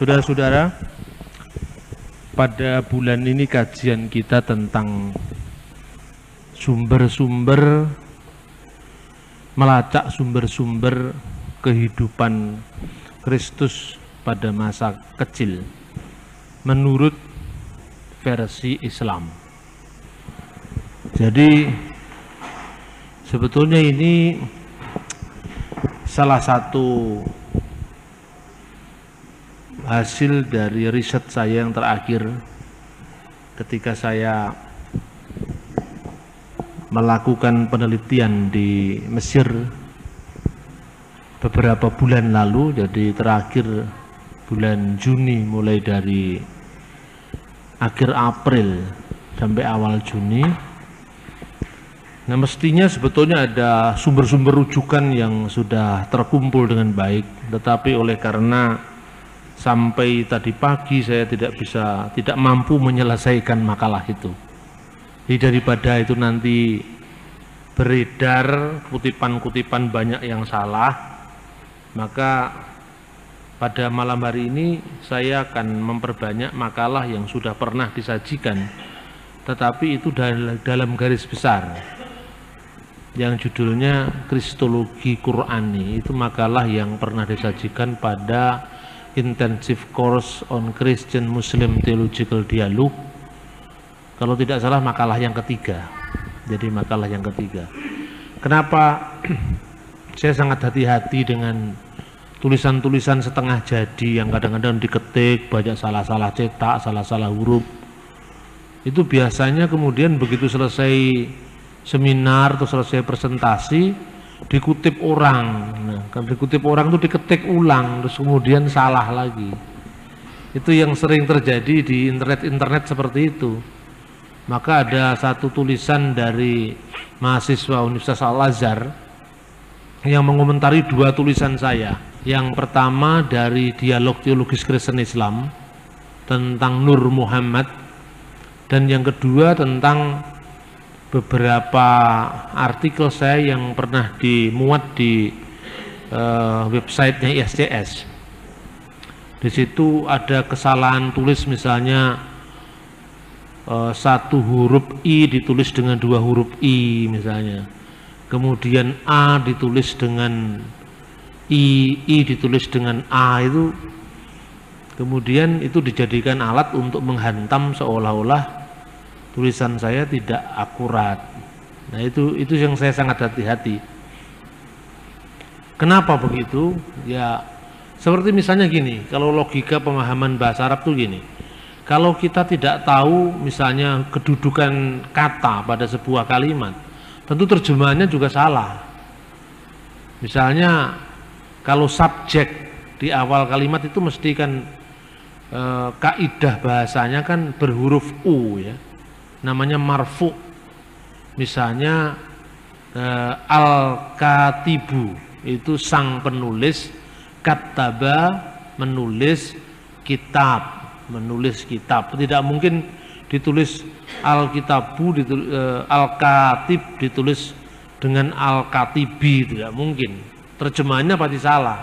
Saudara-saudara, pada bulan ini kajian kita tentang sumber-sumber melacak sumber-sumber kehidupan Kristus pada masa kecil menurut versi Islam. Jadi sebetulnya ini salah satu hasil dari riset saya yang terakhir ketika saya melakukan penelitian di Mesir beberapa bulan lalu jadi terakhir bulan Juni mulai dari akhir April sampai awal Juni nah mestinya sebetulnya ada sumber-sumber rujukan yang sudah terkumpul dengan baik. Tetapi oleh karena sampai tadi pagi saya tidak bisa tidak mampu menyelesaikan makalah itu. Jadi daripada itu nanti beredar kutipan-kutipan banyak yang salah maka pada malam hari ini saya akan memperbanyak makalah yang sudah pernah disajikan. Tetapi itu dalam garis besar. Yang judulnya Kristologi Qurani. Itu makalah yang pernah disajikan pada Intensive Course on Christian Muslim Theological Dialogue. Kalau tidak salah makalah yang ketiga. Jadi makalah yang ketiga. Kenapa? Saya sangat hati-hati dengan tulisan-tulisan setengah jadi yang kadang-kadang diketik banyak salah-salah cetak, salah-salah huruf. Itu biasanya kemudian begitu selesai seminar atau selesai presentasi dikutip orang. Nah, kan dikutip orang itu diketik ulang terus kemudian salah lagi. Itu yang sering terjadi di internet-internet seperti itu. Maka ada satu tulisan dari mahasiswa Universitas Al-Azhar yang mengomentari dua tulisan saya. Yang pertama dari dialog teologis Kristen Islam tentang Nur Muhammad dan yang kedua tentang beberapa artikel saya yang pernah dimuat di uh, websitenya ISCS. Di situ ada kesalahan tulis misalnya uh, satu huruf i ditulis dengan dua huruf i misalnya kemudian A ditulis dengan I, I ditulis dengan A itu kemudian itu dijadikan alat untuk menghantam seolah-olah tulisan saya tidak akurat nah itu itu yang saya sangat hati-hati kenapa begitu ya seperti misalnya gini kalau logika pemahaman bahasa Arab tuh gini kalau kita tidak tahu misalnya kedudukan kata pada sebuah kalimat tentu terjemahannya juga salah. Misalnya kalau subjek di awal kalimat itu mesti kan e, kaidah bahasanya kan berhuruf u ya. Namanya marfu. Misalnya e, al-katibu itu sang penulis kataba menulis kitab menulis kitab. Tidak mungkin ditulis Alkitabu ditulis, uh, Al-Katib ditulis dengan Al-Katibi tidak mungkin. Terjemahannya pasti salah.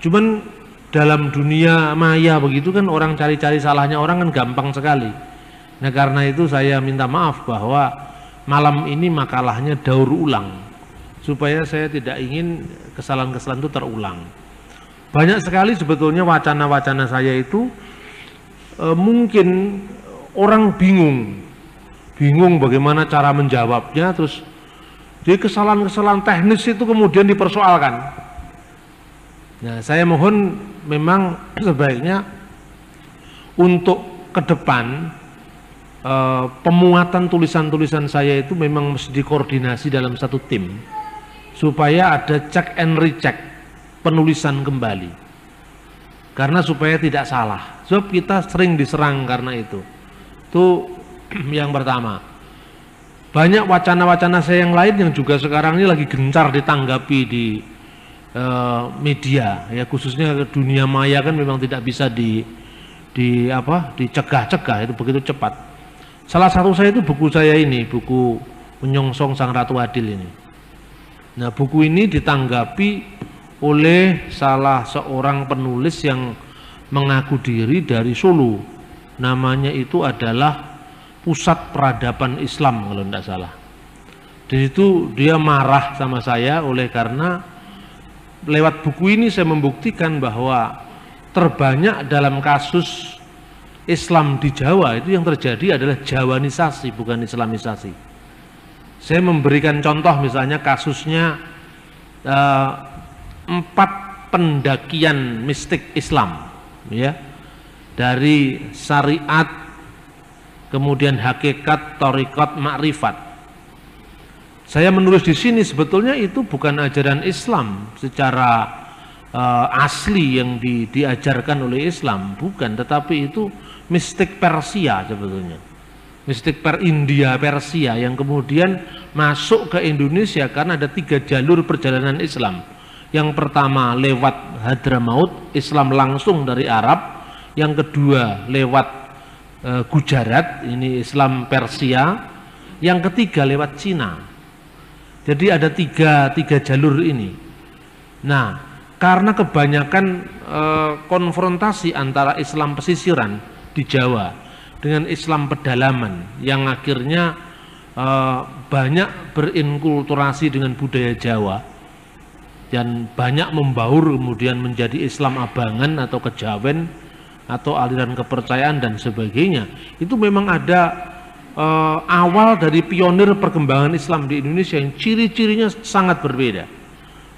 Cuman dalam dunia maya begitu kan orang cari-cari salahnya orang kan gampang sekali nah karena itu saya minta maaf bahwa malam ini makalahnya daur ulang supaya saya tidak ingin kesalahan-kesalahan itu terulang. Banyak sekali sebetulnya wacana-wacana saya itu e, mungkin orang bingung bingung bagaimana cara menjawabnya terus di kesalahan-kesalahan teknis itu kemudian dipersoalkan. Nah saya mohon memang sebaiknya untuk ke depan eh, pemuatan tulisan-tulisan saya itu memang mesti dikoordinasi dalam satu tim supaya ada check and recheck penulisan kembali. Karena supaya tidak salah. Sebab kita sering diserang karena itu. Itu yang pertama. Banyak wacana-wacana saya yang lain yang juga sekarang ini lagi gencar ditanggapi di uh, media. Ya khususnya dunia maya kan memang tidak bisa di di apa dicegah-cegah. Itu begitu cepat. Salah satu saya itu buku saya ini, buku Menyongsong Sang Ratu Adil ini. Nah, buku ini ditanggapi oleh salah seorang penulis yang mengaku diri dari Solo. Namanya itu adalah Pusat Peradaban Islam kalau tidak salah. Di situ dia marah sama saya oleh karena lewat buku ini saya membuktikan bahwa terbanyak dalam kasus Islam di Jawa itu yang terjadi adalah Jawanisasi bukan Islamisasi. Saya memberikan contoh misalnya kasusnya uh, empat pendakian mistik Islam ya. Dari syariat kemudian hakikat torikot makrifat. Saya menulis di sini sebetulnya itu bukan ajaran Islam secara uh, asli yang di, diajarkan oleh Islam bukan. Tetapi itu mistik Persia sebetulnya mistik per India Persia yang kemudian masuk ke Indonesia karena ada tiga jalur perjalanan Islam yang pertama lewat Hadramaut, Islam langsung dari Arab. Yang kedua lewat e, Gujarat, ini Islam Persia. Yang ketiga lewat Cina. Jadi ada tiga, tiga jalur ini. Nah, karena kebanyakan e, konfrontasi antara Islam pesisiran di Jawa dengan Islam pedalaman yang akhirnya e, banyak berinkulturasi dengan budaya Jawa dan banyak membaur kemudian menjadi Islam abangan atau kejawen atau aliran kepercayaan dan sebagainya. Itu memang ada uh, awal dari pionir perkembangan Islam di Indonesia yang ciri-cirinya sangat berbeda.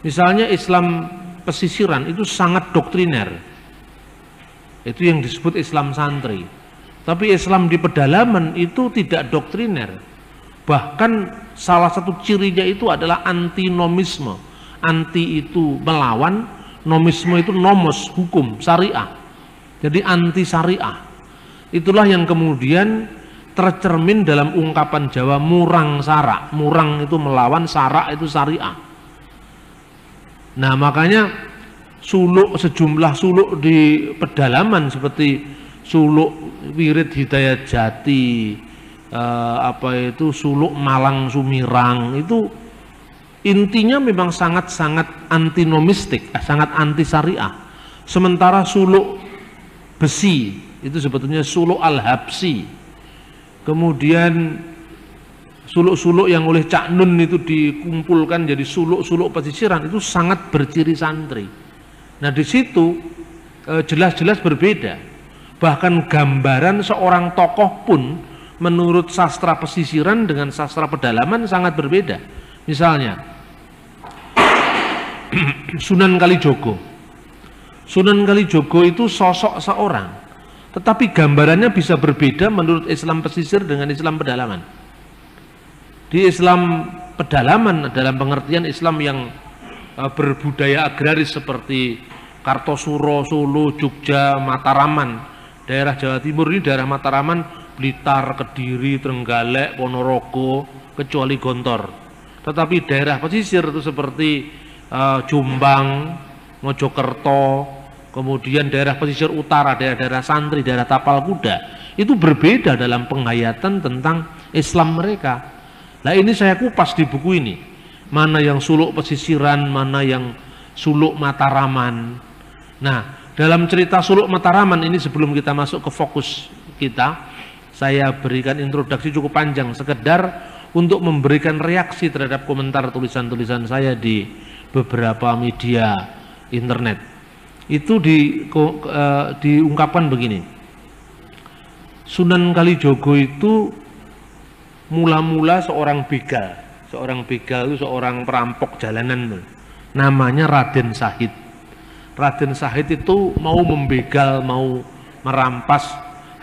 Misalnya Islam pesisiran itu sangat doktriner itu yang disebut Islam santri. Tapi Islam di pedalaman itu tidak doktriner. Bahkan salah satu cirinya itu adalah antinomisme. Anti itu melawan nomisme itu nomos hukum syariah. Jadi anti syariah. Itulah yang kemudian tercermin dalam ungkapan Jawa murang sarak. Murang itu melawan sarak itu syariah. Nah makanya suluk sejumlah suluk di pedalaman seperti suluk wirid hidayat jati eh, apa itu suluk malang sumirang itu intinya memang sangat-sangat antinomistik, eh, sangat anti syariah. Sementara suluk besi itu sebetulnya suluk al-habsi. Kemudian suluk-suluk yang oleh Cak Nun itu dikumpulkan jadi suluk-suluk pesisiran itu sangat berciri santri. Nah di situ eh, jelas-jelas berbeda. Bahkan gambaran seorang tokoh pun menurut sastra pesisiran dengan sastra pedalaman sangat berbeda. Misalnya Sunan Kalijogo. Sunan Kalijogo itu sosok seorang, tetapi gambarannya bisa berbeda menurut Islam pesisir dengan Islam pedalaman. Di Islam pedalaman dalam pengertian Islam yang berbudaya agraris seperti Kartosuro, Solo, Jogja, Mataraman, daerah Jawa Timur ini daerah Mataraman, Blitar, Kediri, Trenggalek, Ponorogo, kecuali Gontor. Tetapi daerah pesisir itu seperti uh, Jombang, Mojokerto, kemudian daerah pesisir utara, daerah-daerah santri, daerah tapal kuda, itu berbeda dalam penghayatan tentang Islam mereka. Nah ini saya kupas di buku ini, mana yang suluk pesisiran, mana yang suluk Mataraman. Nah dalam cerita suluk Mataraman ini sebelum kita masuk ke fokus kita, saya berikan introduksi cukup panjang, sekedar untuk memberikan reaksi terhadap komentar tulisan-tulisan saya di beberapa media internet. Itu di, uh, diungkapkan begini. Sunan Kalijogo itu mula-mula seorang begal seorang begal itu seorang perampok jalanan namanya Raden Sahid Raden Sahid itu mau membegal mau merampas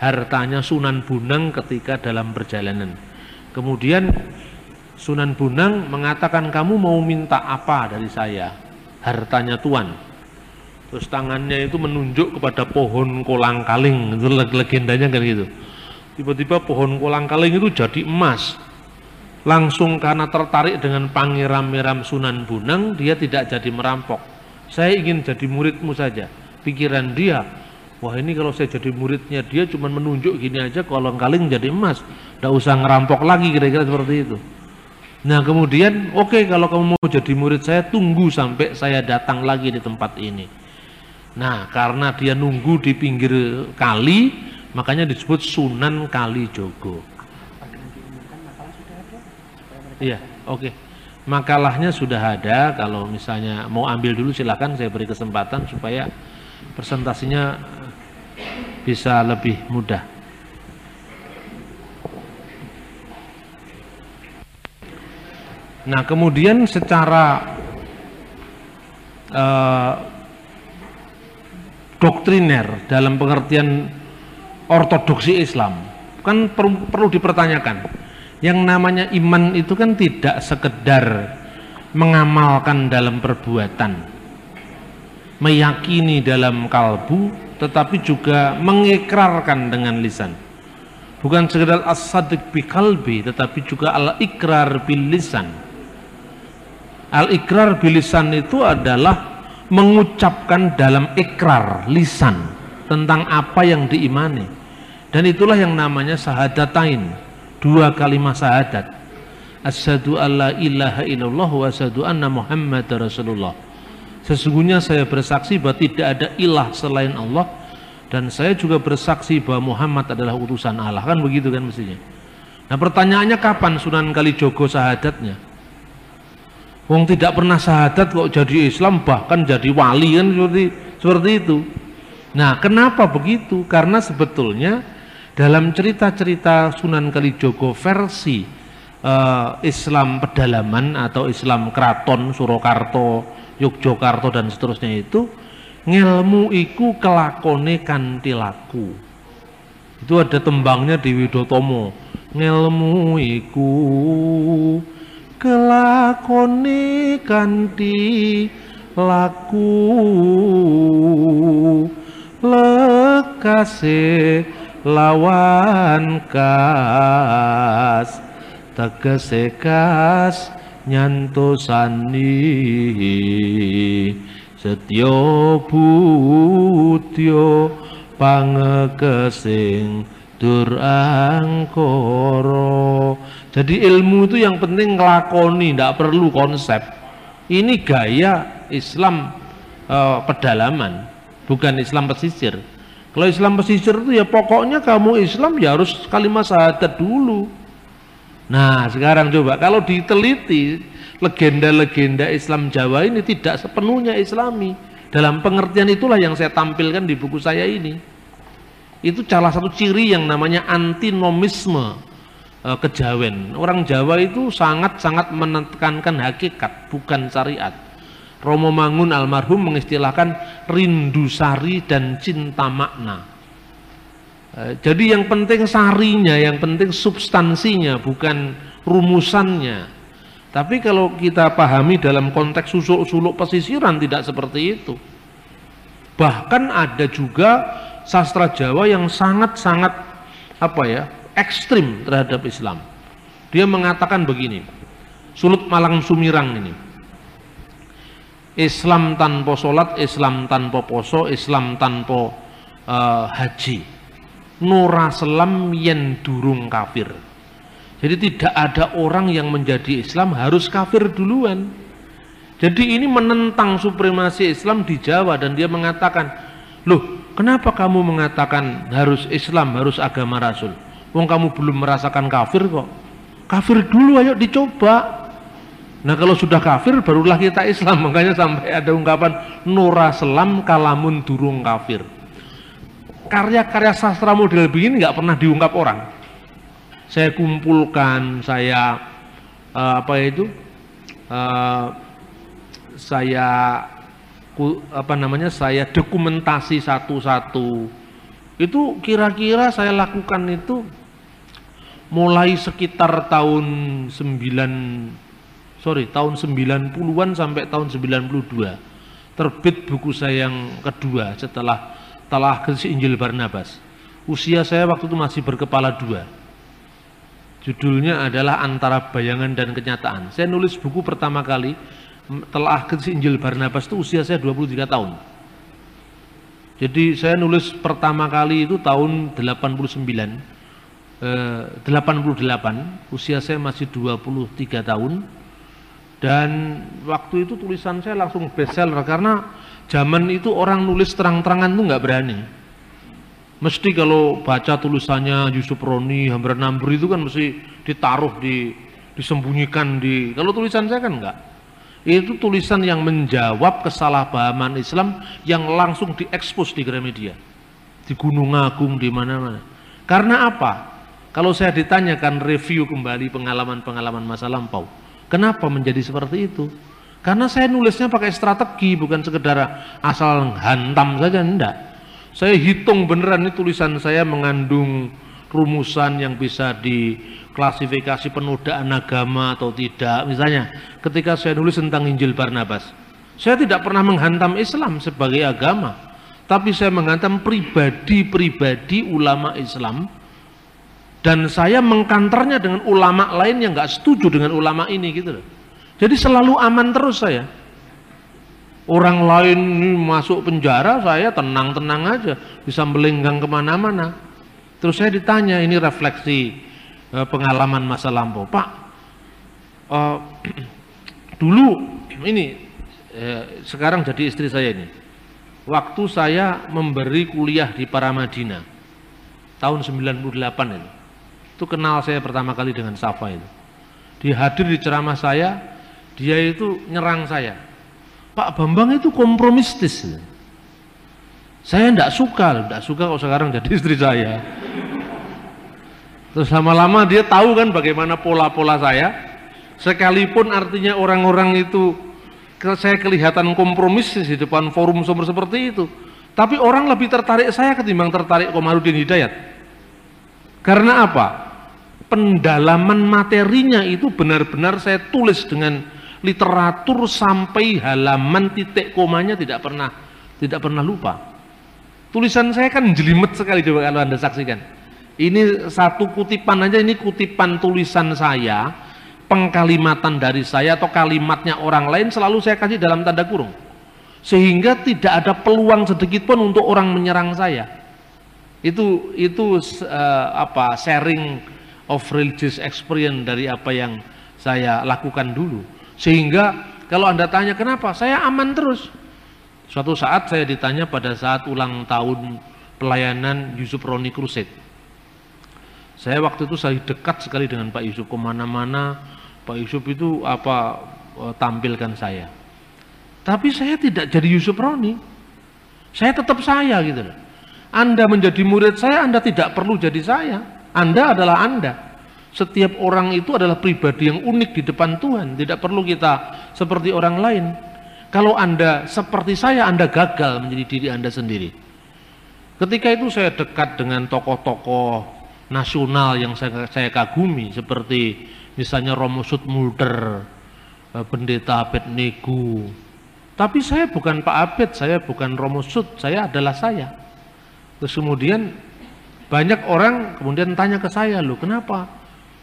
hartanya Sunan Bunang ketika dalam perjalanan kemudian Sunan Bunang mengatakan kamu mau minta apa dari saya? Hartanya Tuan. Terus tangannya itu menunjuk kepada pohon kolang kaling, itu legendanya kan gitu. Tiba-tiba pohon kolang kaling itu jadi emas. Langsung karena tertarik dengan pangeran-meram Sunan Bunang, dia tidak jadi merampok. Saya ingin jadi muridmu saja. Pikiran dia, wah ini kalau saya jadi muridnya dia cuma menunjuk gini aja kolang kaling jadi emas. Tidak usah ngerampok lagi kira-kira seperti itu. Nah kemudian oke okay, kalau kamu mau jadi murid saya tunggu sampai saya datang lagi di tempat ini. Nah karena dia nunggu di pinggir kali makanya disebut Sunan Kali Jogo. Iya oke. Okay. Makalahnya sudah ada kalau misalnya mau ambil dulu silakan saya beri kesempatan supaya presentasinya bisa lebih mudah. Nah, kemudian secara uh, doktriner dalam pengertian ortodoksi Islam kan perlu dipertanyakan. Yang namanya iman itu kan tidak sekedar mengamalkan dalam perbuatan, meyakini dalam kalbu, tetapi juga mengikrarkan dengan lisan. Bukan sekedar as-sadiq bi kalbi, tetapi juga al-ikrar bil lisan Al-ikrar bilisan itu adalah mengucapkan dalam ikrar lisan tentang apa yang diimani. Dan itulah yang namanya sahadatain, dua kalimat sahadat. Asyhadu alla ilaha illallah wa asyhadu anna Muhammad Rasulullah. Sesungguhnya saya bersaksi bahwa tidak ada ilah selain Allah dan saya juga bersaksi bahwa Muhammad adalah utusan Allah. Kan begitu kan mestinya. Nah pertanyaannya kapan Sunan Kalijogo sahadatnya? Wong tidak pernah syahadat kok jadi Islam bahkan jadi wali kan seperti seperti itu. Nah, kenapa begitu? Karena sebetulnya dalam cerita-cerita Sunan Kalijogo versi uh, Islam pedalaman atau Islam keraton Surakarta, Yogyakarta dan seterusnya itu ngelmu iku kelakone kanthi laku. Itu ada tembangnya di Widotomo. Ngelmu iku kelakoni kanthi laku lekase lawan kas tegese kas nyantosani setya butya pangekesing dur angkara jadi ilmu itu yang penting ngelakoni, tidak perlu konsep. Ini gaya Islam uh, pedalaman, bukan Islam pesisir. Kalau Islam pesisir itu ya pokoknya kamu Islam ya harus kalimat syahadat dulu. Nah sekarang coba kalau diteliti legenda-legenda Islam Jawa ini tidak sepenuhnya Islami. Dalam pengertian itulah yang saya tampilkan di buku saya ini. Itu salah satu ciri yang namanya antinomisme uh, kejawen. Orang Jawa itu sangat-sangat menekankan hakikat, bukan syariat. Romo Mangun almarhum mengistilahkan rindu sari dan cinta makna. Uh, jadi yang penting sarinya, yang penting substansinya, bukan rumusannya. Tapi kalau kita pahami dalam konteks suluk-suluk pesisiran tidak seperti itu. Bahkan ada juga sastra Jawa yang sangat-sangat apa ya ekstrim terhadap Islam. Dia mengatakan begini, Sulut Malang Sumirang ini, Islam tanpa sholat, Islam tanpa poso, Islam tanpa uh, haji. Nura selam yen durung kafir. Jadi tidak ada orang yang menjadi Islam harus kafir duluan. Jadi ini menentang supremasi Islam di Jawa dan dia mengatakan, loh kenapa kamu mengatakan harus Islam, harus agama Rasul? Wong kamu belum merasakan kafir kok. Kafir dulu ayo dicoba. Nah kalau sudah kafir barulah kita Islam. Makanya sampai ada ungkapan Nura selam kalamun durung kafir. Karya-karya sastra model begini nggak pernah diungkap orang. Saya kumpulkan, saya uh, apa itu? Uh, saya apa namanya? Saya dokumentasi satu-satu. Itu kira-kira saya lakukan itu mulai sekitar tahun 9 sorry tahun 90-an sampai tahun 92 terbit buku saya yang kedua setelah telah Injil Barnabas. Usia saya waktu itu masih berkepala dua. Judulnya adalah antara bayangan dan kenyataan. Saya nulis buku pertama kali telah Injil Barnabas itu usia saya 23 tahun. Jadi saya nulis pertama kali itu tahun 89 eh, 88, usia saya masih 23 tahun dan waktu itu tulisan saya langsung bestseller karena zaman itu orang nulis terang-terangan tuh nggak berani. Mesti kalau baca tulisannya Yusuf Roni, Hambar Nambri itu kan mesti ditaruh di disembunyikan di kalau tulisan saya kan enggak itu tulisan yang menjawab kesalahpahaman Islam yang langsung diekspos di Gramedia. Di Gunung Agung di mana-mana. Karena apa? Kalau saya ditanyakan review kembali pengalaman-pengalaman masa lampau kenapa menjadi seperti itu karena saya nulisnya pakai strategi bukan sekedar asal hantam saja enggak saya hitung beneran ini tulisan saya mengandung rumusan yang bisa diklasifikasi penodaan agama atau tidak. Misalnya, ketika saya nulis tentang Injil Barnabas, saya tidak pernah menghantam Islam sebagai agama, tapi saya menghantam pribadi-pribadi ulama Islam dan saya mengkanternya dengan ulama lain yang nggak setuju dengan ulama ini gitu loh. Jadi selalu aman terus saya. Orang lain masuk penjara, saya tenang-tenang aja, bisa melenggang ke mana-mana. Terus saya ditanya, ini refleksi uh, pengalaman masa lampau. Pak, uh, dulu ini uh, sekarang jadi istri saya ini. Waktu saya memberi kuliah di Paramadina tahun 98 itu. Itu kenal saya pertama kali dengan Safa itu. Dia hadir di ceramah saya, dia itu nyerang saya. Pak Bambang itu kompromistis. Saya tidak suka, tidak suka kalau sekarang jadi istri saya. Terus lama-lama dia tahu kan bagaimana pola-pola saya. Sekalipun artinya orang-orang itu saya kelihatan kompromis di depan forum sumber seperti itu. Tapi orang lebih tertarik saya ketimbang tertarik Komarudin Hidayat. Karena apa? Pendalaman materinya itu benar-benar saya tulis dengan literatur sampai halaman titik komanya tidak pernah tidak pernah lupa. Tulisan saya kan jelimet sekali coba kalau Anda saksikan ini satu kutipan aja, ini kutipan tulisan saya, pengkalimatan dari saya atau kalimatnya orang lain selalu saya kasih dalam tanda kurung. Sehingga tidak ada peluang sedikit pun untuk orang menyerang saya. Itu itu uh, apa sharing of religious experience dari apa yang saya lakukan dulu. Sehingga kalau Anda tanya kenapa, saya aman terus. Suatu saat saya ditanya pada saat ulang tahun pelayanan Yusuf Roni Crusade saya waktu itu saya dekat sekali dengan Pak Yusuf ke mana-mana. Pak Yusuf itu apa e, tampilkan saya. Tapi saya tidak jadi Yusuf Roni. Saya tetap saya gitu loh. Anda menjadi murid saya, Anda tidak perlu jadi saya. Anda adalah Anda. Setiap orang itu adalah pribadi yang unik di depan Tuhan. Tidak perlu kita seperti orang lain. Kalau Anda seperti saya, Anda gagal menjadi diri Anda sendiri. Ketika itu saya dekat dengan tokoh-tokoh nasional yang saya, saya kagumi seperti misalnya Romo Sudmulder, eh, Pendeta Abed Negu. Tapi saya bukan Pak Abed, saya bukan Romo Sud, saya adalah saya. Terus kemudian banyak orang kemudian tanya ke saya, loh kenapa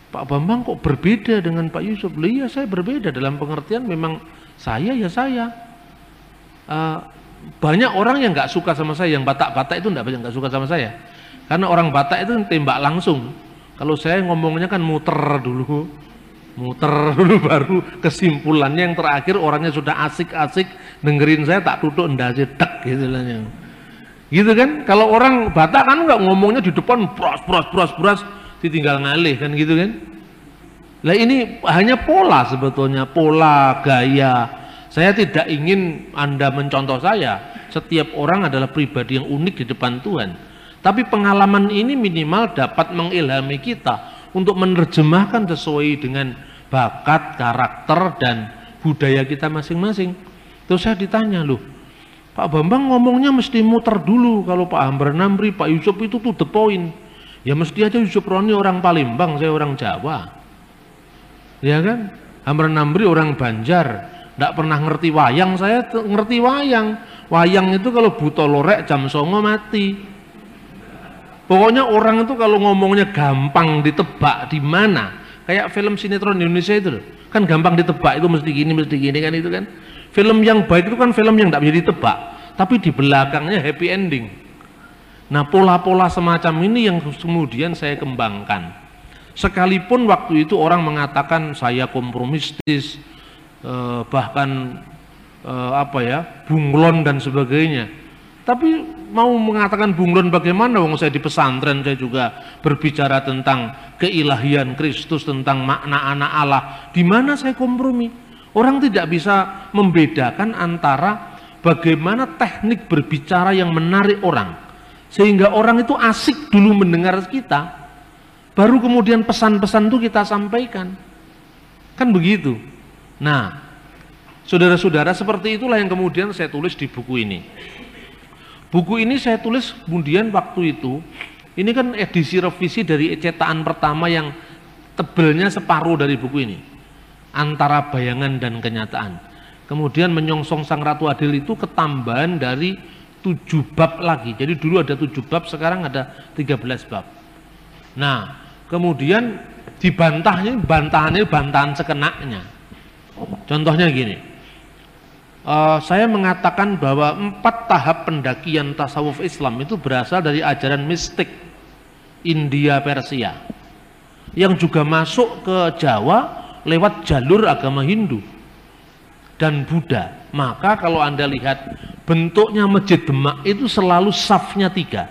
Pak Bambang kok berbeda dengan Pak Yusuf? Loh iya saya berbeda dalam pengertian memang saya ya saya. Uh, banyak orang yang nggak suka sama saya, yang batak-batak itu nggak banyak nggak suka sama saya karena orang Batak itu tembak langsung. Kalau saya ngomongnya kan muter dulu, muter dulu baru kesimpulannya yang terakhir orangnya sudah asik-asik dengerin saya tak tutup ndase tek gitu lah. Gitu kan? Kalau orang Batak kan nggak ngomongnya di depan pros pros pros pros ditinggal ngalih kan gitu kan? Lah ini hanya pola sebetulnya, pola gaya. Saya tidak ingin Anda mencontoh saya. Setiap orang adalah pribadi yang unik di depan Tuhan. Tapi pengalaman ini minimal dapat mengilhami kita untuk menerjemahkan sesuai dengan bakat, karakter, dan budaya kita masing-masing. Terus saya ditanya loh, Pak Bambang ngomongnya mesti muter dulu kalau Pak Hambar Namri, Pak Yusuf itu tuh the point. Ya mesti aja Yusuf Roni orang Palembang, saya orang Jawa. Ya kan? Hambar Namri orang Banjar, tidak pernah ngerti wayang, saya ngerti wayang. Wayang itu kalau buta lorek jam songo mati. Pokoknya orang itu kalau ngomongnya gampang ditebak di mana, kayak film sinetron Indonesia itu loh, kan gampang ditebak itu mesti gini, mesti gini kan itu kan. Film yang baik itu kan film yang tidak bisa ditebak, tapi di belakangnya happy ending. Nah, pola-pola semacam ini yang kemudian saya kembangkan. Sekalipun waktu itu orang mengatakan saya kompromistis, eh, bahkan eh, apa ya, bunglon dan sebagainya. Tapi mau mengatakan bunglon bagaimana? Wong saya di pesantren saya juga berbicara tentang keilahian Kristus, tentang makna anak Allah. Di mana saya kompromi? Orang tidak bisa membedakan antara bagaimana teknik berbicara yang menarik orang sehingga orang itu asik dulu mendengar kita, baru kemudian pesan-pesan itu kita sampaikan. Kan begitu. Nah, saudara-saudara seperti itulah yang kemudian saya tulis di buku ini. Buku ini saya tulis kemudian waktu itu, ini kan edisi revisi dari cetakan pertama yang tebelnya separuh dari buku ini. Antara bayangan dan kenyataan. Kemudian menyongsong Sang Ratu Adil itu ketambahan dari tujuh bab lagi. Jadi dulu ada tujuh bab, sekarang ada tiga belas bab. Nah, kemudian dibantahnya, bantahannya bantahan sekenaknya. Contohnya gini, uh, saya mengatakan bahwa empat tahap pendakian tasawuf Islam itu berasal dari ajaran mistik India Persia yang juga masuk ke Jawa lewat jalur agama Hindu dan Buddha. Maka kalau Anda lihat bentuknya masjid Demak itu selalu safnya tiga.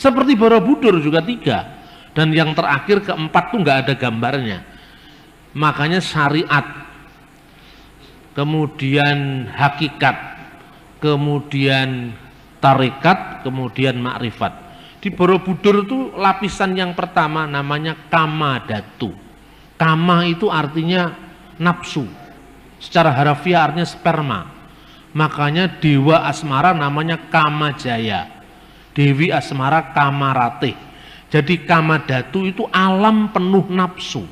Seperti Borobudur juga tiga. Dan yang terakhir keempat tuh nggak ada gambarnya. Makanya syariat, kemudian hakikat, kemudian tarikat, kemudian makrifat. Di Borobudur itu lapisan yang pertama namanya kama datu. Kama itu artinya nafsu. Secara harafiah artinya sperma Makanya dewa asmara namanya Kamajaya. Dewi asmara Kamarate. Jadi Kamadatu itu alam penuh nafsu.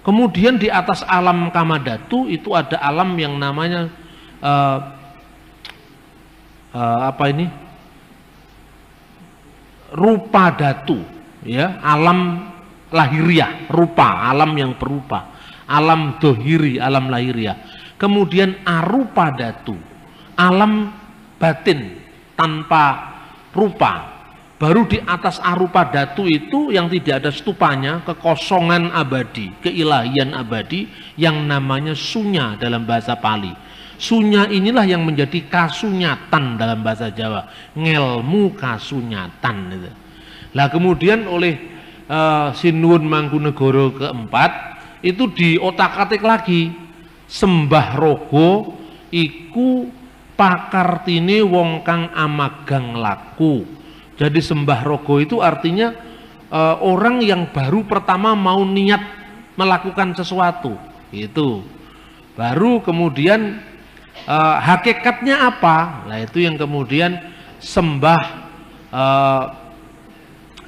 Kemudian di atas alam Kamadatu itu ada alam yang namanya uh, uh, apa ini? Rupa datu, ya, alam lahiriah, rupa, alam yang berupa, alam dohiri, alam lahiriah kemudian arupa datu, alam batin tanpa rupa. Baru di atas arupa datu itu yang tidak ada stupanya, kekosongan abadi, keilahian abadi yang namanya sunya dalam bahasa Pali. Sunya inilah yang menjadi kasunyatan dalam bahasa Jawa. Ngelmu kasunyatan. Lah kemudian oleh uh, Sinuwun Mangkunegoro keempat itu diotak-atik lagi sembah rogo iku pakartine wong kang amagang laku. Jadi sembah rogo itu artinya e, orang yang baru pertama mau niat melakukan sesuatu. Itu. Baru kemudian e, hakikatnya apa? Nah, itu yang kemudian sembah e,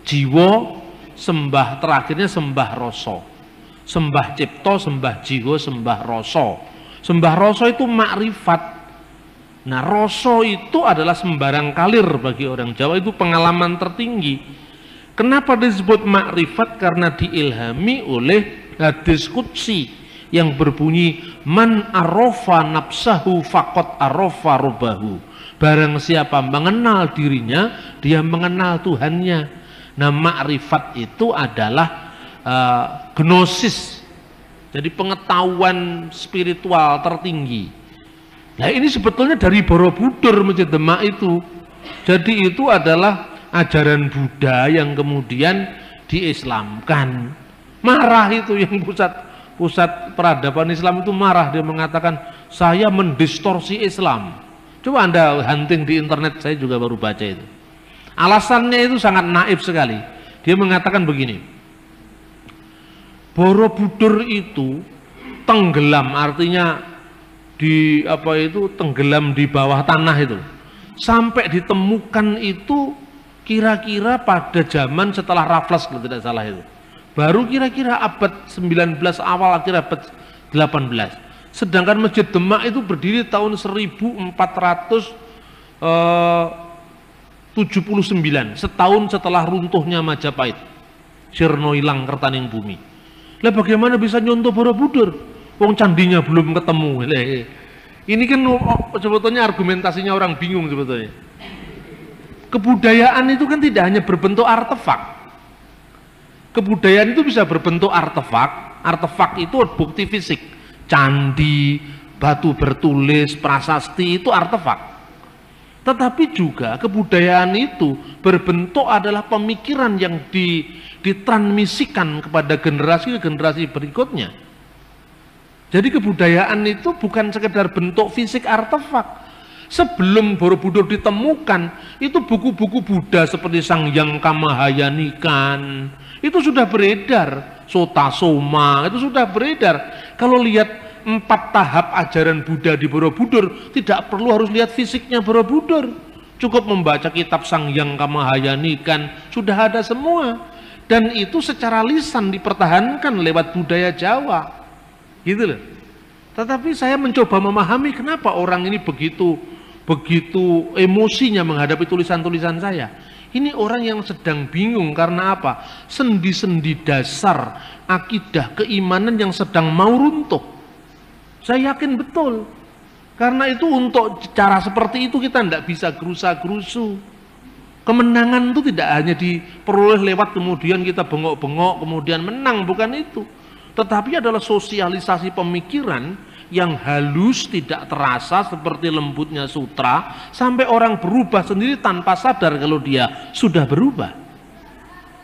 jiwa, sembah terakhirnya sembah rosok sembah cipto, sembah jiwa, sembah rasa. Sembah rasa itu makrifat. Nah, rasa itu adalah sembarang kalir bagi orang Jawa itu pengalaman tertinggi. Kenapa disebut makrifat? Karena diilhami oleh hadis kutsi yang berbunyi man arofa nafsahu fakot arofa rubahu. Barang siapa mengenal dirinya, dia mengenal Tuhannya. Nah, makrifat itu adalah uh, gnosis. Jadi pengetahuan spiritual tertinggi. Nah ini sebetulnya dari Borobudur Masjid Demak itu. Jadi itu adalah ajaran Buddha yang kemudian diislamkan. Marah itu yang pusat pusat peradaban Islam itu marah. Dia mengatakan saya mendistorsi Islam. Coba anda hunting di internet saya juga baru baca itu alasannya itu sangat naif sekali. Dia mengatakan begini. Borobudur itu tenggelam artinya di apa itu tenggelam di bawah tanah itu. Sampai ditemukan itu kira-kira pada zaman setelah Raffles kalau tidak salah itu. Baru kira-kira abad 19 awal akhir abad 18 sedangkan Masjid Demak itu berdiri tahun 1479 eh, setahun setelah runtuhnya Majapahit Sirno hilang kertaning bumi lah bagaimana bisa nyontoh Borobudur? Wong candinya belum ketemu. Ini kan oh, sebetulnya argumentasinya orang bingung sebetulnya. Kebudayaan itu kan tidak hanya berbentuk artefak. Kebudayaan itu bisa berbentuk artefak. Artefak itu bukti fisik. Candi, batu bertulis, prasasti itu artefak. Tetapi juga kebudayaan itu berbentuk adalah pemikiran yang di, ditransmisikan kepada generasi ke generasi berikutnya. Jadi kebudayaan itu bukan sekedar bentuk fisik artefak, Sebelum Borobudur ditemukan, itu buku-buku Buddha seperti Sang Yang Kamahayanikan, itu sudah beredar. Sota Soma, itu sudah beredar. Kalau lihat empat tahap ajaran Buddha di Borobudur, tidak perlu harus lihat fisiknya Borobudur. Cukup membaca kitab Sang Yang Kamahayanikan, sudah ada semua. Dan itu secara lisan dipertahankan lewat budaya Jawa. Gitu loh. Tetapi saya mencoba memahami kenapa orang ini begitu begitu emosinya menghadapi tulisan-tulisan saya. Ini orang yang sedang bingung karena apa? Sendi-sendi dasar akidah keimanan yang sedang mau runtuh. Saya yakin betul. Karena itu untuk cara seperti itu kita tidak bisa gerusa-gerusu. Kemenangan itu tidak hanya diperoleh lewat kemudian kita bengok-bengok kemudian menang, bukan itu. Tetapi adalah sosialisasi pemikiran yang halus tidak terasa seperti lembutnya sutra sampai orang berubah sendiri tanpa sadar kalau dia sudah berubah.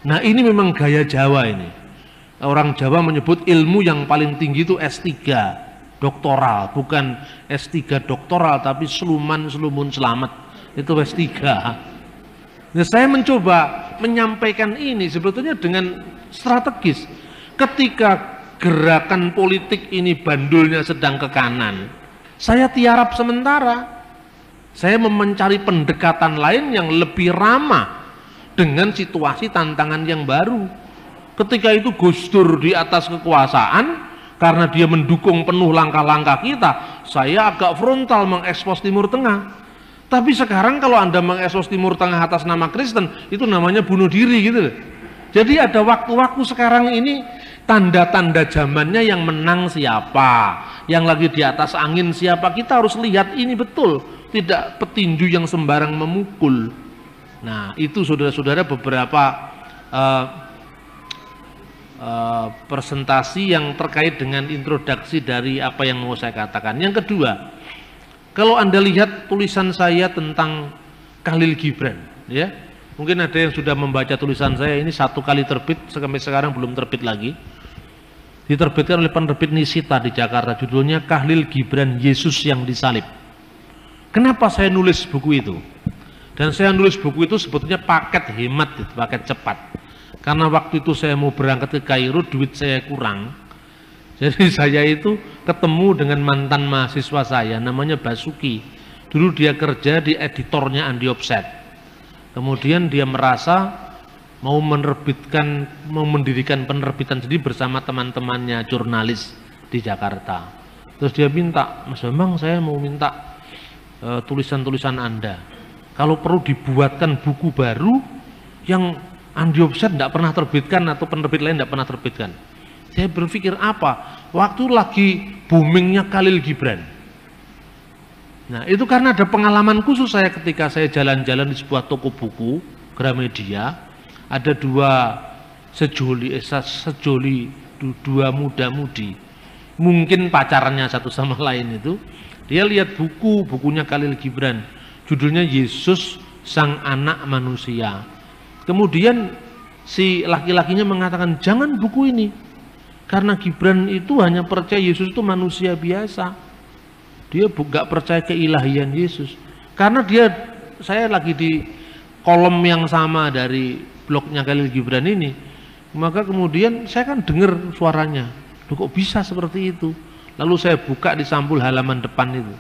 Nah ini memang gaya Jawa ini. Orang Jawa menyebut ilmu yang paling tinggi itu S3 doktoral, bukan S3 doktoral tapi seluman selumun selamat itu S3. Nah, saya mencoba menyampaikan ini sebetulnya dengan strategis. Ketika gerakan politik ini bandulnya sedang ke kanan, saya tiarap sementara. Saya mencari pendekatan lain yang lebih ramah dengan situasi tantangan yang baru. Ketika itu Gus Dur di atas kekuasaan, karena dia mendukung penuh langkah-langkah kita, saya agak frontal mengekspos Timur Tengah. Tapi sekarang kalau Anda mengekspos Timur Tengah atas nama Kristen, itu namanya bunuh diri gitu Jadi ada waktu-waktu sekarang ini tanda-tanda zamannya yang menang siapa, yang lagi di atas angin siapa. Kita harus lihat ini betul, tidak petinju yang sembarang memukul. Nah, itu saudara-saudara beberapa uh, uh, presentasi yang terkait dengan introduksi dari apa yang mau saya katakan. Yang kedua, kalau Anda lihat tulisan saya tentang Khalil Gibran, ya. Mungkin ada yang sudah membaca tulisan saya ini satu kali terbit sampai sekarang belum terbit lagi diterbitkan oleh penerbit Nisita di Jakarta judulnya Kahlil Gibran Yesus yang disalib kenapa saya nulis buku itu dan saya nulis buku itu sebetulnya paket hemat paket cepat karena waktu itu saya mau berangkat ke Kairo duit saya kurang. Jadi saya itu ketemu dengan mantan mahasiswa saya namanya Basuki. Dulu dia kerja di editornya Andi Offset kemudian dia merasa mau menerbitkan mau mendirikan penerbitan sendiri bersama teman-temannya jurnalis di Jakarta. Terus dia minta Mas Bambang saya mau minta eh, tulisan-tulisan uh, Anda. Kalau perlu dibuatkan buku baru yang Andi Offset tidak pernah terbitkan atau penerbit lain tidak pernah terbitkan. Saya berpikir apa? Waktu lagi boomingnya Khalil Gibran. Nah itu karena ada pengalaman khusus saya ketika saya jalan-jalan di sebuah toko buku Gramedia. Ada dua sejoli eh, sejoli dua muda-mudi. Mungkin pacarannya satu sama lain itu. Dia lihat buku bukunya Khalil Gibran. Judulnya Yesus sang anak manusia kemudian si laki-lakinya mengatakan jangan buku ini karena Gibran itu hanya percaya Yesus itu manusia biasa. Dia nggak percaya keilahian Yesus. Karena dia saya lagi di kolom yang sama dari blognya Khalil Gibran ini maka kemudian saya kan dengar suaranya. Loh, kok bisa seperti itu? Lalu saya buka di sampul halaman depan itu.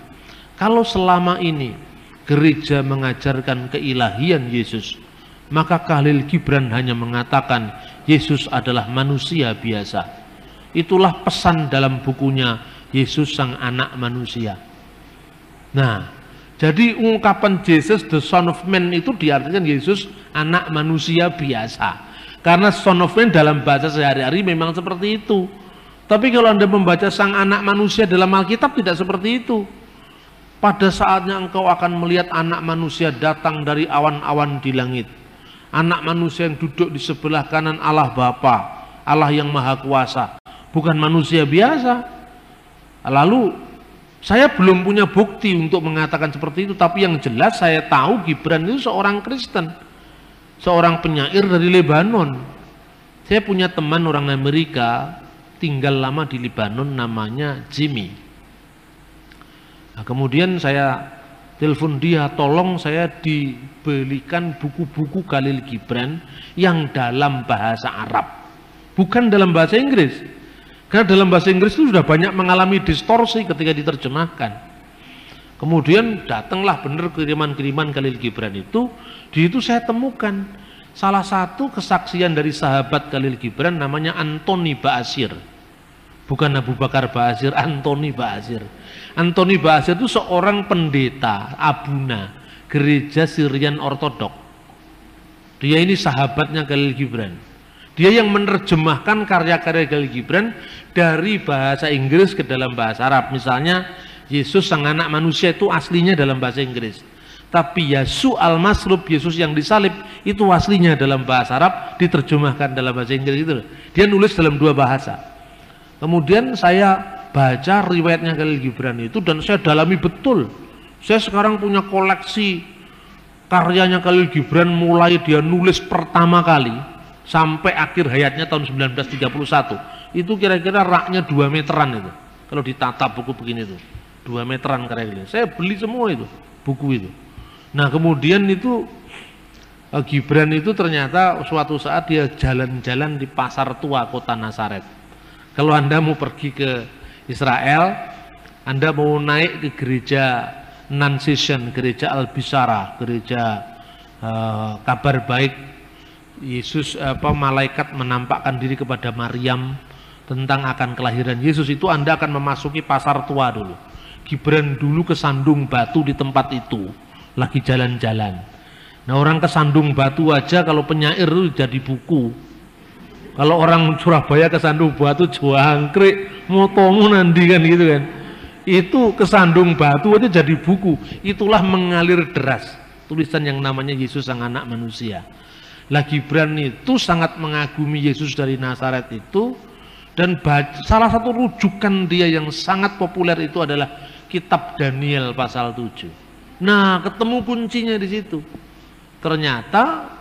Kalau selama ini gereja mengajarkan keilahian Yesus maka Khalil Gibran hanya mengatakan Yesus adalah manusia biasa itulah pesan dalam bukunya Yesus sang anak manusia nah jadi ungkapan Jesus the son of man itu diartikan Yesus anak manusia biasa. Karena son of man dalam bahasa sehari-hari memang seperti itu. Tapi kalau Anda membaca sang anak manusia dalam Alkitab tidak seperti itu. pada saatnya engkau akan melihat anak manusia datang dari awan-awan di langit. Anak manusia yang duduk di sebelah kanan Allah Bapa, Allah yang Maha Kuasa. Bukan manusia biasa. Lalu saya belum punya bukti untuk mengatakan seperti itu, tapi yang jelas saya tahu Gibran itu seorang Kristen. Seorang penyair dari Lebanon. Saya punya teman orang Amerika, tinggal lama di Lebanon namanya Jimmy Nah, kemudian saya telepon dia, tolong saya dibelikan buku-buku Khalil Gibran yang dalam bahasa Arab, bukan dalam bahasa Inggris. Karena dalam bahasa Inggris itu sudah banyak mengalami distorsi ketika diterjemahkan. Kemudian datanglah benar kiriman-kiriman Khalil Gibran itu, di itu saya temukan salah satu kesaksian dari sahabat Khalil Gibran namanya Antoni Basir. Bukan Abu Bakar Basir, Antoni Basir. Antoni Basir itu seorang pendeta Abuna gereja Syrian Ortodok. Dia ini sahabatnya Khalil Gibran. Dia yang menerjemahkan karya-karya Khalil Gibran dari bahasa Inggris ke dalam bahasa Arab. Misalnya Yesus sang anak manusia itu aslinya dalam bahasa Inggris. Tapi Yesus al-Maslub, Yesus yang disalib, itu aslinya dalam bahasa Arab, diterjemahkan dalam bahasa Inggris itu. Dia nulis dalam dua bahasa. Kemudian saya baca riwayatnya Khalil Gibran itu dan saya dalami betul. Saya sekarang punya koleksi karyanya Khalil Gibran mulai dia nulis pertama kali sampai akhir hayatnya tahun 1931. Itu kira-kira raknya 2 meteran itu. Kalau ditata buku begini itu. 2 meteran karya ini. Saya beli semua itu, buku itu. Nah, kemudian itu eh, Gibran itu ternyata suatu saat dia jalan-jalan di pasar tua kota Nasaret. Kalau Anda mau pergi ke Israel, Anda mau naik ke gereja Nansation, gereja Al-Bisara, gereja uh, kabar baik Yesus apa malaikat menampakkan diri kepada Maryam tentang akan kelahiran Yesus itu Anda akan memasuki pasar tua dulu. Gibran dulu kesandung batu di tempat itu, lagi jalan-jalan. Nah orang kesandung batu aja kalau penyair itu jadi buku. Kalau orang Surabaya kesandung batu jangkrik motomu nanti kan gitu kan. Itu kesandung batu aja jadi buku. Itulah mengalir deras. Tulisan yang namanya Yesus sang anak manusia. Lah Gibran itu sangat mengagumi Yesus dari Nazaret itu. Dan salah satu rujukan dia yang sangat populer itu adalah kitab Daniel pasal 7 nah ketemu kuncinya di situ. Ternyata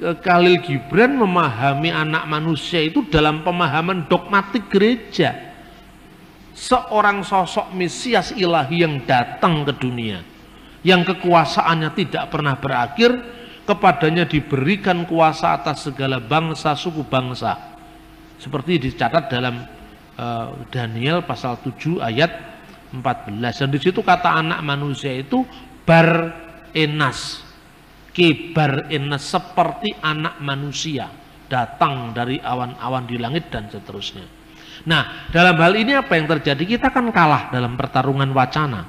Khalil Gibran memahami anak manusia itu dalam pemahaman dogmatik gereja. Seorang sosok Mesias ilahi yang datang ke dunia yang kekuasaannya tidak pernah berakhir kepadanya diberikan kuasa atas segala bangsa suku bangsa. Seperti dicatat dalam uh, Daniel pasal 7 ayat 14 dan di situ kata anak manusia itu bar enas kebar enas seperti anak manusia datang dari awan-awan di langit dan seterusnya Nah, dalam hal ini apa yang terjadi? Kita kan kalah dalam pertarungan wacana.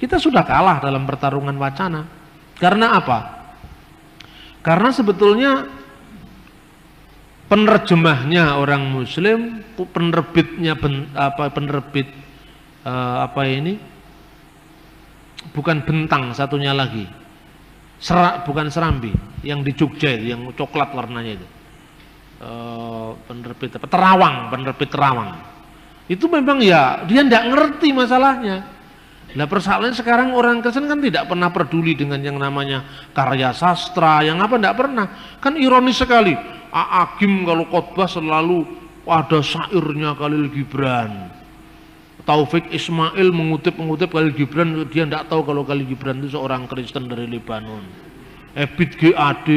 Kita sudah kalah dalam pertarungan wacana. Karena apa? Karena sebetulnya penerjemahnya orang muslim, penerbitnya apa penerbit uh, apa ini? Bukan bentang satunya lagi. Serak bukan serambi, yang di Jogja itu, yang coklat warnanya itu. Uh, penerbit terawang penerbit terawang. Itu memang ya dia tidak ngerti masalahnya. Nah persoalannya sekarang orang Kristen kan tidak pernah peduli dengan yang namanya karya sastra yang apa tidak pernah. Kan ironis sekali Agim kalau khotbah selalu ada syairnya Khalil Gibran Taufik Ismail mengutip-mengutip Khalil Gibran dia tidak tahu kalau Khalil Gibran itu seorang Kristen dari Lebanon. Ebit GAD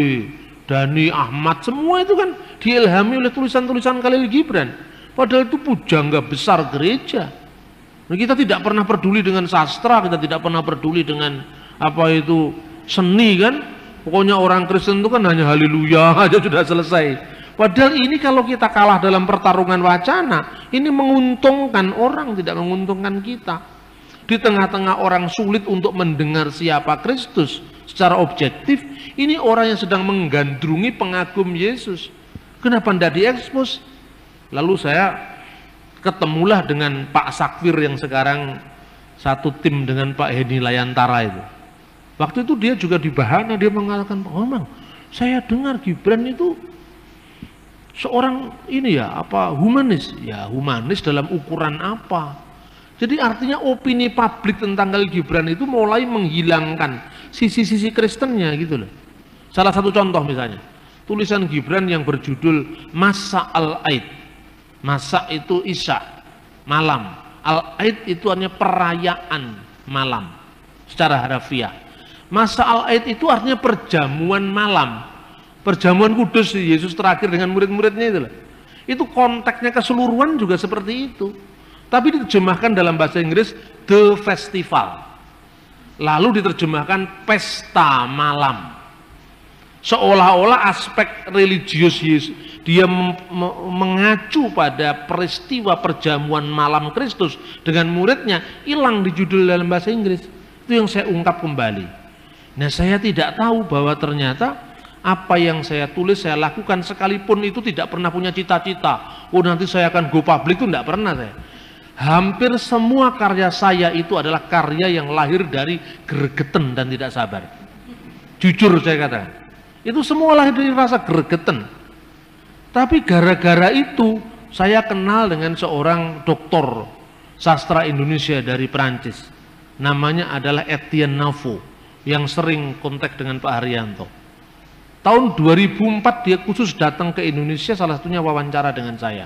Dani Ahmad semua itu kan diilhami oleh tulisan-tulisan Khalil Gibran. Padahal itu pujangga besar gereja. Nah, kita tidak pernah peduli dengan sastra kita tidak pernah peduli dengan apa itu seni kan. Pokoknya orang Kristen itu kan hanya haleluya aja sudah selesai padahal ini kalau kita kalah dalam pertarungan wacana ini menguntungkan orang tidak menguntungkan kita. Di tengah-tengah orang sulit untuk mendengar siapa Kristus secara objektif ini orang yang sedang menggandrungi pengagum Yesus. Kenapa tidak diekspos? Lalu saya ketemulah dengan Pak Sakwir yang sekarang satu tim dengan Pak Heni Layantara itu. Waktu itu dia juga dibahana, dia mengatakan, oh memang saya dengar Gibran itu seorang ini ya, apa humanis. Ya humanis dalam ukuran apa? Jadi artinya opini publik tentang Khalil Gibran itu mulai menghilangkan sisi-sisi Kristennya gitu loh. Salah satu contoh misalnya, tulisan Gibran yang berjudul Masa Al-Aid. Masa itu Isya, malam. Al-Aid itu hanya perayaan malam secara harafiah. Masa Al-Aid itu artinya perjamuan malam. Perjamuan kudus Yesus terakhir dengan murid-muridnya itu Itu konteksnya keseluruhan juga seperti itu. Tapi diterjemahkan dalam bahasa Inggris The Festival. Lalu diterjemahkan pesta malam. Seolah-olah aspek religius Yesus dia mengacu pada peristiwa perjamuan malam Kristus dengan muridnya hilang di judul dalam bahasa Inggris itu yang saya ungkap kembali nah saya tidak tahu bahwa ternyata apa yang saya tulis saya lakukan sekalipun itu tidak pernah punya cita-cita. Oh nanti saya akan go public itu tidak pernah saya. Hampir semua karya saya itu adalah karya yang lahir dari gregetan dan tidak sabar. Jujur saya katakan. Itu semua lahir dari rasa gregetan tapi gara-gara itu saya kenal dengan seorang doktor sastra Indonesia dari Perancis. Namanya adalah Etienne Navo yang sering kontak dengan Pak Haryanto. Tahun 2004 dia khusus datang ke Indonesia salah satunya wawancara dengan saya.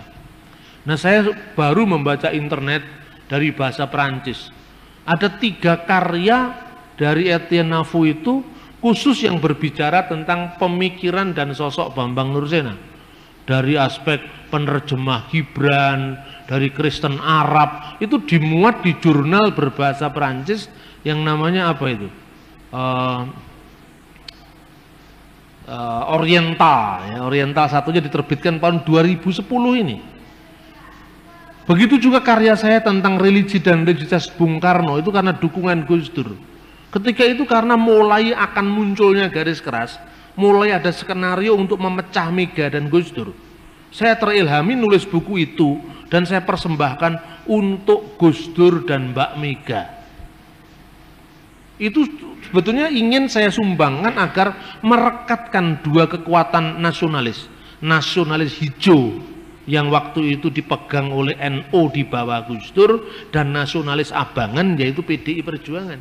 Nah saya baru membaca internet dari bahasa Perancis. Ada tiga karya dari Etienne Navo itu khusus yang berbicara tentang pemikiran dan sosok Bambang Nursena dari aspek penerjemah Gibran, dari Kristen Arab, itu dimuat di jurnal berbahasa Perancis yang namanya apa itu? Uh, uh, Oriental, ya, Oriental satunya diterbitkan tahun 2010 ini. Begitu juga karya saya tentang religi dan religiositas Bung Karno itu karena dukungan Gus Dur. Ketika itu karena mulai akan munculnya garis keras, mulai ada skenario untuk memecah Mega dan Gus Dur. Saya terilhami nulis buku itu dan saya persembahkan untuk Gus Dur dan Mbak Mega. Itu sebetulnya ingin saya sumbangkan agar merekatkan dua kekuatan nasionalis. Nasionalis hijau yang waktu itu dipegang oleh NU di bawah Gus Dur dan nasionalis abangan yaitu PDI Perjuangan.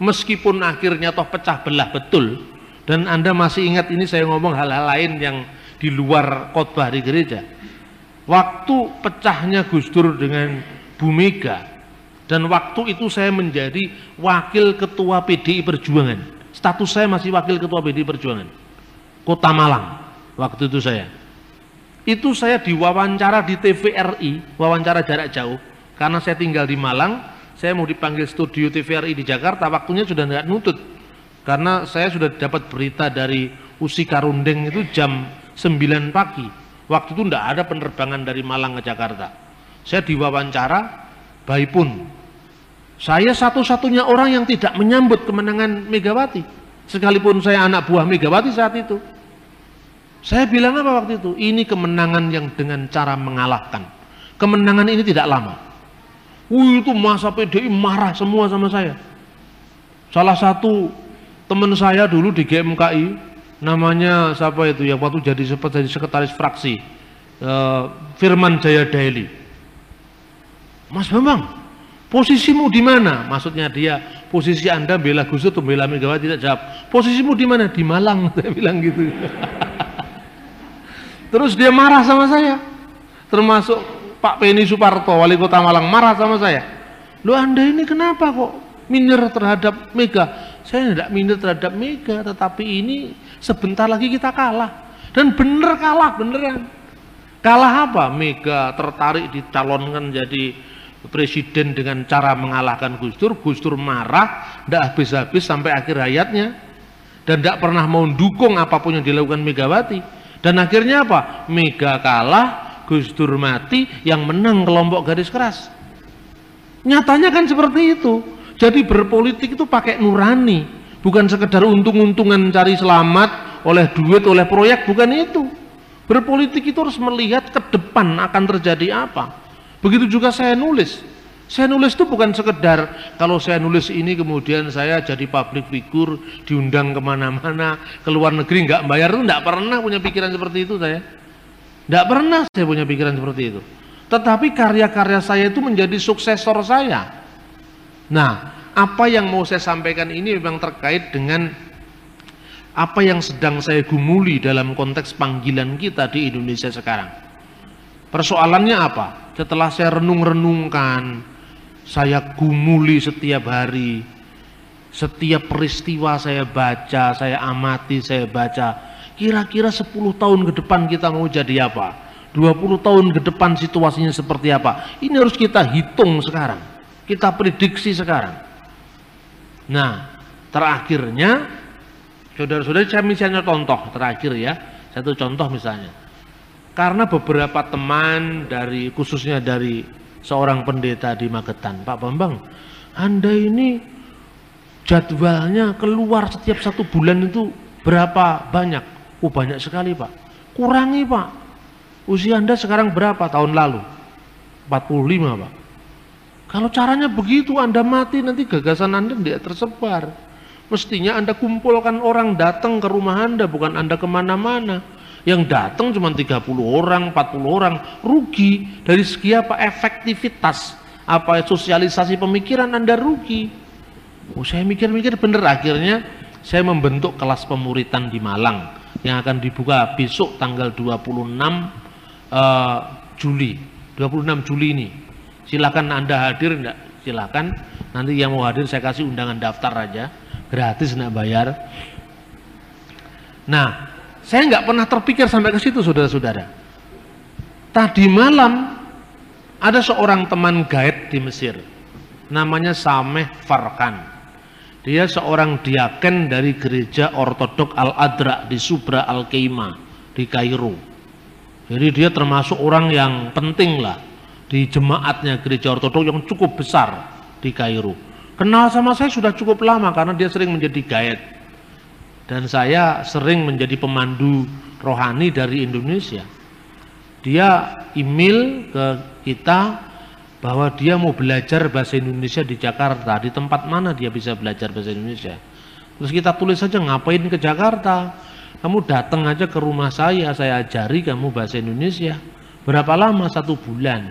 Meskipun akhirnya toh pecah belah betul, dan Anda masih ingat ini saya ngomong hal-hal lain yang di luar khotbah di gereja. Waktu pecahnya Gus Dur dengan Bu Mega dan waktu itu saya menjadi wakil ketua PDI Perjuangan. Status saya masih wakil ketua PDI Perjuangan. Kota Malang waktu itu saya. Itu saya diwawancara di TVRI, wawancara jarak jauh karena saya tinggal di Malang, saya mau dipanggil studio TVRI di Jakarta, waktunya sudah tidak nutut karena saya sudah dapat berita dari Usi Karundeng itu jam 9 pagi. Waktu itu tidak ada penerbangan dari Malang ke Jakarta. Saya diwawancara, baik pun. Saya satu-satunya orang yang tidak menyambut kemenangan Megawati. Sekalipun saya anak buah Megawati saat itu. Saya bilang apa waktu itu? Ini kemenangan yang dengan cara mengalahkan. Kemenangan ini tidak lama. Wih itu masa PDI marah semua sama saya. Salah satu teman saya dulu di GMKI namanya siapa itu yang waktu jadi seperti sekretaris fraksi uh, Firman Jaya Daily Mas Bambang posisimu di mana? Maksudnya dia posisi anda bela Gus Dur bela Megawati? Tidak jawab. Posisimu di mana? Di Malang saya bilang gitu. Terus dia marah sama saya. Termasuk Pak Penny Suparto wali kota Malang marah sama saya. Lu anda ini kenapa kok minder terhadap Mega? Saya tidak minder terhadap Mega, tetapi ini sebentar lagi kita kalah. Dan bener kalah, beneran. Kalah apa? Mega tertarik dicalonkan jadi presiden dengan cara mengalahkan Gus Dur. Gus Dur marah, tidak habis-habis sampai akhir hayatnya. Dan tidak pernah mau dukung apa pun yang dilakukan Megawati. Dan akhirnya apa? Mega kalah, Gus Dur mati, yang menang kelompok garis keras. Nyatanya kan seperti itu. Jadi berpolitik itu pakai nurani, bukan sekedar untung-untungan cari selamat oleh duit, oleh proyek, bukan itu. Berpolitik itu harus melihat ke depan akan terjadi apa. Begitu juga saya nulis. Saya nulis itu bukan sekedar kalau saya nulis ini kemudian saya jadi public figure, diundang ke mana-mana, ke luar negeri nggak bayar itu nggak pernah punya pikiran seperti itu saya. Nggak pernah saya punya pikiran seperti itu. Tetapi karya-karya saya itu menjadi suksesor saya. Nah, apa yang mau saya sampaikan ini memang terkait dengan apa yang sedang saya gumuli dalam konteks panggilan kita di Indonesia sekarang. Persoalannya apa? Setelah saya renung-renungkan, saya gumuli setiap hari. Setiap peristiwa saya baca saya amati saya baca. Kira-kira 10 tahun ke depan kita mau jadi apa? 20 tahun ke depan situasinya seperti apa? Ini harus kita hitung sekarang. Kita prediksi sekarang. Nah terakhirnya saudara-saudara saya misalnya contoh terakhir ya. Satu contoh misalnya karena beberapa teman dari khususnya dari seorang pendeta di Magetan, Pak Bambang, Anda ini jadwalnya keluar setiap satu bulan itu berapa banyak? Oh banyak sekali Pak. Kurangi Pak. Usia Anda sekarang berapa tahun lalu? 45 Pak. Kalau caranya begitu Anda mati nanti gagasan Anda tidak tersebar. Mestinya Anda kumpulkan orang datang ke rumah Anda bukan Anda ke mana-mana yang datang cuma 30 orang, 40 orang, rugi dari segi apa efektivitas, apa sosialisasi pemikiran Anda rugi. Oh, saya mikir-mikir bener akhirnya saya membentuk kelas pemuritan di Malang yang akan dibuka besok tanggal 26 uh, eh, Juli. 26 Juli ini. Silakan Anda hadir enggak? Silakan. Nanti yang mau hadir saya kasih undangan daftar aja. Gratis enggak bayar. Nah, saya nggak pernah terpikir sampai ke situ saudara-saudara. Tadi malam ada seorang teman guide di Mesir. Namanya Sameh Farkan. Dia seorang diaken dari gereja ortodok Al-Adra di Subra Al-Keima di Kairo. Jadi dia termasuk orang yang penting lah di jemaatnya gereja ortodok yang cukup besar di Kairo. Kenal sama saya sudah cukup lama karena dia sering menjadi guide dan saya sering menjadi pemandu rohani dari Indonesia. Dia email ke kita bahwa dia mau belajar bahasa Indonesia di Jakarta. Di tempat mana dia bisa belajar bahasa Indonesia? Terus kita tulis saja ngapain ke Jakarta? Kamu datang aja ke rumah saya, saya ajari kamu bahasa Indonesia. Berapa lama? Satu bulan.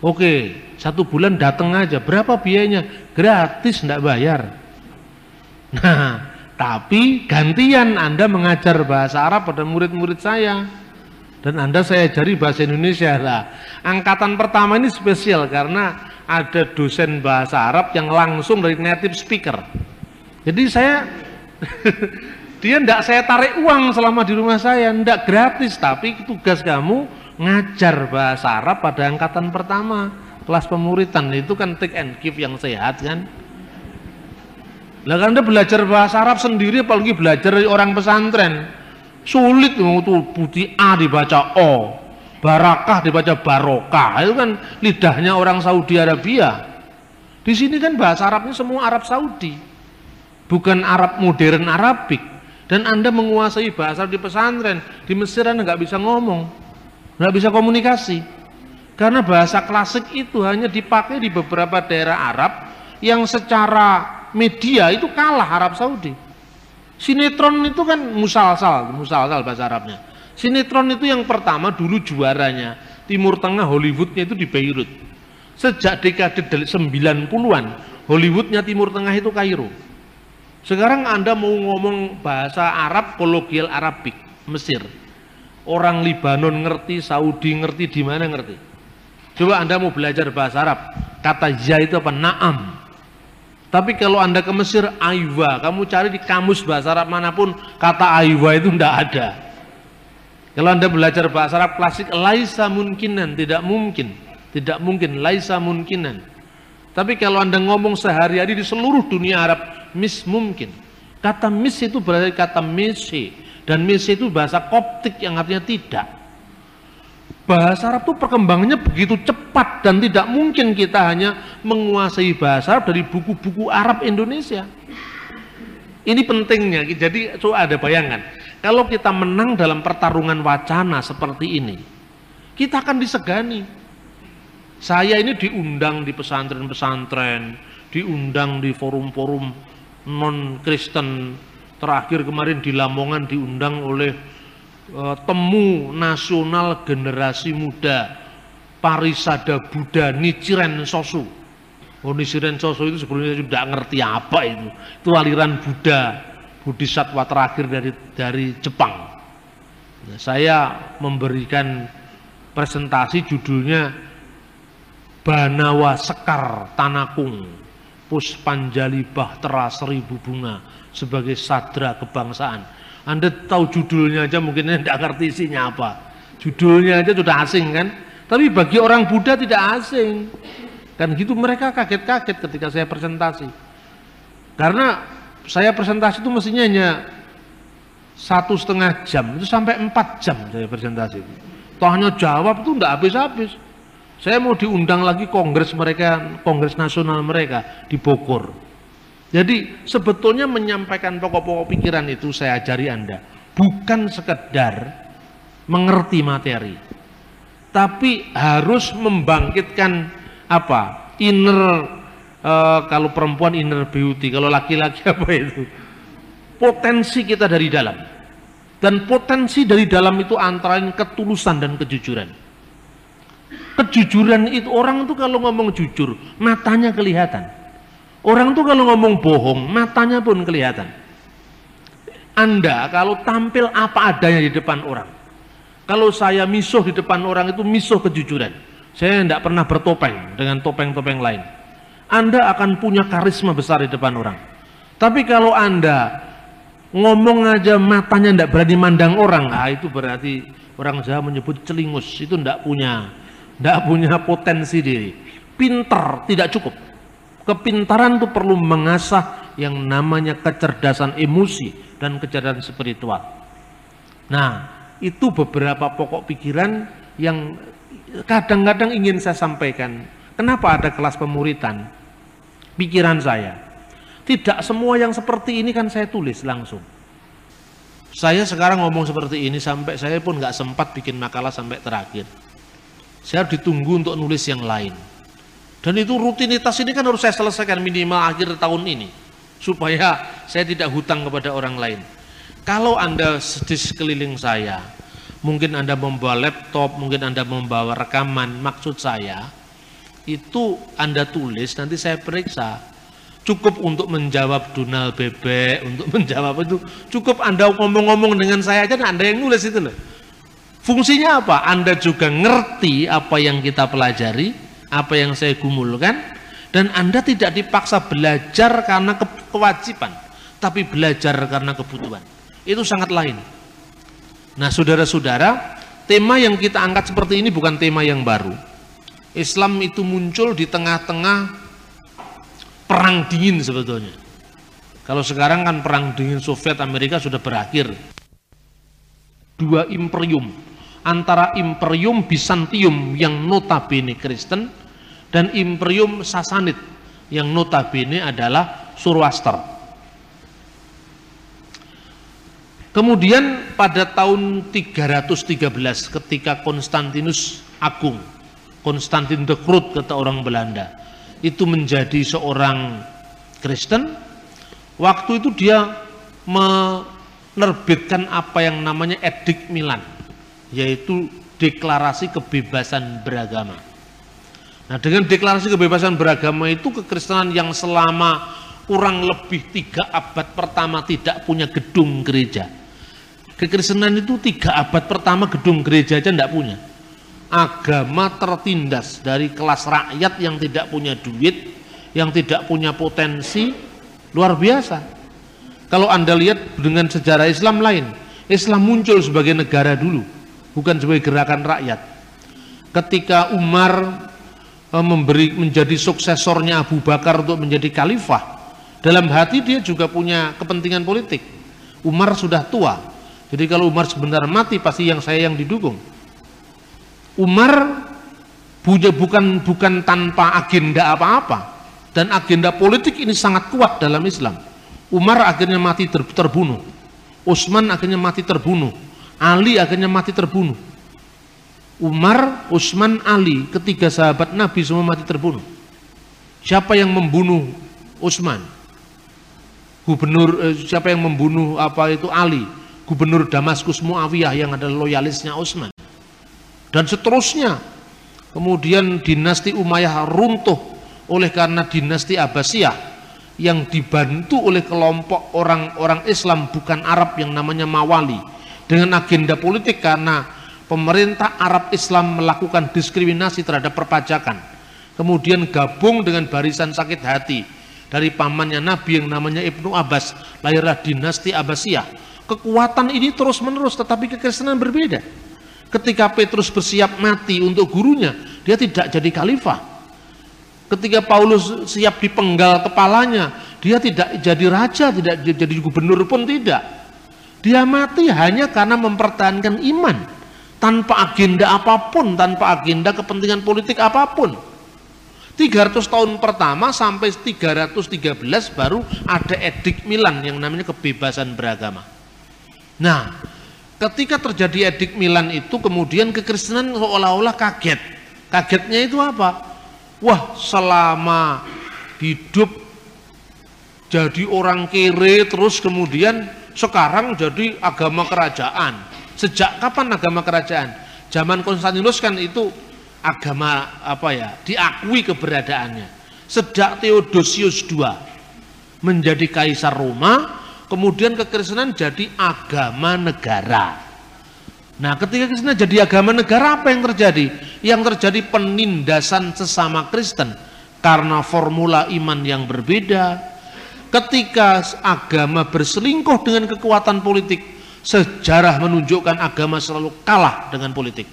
Oke, satu bulan datang aja. Berapa biayanya? Gratis, enggak bayar. Nah, tapi gantian Anda mengajar bahasa Arab pada murid-murid saya. Dan Anda saya ajari bahasa Indonesia. Lah, angkatan pertama ini spesial karena ada dosen bahasa Arab yang langsung dari native speaker. Jadi saya dia tidak saya tarik uang selama di rumah saya, tidak gratis, tapi tugas kamu ngajar bahasa Arab pada angkatan pertama kelas pemuritan itu kan take and give yang sehat kan lah kan belajar bahasa Arab sendiri apalagi belajar dari orang pesantren. Sulit itu putih A dibaca O, barakah dibaca barokah. Itu kan lidahnya orang Saudi Arabia. Di sini kan bahasa Arabnya semua Arab Saudi. Bukan Arab modern Arabik. Dan Anda menguasai bahasa di pesantren, di Mesir Anda nggak bisa ngomong, nggak bisa komunikasi. Karena bahasa klasik itu hanya dipakai di beberapa daerah Arab yang secara media itu kalah Arab Saudi. Sinetron itu kan musalsal, musalsal bahasa Arabnya. Sinetron itu yang pertama dulu juaranya Timur Tengah Hollywoodnya itu di Beirut. Sejak dekade 90-an Hollywoodnya Timur Tengah itu Kairo. Sekarang Anda mau ngomong bahasa Arab kologial Arabik, Mesir. Orang Libanon ngerti, Saudi ngerti, di mana ngerti. Coba Anda mau belajar bahasa Arab, kata ya itu apa? Naam. Tapi kalau Anda ke Mesir, Aiwa, kamu cari di kamus bahasa Arab mana pun, kata Aiwa itu tidak ada. Kalau Anda belajar bahasa Arab klasik, laisa mungkinan, tidak mungkin. Tidak mungkin, laisa mungkinan. Tapi kalau Anda ngomong sehari-hari di seluruh dunia Arab, mis mungkin. Kata mis itu berarti kata misi. Dan misi itu bahasa koptik yang artinya tidak bahasa Arab itu perkembangannya begitu cepat dan tidak mungkin kita hanya menguasai bahasa Arab dari buku-buku Arab Indonesia. Ini pentingnya. Jadi so ada bayangan. Kalau kita menang dalam pertarungan wacana seperti ini, kita akan disegani. Saya ini diundang di pesantren-pesantren, diundang di forum-forum non-Kristen. Terakhir kemarin di Lamongan diundang oleh temu nasional generasi muda Parisada Buddha Nichiren Sosu. Oh Nichiren Sosu itu sebelumnya sudah ngerti apa itu. Itu aliran Buddha, Bodhisattva terakhir dari dari Jepang. Nah, saya memberikan presentasi judulnya Banawa Sekar Tanakung Puspanjali Bahtera Seribu Bunga sebagai sadra kebangsaan. Anda tahu judulnya aja mungkin tidak ngerti isinya apa. Judulnya aja sudah asing kan? Tapi bagi orang Buddha tidak asing. Kan gitu mereka kaget-kaget ketika saya presentasi. Karena saya presentasi itu mestinya hanya satu setengah jam, itu sampai empat jam saya presentasi. Toh hanya jawab itu tidak habis-habis. Saya mau diundang lagi kongres mereka, kongres nasional mereka di Bogor. Jadi sebetulnya menyampaikan pokok-pokok pikiran itu saya ajari Anda. Bukan sekedar mengerti materi. Tapi harus membangkitkan apa? Inner, uh, kalau perempuan inner beauty, kalau laki-laki apa itu? Potensi kita dari dalam. Dan potensi dari dalam itu antara ketulusan dan kejujuran. Kejujuran itu orang tuh kalau ngomong jujur, matanya kelihatan. Orang tuh kalau ngomong bohong, matanya pun kelihatan. Anda kalau tampil apa adanya di depan orang. Kalau saya misuh di depan orang itu misuh kejujuran. Saya tidak pernah bertopeng dengan topeng-topeng lain. Anda akan punya karisma besar di depan orang. Tapi kalau Anda ngomong aja matanya tidak berani mandang orang, ah itu berarti orang Jawa menyebut celingus, itu tidak punya tidak punya potensi diri. Pintar tidak cukup. Kepintaran itu perlu mengasah yang namanya kecerdasan emosi dan kecerdasan spiritual. Nah, itu beberapa pokok pikiran yang kadang-kadang ingin saya sampaikan. Kenapa ada kelas pemuritan? Pikiran saya. Tidak semua yang seperti ini kan saya tulis langsung. Saya sekarang ngomong seperti ini sampai saya pun nggak sempat bikin makalah sampai terakhir saya ditunggu untuk nulis yang lain dan itu rutinitas ini kan harus saya selesaikan minimal akhir tahun ini. Supaya saya tidak hutang kepada orang lain. Kalau anda di sekeliling saya mungkin anda membawa laptop mungkin anda membawa rekaman maksud saya itu anda tulis nanti saya periksa. Cukup untuk menjawab dunal bebek untuk menjawab itu. Cukup anda ngomong-ngomong dengan saya aja anda yang nulis itu loh. Fungsinya apa? Anda juga ngerti apa yang kita pelajari, apa yang saya gumulkan, dan Anda tidak dipaksa belajar karena ke kewajiban, tapi belajar karena kebutuhan. Itu sangat lain. Nah, saudara-saudara, tema yang kita angkat seperti ini bukan tema yang baru. Islam itu muncul di tengah-tengah perang dingin sebetulnya. Kalau sekarang kan perang dingin Soviet Amerika sudah berakhir. Dua imperium antara Imperium Bizantium yang notabene Kristen dan Imperium Sasanid yang notabene adalah Surwaster. Kemudian pada tahun 313 ketika Konstantinus Agung, Konstantin the Groot kata orang Belanda, itu menjadi seorang Kristen, waktu itu dia menerbitkan apa yang namanya Edik Milan yaitu deklarasi kebebasan beragama. Nah dengan deklarasi kebebasan beragama itu kekristenan yang selama kurang lebih tiga abad pertama tidak punya gedung gereja. Kekristenan itu tiga abad pertama gedung gereja aja tidak punya. Agama tertindas dari kelas rakyat yang tidak punya duit, yang tidak punya potensi, luar biasa. Kalau anda lihat dengan sejarah Islam lain, Islam muncul sebagai negara dulu bukan sebagai gerakan rakyat. Ketika Umar eh, memberi menjadi suksesornya Abu Bakar untuk menjadi khalifah, dalam hati dia juga punya kepentingan politik. Umar sudah tua, jadi kalau Umar sebentar mati pasti yang saya yang didukung. Umar punya bukan bukan tanpa agenda apa-apa dan agenda politik ini sangat kuat dalam Islam. Umar akhirnya mati terbunuh. Utsman akhirnya mati terbunuh Ali akhirnya mati terbunuh. Umar, Utsman, Ali, ketiga sahabat Nabi semua mati terbunuh. Siapa yang membunuh Utsman? Gubernur eh, siapa yang membunuh apa itu Ali? Gubernur Damaskus Muawiyah yang adalah loyalisnya Utsman. Dan seterusnya. Kemudian dinasti Umayyah runtuh oleh karena dinasti Abbasiyah yang dibantu oleh kelompok orang-orang Islam bukan Arab yang namanya Mawali dengan agenda politik karena pemerintah Arab Islam melakukan diskriminasi terhadap perpajakan. Kemudian gabung dengan barisan sakit hati dari pamannya Nabi yang namanya Ibnu Abbas lahirlah dinasti Abbasiyah. Kekuatan ini terus menerus tetapi kekristenan berbeda. Ketika Petrus bersiap mati untuk gurunya dia tidak jadi khalifah. Ketika Paulus siap dipenggal kepalanya dia tidak jadi raja tidak jadi gubernur pun tidak dia mati hanya karena mempertahankan iman tanpa agenda apa pun, tanpa agenda kepentingan politik apa pun. 300 tahun pertama sampai 313 baru ada edik Milan yang namanya kebebasan beragama. Nah, ketika terjadi edik Milan itu kemudian kekristenan seolah-olah kaget. Kagetnya itu apa? Wah, selama hidup jadi orang kere terus kemudian sekarang jadi agama kerajaan Sejak kapan agama kerajaan? Zaman Konstantinus kan itu agama apa ya? Diakui keberadaannya. Sejak Theodosius II menjadi kaisar Roma, kemudian kekristenan jadi agama negara. Nah, ketika Kristen jadi agama negara apa yang terjadi? Yang terjadi penindasan sesama Kristen karena formula iman yang berbeda. Ketika agama berselingkuh dengan kekuatan politik, Sejarah menunjukkan agama selalu kalah dengan politik.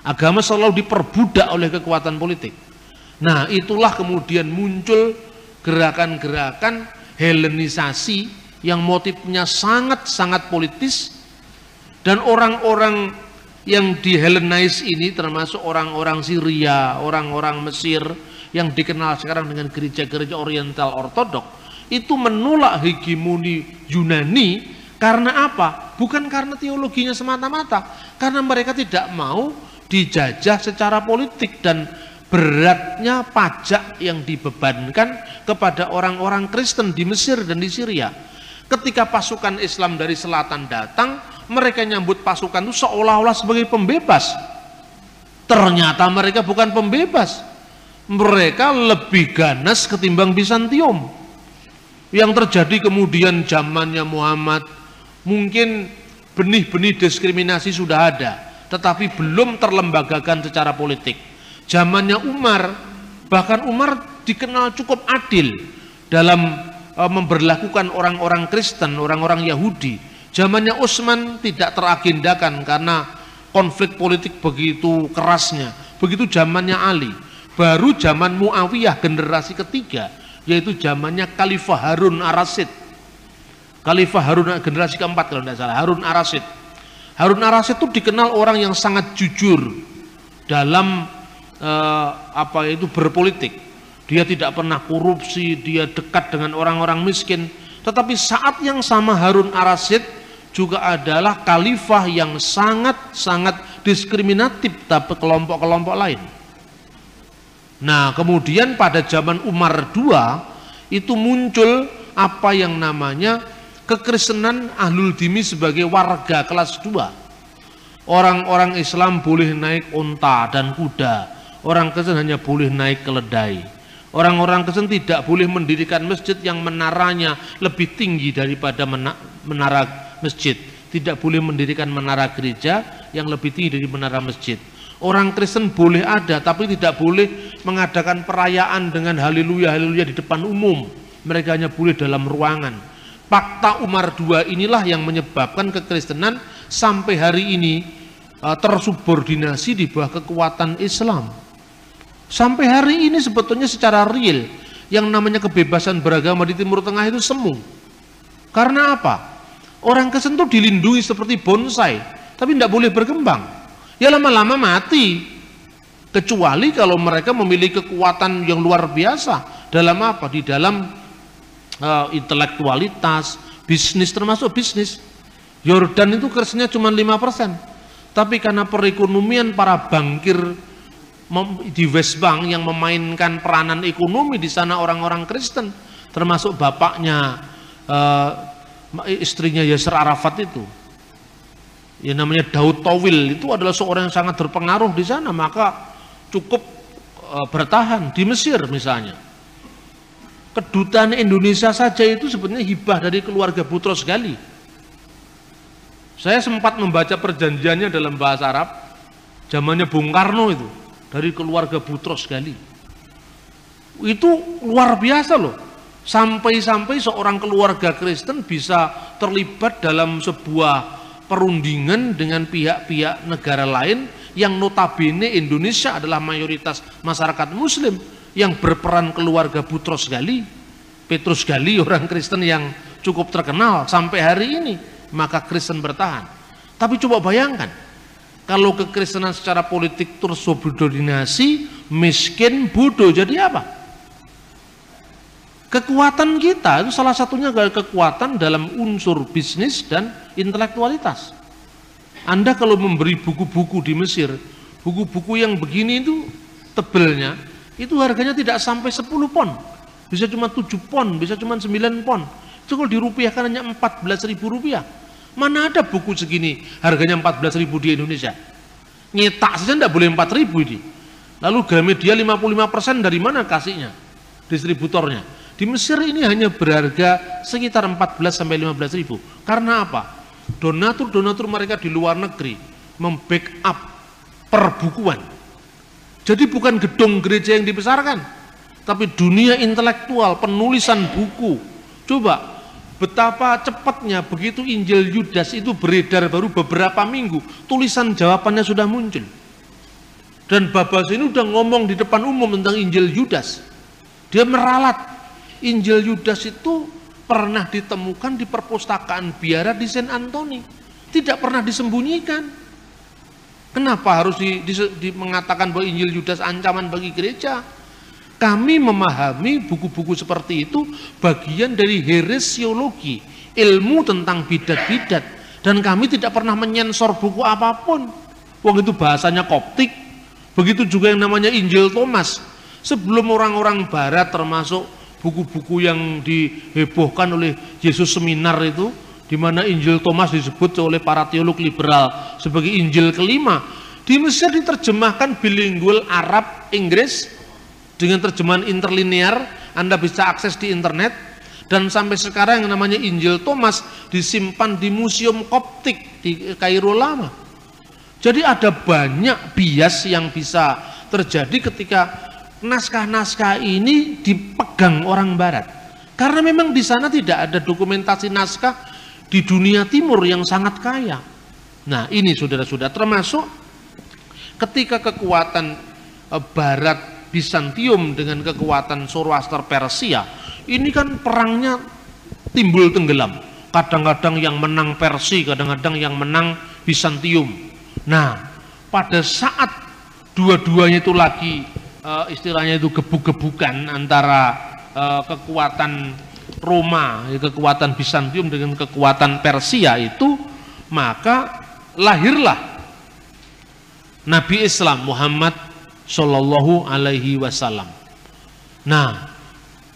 Agama selalu diperbudak oleh kekuatan politik. Nah, itulah kemudian muncul gerakan-gerakan Helenisasi yang motifnya sangat-sangat politis dan orang-orang yang di Hellenais ini termasuk orang-orang Syria, orang-orang Mesir yang dikenal sekarang dengan gereja-gereja oriental ortodok itu menolak hegemoni Yunani karena apa? Bukan karena teologinya semata-mata, karena mereka tidak mau dijajah secara politik dan beratnya pajak yang dibebankan kepada orang-orang Kristen di Mesir dan di Syria. Ketika pasukan Islam dari selatan datang, mereka nyambut pasukan itu seolah-olah sebagai pembebas. Ternyata mereka bukan pembebas. Mereka lebih ganas ketimbang Bizantium. Yang terjadi kemudian zamannya Muhammad, Mungkin benih-benih diskriminasi sudah ada, tetapi belum terlembagakan secara politik. Zamannya Umar, bahkan Umar dikenal cukup adil dalam e, memberlakukan orang-orang Kristen, orang-orang Yahudi. Zamannya Utsman tidak teragendakan karena konflik politik begitu kerasnya. Begitu zamannya Ali. Baru zaman Muawiyah generasi ketiga, yaitu zamannya Khalifah Harun Ar-Rasyid. Khalifah Harun generasi keempat kalau tidak salah Harun Arasid Harun Arasid itu dikenal orang yang sangat jujur dalam eh, apa itu berpolitik. Dia tidak pernah korupsi dia dekat dengan orang-orang miskin. Tetapi saat yang sama Harun Arasid juga adalah khalifah yang sangat-sangat diskriminatif tapi kelompok-kelompok lain nah kemudian pada zaman Umar II itu muncul apa yang namanya kekristenan ahlul dimi sebagai warga kelas 2 orang-orang Islam boleh naik unta dan kuda. Orang Kristen hanya boleh naik keledai. Orang-orang Kristen tidak boleh mendirikan masjid yang menaranya lebih tinggi daripada menara masjid. Tidak boleh mendirikan menara gereja yang lebih tinggi dari menara masjid Orang Kristen boleh ada tapi tidak boleh mengadakan perayaan dengan haleluya haleluya di depan umum. Mereka hanya boleh dalam ruangan Fakta Umar II inilah yang menyebabkan kekristenan sampai hari ini uh, tersubordinasi di bawah kekuatan Islam. Sampai hari ini sebetulnya secara real yang namanya kebebasan beragama di Timur Tengah itu semu. Karena apa? Orang Kristen itu dilindungi seperti bonsai, tapi tidak boleh berkembang. Ya lama-lama mati. Kecuali kalau mereka memiliki kekuatan yang luar biasa dalam apa? Di dalam uh, intelektualitas, bisnis termasuk bisnis. Yordan itu kerasnya cuma 5%. Tapi karena perekonomian para bankir di West Bank yang memainkan peranan ekonomi di sana orang-orang Kristen, termasuk bapaknya uh, istrinya Yasser Arafat itu. Ya namanya Daud Towil itu adalah seorang yang sangat berpengaruh di sana, maka cukup uh, bertahan di Mesir misalnya. Kedutaan Indonesia saja itu sebenarnya hibah dari keluarga Butros Gali. Saya sempat membaca perjanjiannya dalam bahasa Arab, zamannya Bung Karno itu dari keluarga Butros Gali. Itu luar biasa loh. Sampai-sampai seorang keluarga Kristen bisa terlibat dalam sebuah perundingan dengan pihak-pihak negara lain yang notabene Indonesia adalah mayoritas masyarakat muslim yang berperan keluarga Butros Gali. Petrus Gali orang Kristen yang cukup terkenal sampai hari ini, maka Kristen bertahan. Tapi coba bayangkan, kalau kekristenan secara politik terus subordinasi, miskin, bodoh, jadi apa? Kekuatan kita itu salah satunya adalah kekuatan dalam unsur bisnis dan intelektualitas. Anda kalau memberi buku-buku di Mesir, buku-buku yang begini itu tebelnya, itu harganya tidak sampai 10 pon. Bisa cuma 7 pon, bisa cuma 9 pon. Itu kalau dirupiahkan hanya 14 ribu rupiah. Mana ada buku segini harganya 14 ribu di Indonesia? Nyetak saja tidak boleh 4 ribu ini. Lalu Gramedia 55% dari mana kasihnya? Distributornya. Di Mesir ini hanya berharga sekitar 14 sampai 15 ribu. Karena apa? Donatur-donatur mereka di luar negeri membackup perbukuan. Jadi bukan gedung gereja yang dibesarkan, tapi dunia intelektual, penulisan buku. Coba Betapa cepatnya begitu Injil Yudas itu beredar baru beberapa minggu, tulisan jawabannya sudah muncul. Dan Babas ini udah ngomong di depan umum tentang Injil Yudas. Dia meralat Injil Yudas itu pernah ditemukan di perpustakaan biara di Saint Anthony. Tidak pernah disembunyikan. Kenapa harus di, di, di, mengatakan bahwa Injil Yudas ancaman bagi gereja? Kami memahami buku-buku seperti itu bagian dari heresiologi, ilmu tentang bidat-bidat. Dan kami tidak pernah menyensor buku apa pun. Wong itu bahasanya koptik. Begitu juga yang namanya Injil Thomas. Sebelum orang-orang barat termasuk buku-buku yang dihebohkan oleh Yesus Seminar itu, di mana Injil Thomas disebut oleh para teolog liberal sebagai Injil kelima. Di Mesir diterjemahkan bilingual Arab, Inggris, dengan terjemahan interlinear Anda bisa akses di internet dan sampai sekarang yang namanya Injil Thomas disimpan di Museum Koptik di Kairo lama. Jadi ada banyak bias yang bisa terjadi ketika naskah-naskah ini dipegang orang barat. Karena memang di sana tidak ada dokumentasi naskah di dunia timur yang sangat kaya. Nah, ini saudara-saudara termasuk ketika kekuatan eh, barat Bizantium dengan kekuatan Zoroaster Persia, ini kan perangnya timbul tenggelam. Kadang-kadang yang menang Persia, kadang-kadang yang menang Bizantium. Nah, pada saat dua-duanya itu lagi uh, istilahnya itu gebuk-gebukan antara uh, kekuatan Roma, ya, kekuatan Bizantium dengan kekuatan Persia itu, maka lahirlah Nabi Islam Muhammad Shallallahu Alaihi Wasallam. Nah,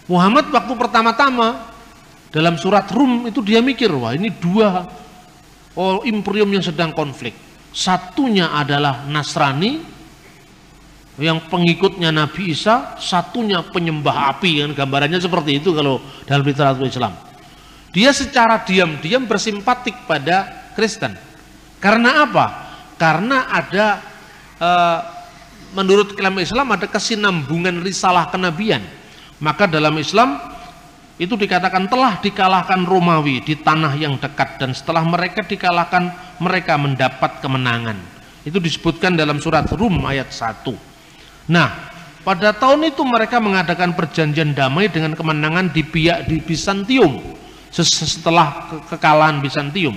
Muhammad waktu pertama-tama dalam surat Rum itu dia mikir wah ini dua oh, imperium yang sedang konflik. Satunya adalah Nasrani yang pengikutnya Nabi Isa, satunya penyembah api kan gambarannya seperti itu kalau dalam literatur Islam. Dia secara diam-diam bersimpatik pada Kristen. Karena apa? Karena ada uh, menurut klaim Islam ada kesinambungan risalah kenabian. Maka dalam Islam itu dikatakan telah dikalahkan Romawi di tanah yang dekat dan setelah mereka dikalahkan mereka mendapat kemenangan. Itu disebutkan dalam surat Rum ayat 1. Nah, pada tahun itu mereka mengadakan perjanjian damai dengan kemenangan di pihak di Bizantium setelah kekalahan Bizantium.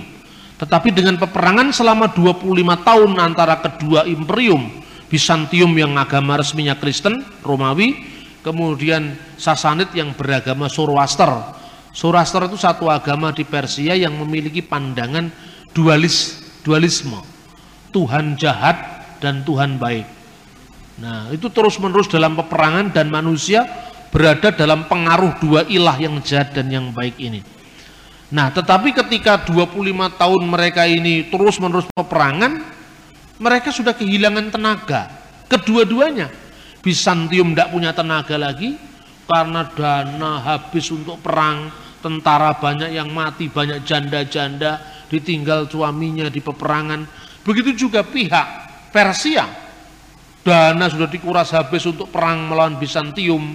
Tetapi dengan peperangan selama 25 tahun antara kedua imperium Bizantium yang agama resminya Kristen, Romawi, kemudian Sasanid yang beragama Zoroaster. Zoroaster itu satu agama di Persia yang memiliki pandangan dualis, dualisme. Tuhan jahat dan Tuhan baik. Nah, itu terus-menerus dalam peperangan dan manusia berada dalam pengaruh dua ilah yang jahat dan yang baik ini. Nah, tetapi ketika 25 tahun mereka ini terus-menerus peperangan, mereka sudah kehilangan tenaga. Kedua-duanya. Bizantium tidak punya tenaga lagi karena dana habis untuk perang, tentara banyak yang mati, banyak janda-janda ditinggal suaminya di peperangan. Begitu juga pihak Persia. Dana sudah dikuras habis untuk perang melawan Bizantium.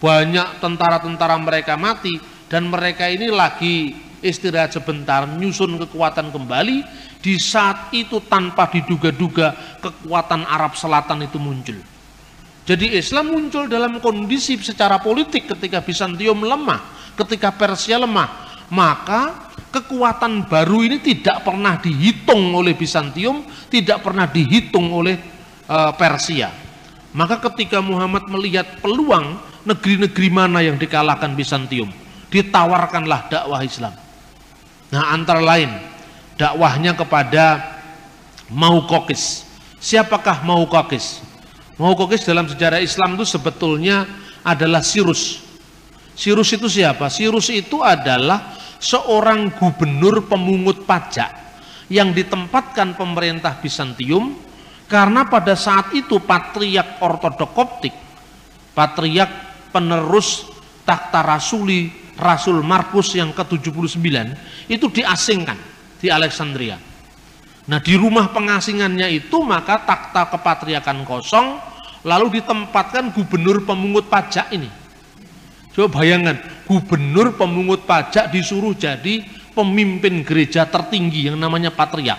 Banyak tentara-tentara mereka mati dan mereka ini lagi istirahat sebentar nyusun kekuatan kembali. Di saat itu tanpa diduga-duga kekuatan Arab Selatan itu muncul. Jadi Islam muncul dalam kondisi secara politik ketika Bizantium lemah ketika Persia lemah. Maka kekuatan baru ini tidak pernah dihitung oleh Bizantium tidak pernah dihitung oleh uh, Persia maka ketika Muhammad melihat peluang negeri-negeri mana yang dikalahkan Bizantium ditawarkanlah dakwah Islam. Nah antara lain dakwahnya kepada Maukokis. Siapakah Maukokis? Maukokis dalam sejarah Islam itu sebetulnya adalah Sirus. Sirus itu siapa? Sirus itu adalah seorang gubernur pemungut pajak yang ditempatkan pemerintah Bizantium karena pada saat itu patriak ortodok koptik, patriak penerus takhta rasuli Rasul Markus yang ke-79 itu diasingkan di Alexandria. Nah, di rumah pengasingannya itu maka takhta kepatriakan kosong lalu ditempatkan gubernur pemungut pajak ini. Coba bayangkan, gubernur pemungut pajak disuruh jadi pemimpin gereja tertinggi yang namanya patriak.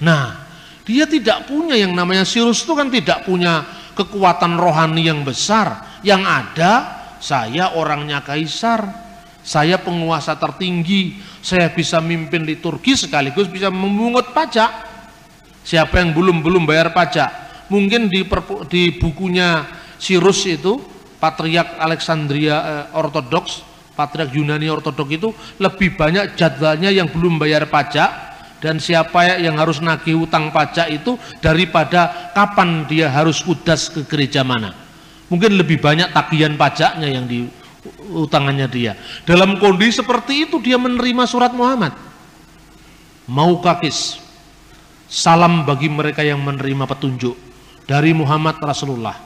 Nah, dia tidak punya yang namanya Sirus itu kan tidak punya kekuatan rohani yang besar. Yang ada saya orangnya kaisar, saya penguasa tertinggi, saya bisa mimpin liturgi sekaligus bisa memungut pajak. Siapa yang belum belum bayar pajak? Mungkin di, di bukunya Sirus itu, Patriark Alexandria eh, Ortodoks, Patriark Yunani Ortodoks itu lebih banyak jadwalnya yang belum bayar pajak dan siapa yang harus nagih utang pajak itu daripada kapan dia harus kudas ke gereja mana. Mungkin lebih banyak tagihan pajaknya yang di utangannya dia. Dalam kondisi seperti itu dia menerima surat Muhammad. Mau kakis. Salam bagi mereka yang menerima petunjuk dari Muhammad Rasulullah.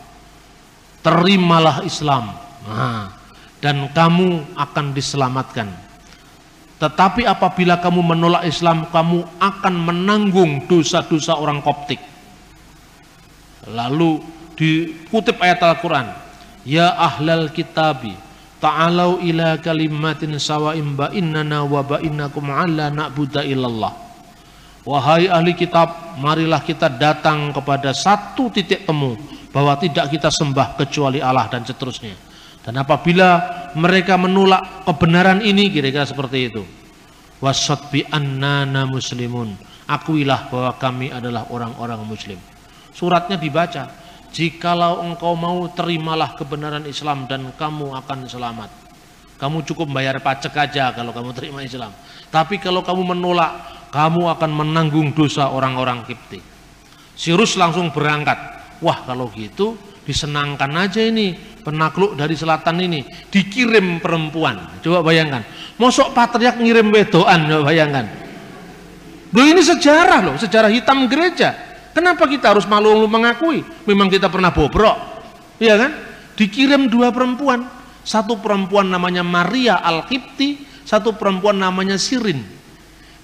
Terimalah Islam. Nah, dan kamu akan diselamatkan. Tetapi apabila kamu menolak Islam, kamu akan menanggung dosa-dosa orang Koptik. Lalu dikutip ayat Al-Quran, Ya ahlal kitabi, Ta'alau ila kalimatin sawa'im ba'innana wa ba'innakum ala na'budu illallah. Wahai ahli kitab, marilah kita datang kepada satu titik temu bahwa tidak kita sembah kecuali Allah dan seterusnya. Dan apabila mereka menolak kebenaran ini kira-kira seperti itu. Wasat bi annana muslimun. Akuilah bahwa kami adalah orang-orang muslim. Suratnya dibaca Jikalau engkau mau terimalah kebenaran Islam dan kamu akan selamat. Kamu cukup bayar pajak aja kalau kamu terima Islam. Tapi kalau kamu menolak, kamu akan menanggung dosa orang-orang Kipti. Sirus langsung berangkat. Wah kalau gitu disenangkan aja ini penakluk dari selatan ini dikirim perempuan. Coba bayangkan. Mosok patriak ngirim wedoan, coba bayangkan. Loh ini sejarah loh, sejarah hitam gereja Kenapa kita harus malu-malu mengakui? Memang kita pernah bobrok. Iya kan? Dikirim dua perempuan. Satu perempuan namanya Maria Al-Kipti, satu perempuan namanya Sirin.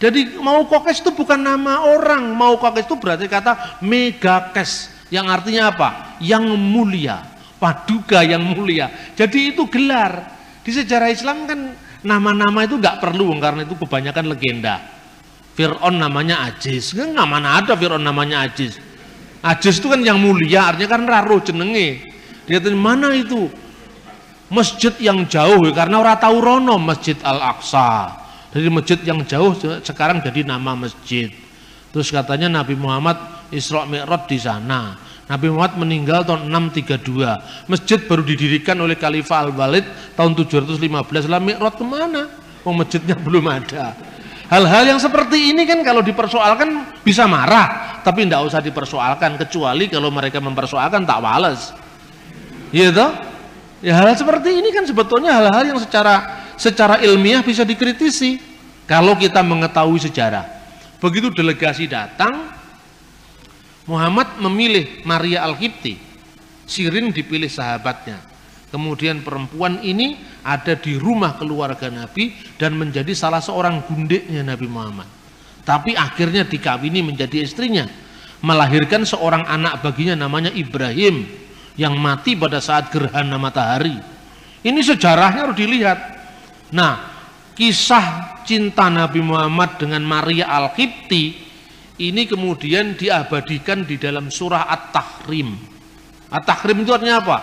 Jadi mau kokes itu bukan nama orang, mau kokes itu berarti kata megakes yang artinya apa? Yang mulia, paduka yang mulia. Jadi itu gelar. Di sejarah Islam kan nama-nama itu nggak perlu karena itu kebanyakan legenda. Fir'aun namanya Ajis. Kan nggak mana ada Fir'aun namanya Ajis. Ajis itu kan yang mulia, artinya kan raro jenenge. Dia tanya, mana itu? Masjid yang jauh, karena orang tahu rono Masjid Al-Aqsa. Dari masjid yang jauh sekarang jadi nama masjid. Terus katanya Nabi Muhammad Isra Mi'raj di sana. Nabi Muhammad meninggal tahun 632. Masjid baru didirikan oleh Khalifah Al-Walid tahun 715. Lah Mi'raj ke mana? Oh masjidnya belum ada. Hal-hal yang seperti ini kan kalau dipersoalkan bisa marah, tapi tidak usah dipersoalkan kecuali kalau mereka mempersoalkan tak wales. Iya toh? Ya hal, hal seperti ini kan sebetulnya hal-hal yang secara secara ilmiah bisa dikritisi kalau kita mengetahui sejarah. Begitu delegasi datang, Muhammad memilih Maria Al-Qibti. Sirin dipilih sahabatnya. Kemudian perempuan ini ada di rumah keluarga Nabi dan menjadi salah seorang gundeknya Nabi Muhammad. Tapi akhirnya dikawini menjadi istrinya. Melahirkan seorang anak baginya namanya Ibrahim yang mati pada saat gerhana matahari. Ini sejarahnya harus dilihat. Nah, kisah cinta Nabi Muhammad dengan Maria Al-Qibti ini kemudian diabadikan di dalam surah At-Tahrim. At-Tahrim itu artinya apa?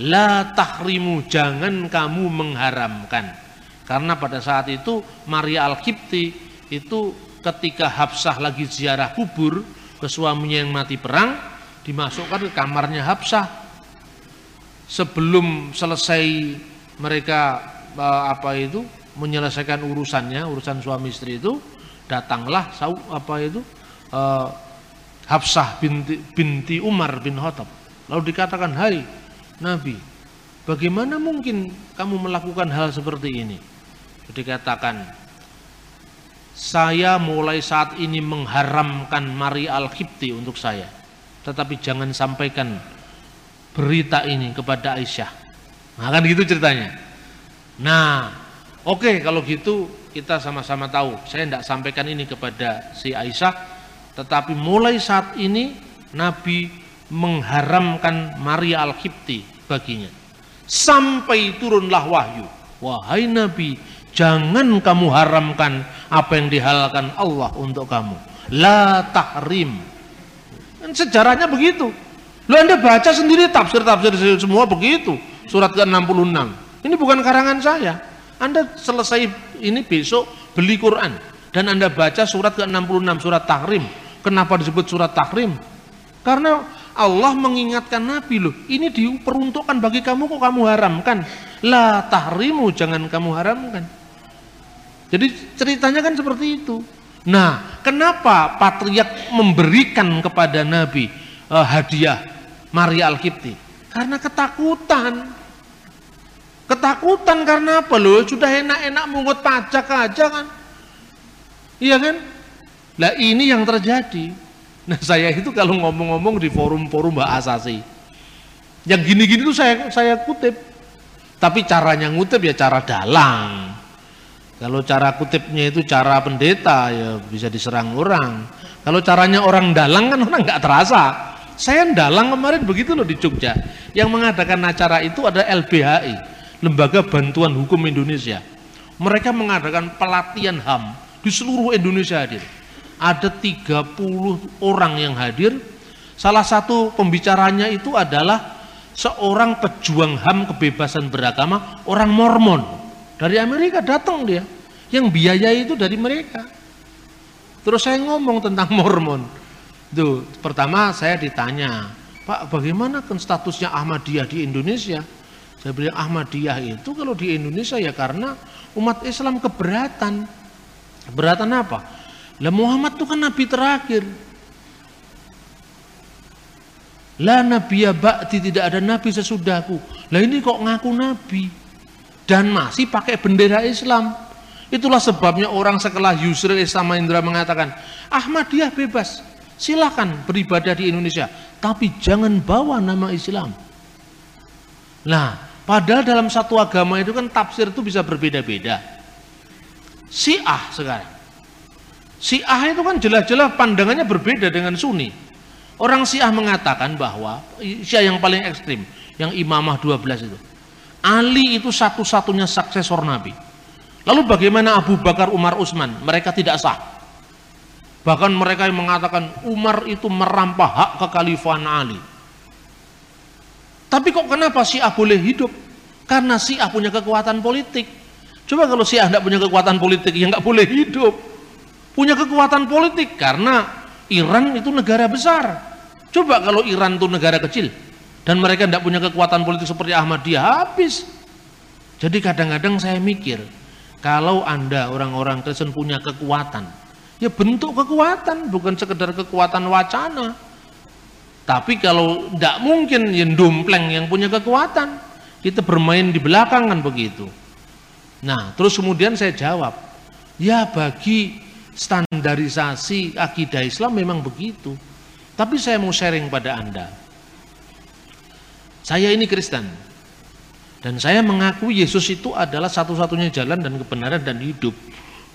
La tahrimu, jangan kamu mengharamkan. Karena pada saat itu Maria Al-Qibti itu ketika Habsah lagi ziarah kubur ke suaminya yang mati perang, dimasukkan ke kamarnya Habsah. Sebelum selesai mereka eh, apa itu menyelesaikan urusannya, urusan suami istri itu, datanglah apa itu uh, Hafsah binti, binti Umar bin Khattab. Lalu dikatakan, "Hai Nabi, bagaimana mungkin kamu melakukan hal seperti ini? Dikatakan, saya mulai saat ini mengharamkan Mari Al-Khibti untuk saya. Tetapi jangan sampaikan berita ini kepada Aisyah. Nah kan gitu ceritanya. Nah, oke okay, kalau gitu kita sama-sama tahu. Saya tidak sampaikan ini kepada si Aisyah. Tetapi mulai saat ini Nabi mengharamkan Maria Al-Khibti baginya. Sampai turunlah wahyu. Wahai Nabi, jangan kamu haramkan apa yang dihalalkan Allah untuk kamu. La tahrim. Dan sejarahnya begitu. Lo Anda baca sendiri tafsir-tafsir semua begitu. Surat ke-66. Ini bukan karangan saya. Anda selesai ini besok beli Quran dan Anda baca surat ke-66 surat Tahrim. Kenapa disebut surat Tahrim? Karena Allah mengingatkan Nabi loh, ini diperuntukkan bagi kamu kok kamu haramkan. La tahrimu jangan kamu haramkan. Jadi ceritanya kan seperti itu. Nah, kenapa patriark memberikan kepada Nabi uh, hadiah Maria Al-Qibti? Karena ketakutan. Ketakutan karena apa loh? Sudah enak-enak mungut pajak aja kan. Iya kan? Nah ini yang terjadi. Nah saya itu kalau ngomong-ngomong di forum-forum Mbak Asasi, yang gini-gini tuh saya saya kutip. Tapi caranya ngutip ya cara dalang. Kalau cara kutipnya itu cara pendeta ya bisa diserang orang. Kalau caranya orang dalang kan orang nggak terasa. Saya dalang kemarin begitu loh di Jogja. Yang mengadakan acara itu ada LBHI, Lembaga Bantuan Hukum Indonesia. Mereka mengadakan pelatihan HAM di seluruh Indonesia hadir ada 30 orang yang hadir. Salah satu pembicaranya itu adalah seorang pejuang HAM kebebasan beragama, orang Mormon. Dari Amerika datang dia. Yang biaya itu dari mereka. Terus saya ngomong tentang Mormon. Tuh, pertama saya ditanya, Pak bagaimana kan statusnya Ahmadiyah di Indonesia? Saya bilang Ahmadiyah itu kalau di Indonesia ya karena umat Islam keberatan. Keberatan apa? Lah Muhammad itu kan nabi terakhir. La ya ba'ti tidak ada nabi sesudahku. Lah ini kok ngaku nabi dan masih pakai bendera Islam. Itulah sebabnya orang sekelah Yusril Islam Indra mengatakan, Ahmadiyah bebas, silahkan beribadah di Indonesia, tapi jangan bawa nama Islam. Nah, padahal dalam satu agama itu kan tafsir itu bisa berbeda-beda. Syiah sekarang Syiah itu kan jelas-jelas pandangannya berbeda dengan Sunni. Orang Syiah mengatakan bahwa Syiah yang paling ekstrim, yang Imamah 12 itu. Ali itu satu-satunya suksesor Nabi. Lalu bagaimana Abu Bakar, Umar, Utsman? Mereka tidak sah. Bahkan mereka yang mengatakan Umar itu merampah hak kekhalifahan Ali. Tapi kok kenapa Syiah boleh hidup? Karena Syiah punya kekuatan politik. Coba kalau Syiah tidak punya kekuatan politik, ya nggak boleh hidup punya kekuatan politik karena Iran itu negara besar. Coba kalau Iran itu negara kecil dan mereka tidak punya kekuatan politik seperti Ahmadiyah habis. Jadi kadang-kadang saya mikir Kalau Anda orang-orang Kristen punya kekuatan, ya bentuk kekuatan, bukan sekedar kekuatan wacana. Tapi kalau tidak mungkin yang dompleng yang punya kekuatan, kita bermain di belakang kan begitu. Nah, terus kemudian saya jawab, ya bagi standarisasi akidah Islam memang begitu. Tapi saya mau sharing pada Anda. Saya ini Kristen, dan saya mengaku Yesus itu adalah satu-satunya jalan dan kebenaran dan hidup.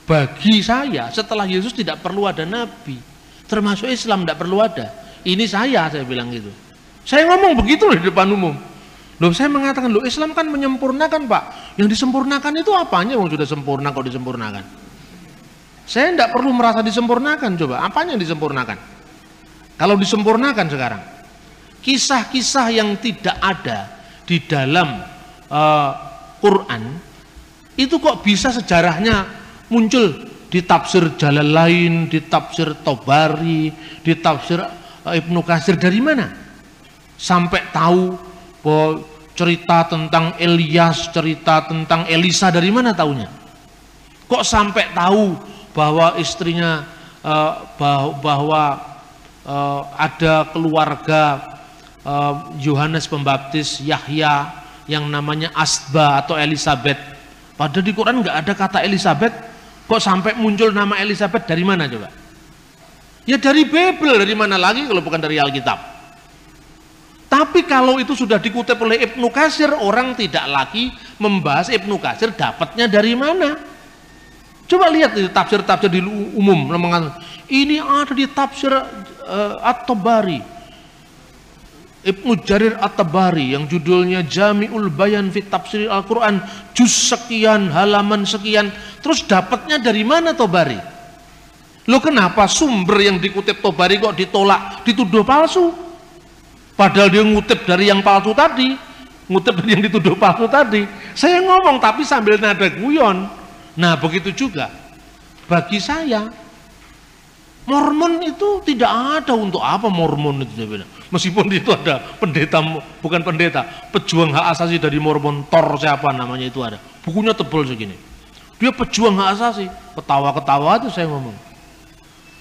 Bagi saya, setelah Yesus tidak perlu ada nabi. Termasuk Islam tidak perlu ada. Ini saya, saya bilang gitu. Saya ngomong begitu loh di depan umum. Loh saya mengatakan, loh Islam kan menyempurnakan Pak. Yang disempurnakan itu apanya yang sudah sempurna kok disempurnakan? Saya tidak perlu merasa disempurnakan coba. Apanya yang disempurnakan? Kalau disempurnakan sekarang. Kisah-kisah yang tidak ada di dalam uh, Quran itu kok bisa sejarahnya muncul di tafsir jalan lain, di tafsir Tobari, di tafsir uh, Ibnu Kasir dari mana? Sampai tahu bahwa cerita tentang Elias, cerita tentang Elisa dari mana taunya? Kok sampai tahu bahwa istrinya uh, bahwa uh, ada keluarga Yohanes Pembaptis, Yahya, yang namanya Asba atau Elizabeth. Padahal di Quran nggak ada kata Elizabeth, kok sampai muncul nama Elizabeth dari mana coba? Ya dari Bible, dari mana lagi kalau bukan dari Alkitab? Tapi kalau itu sudah dikutip oleh Ibnu Kasir, orang tidak lagi membahas Ibnu Kasir dapatnya dari mana. Coba lihat di tafsir-tafsir di umum, ini ada di tafsir uh, At-Tabari, Ibnu Jarir At-Tabari yang judulnya Jami'ul Bayan fit Tafsir Al-Quran juz sekian, halaman sekian terus dapatnya dari mana Tabari? lo kenapa sumber yang dikutip Tabari kok ditolak, dituduh palsu? Padahal dia ngutip dari yang palsu tadi ngutip dari yang dituduh palsu tadi saya ngomong tapi sambil nada guyon nah begitu juga bagi saya Mormon itu tidak ada untuk apa Mormon itu Meskipun itu ada pendeta, bukan pendeta, pejuang hak asasi dari Mormon, Thor siapa namanya itu ada. Bukunya tebal segini. Dia pejuang hak asasi. Ketawa-ketawa itu saya ngomong.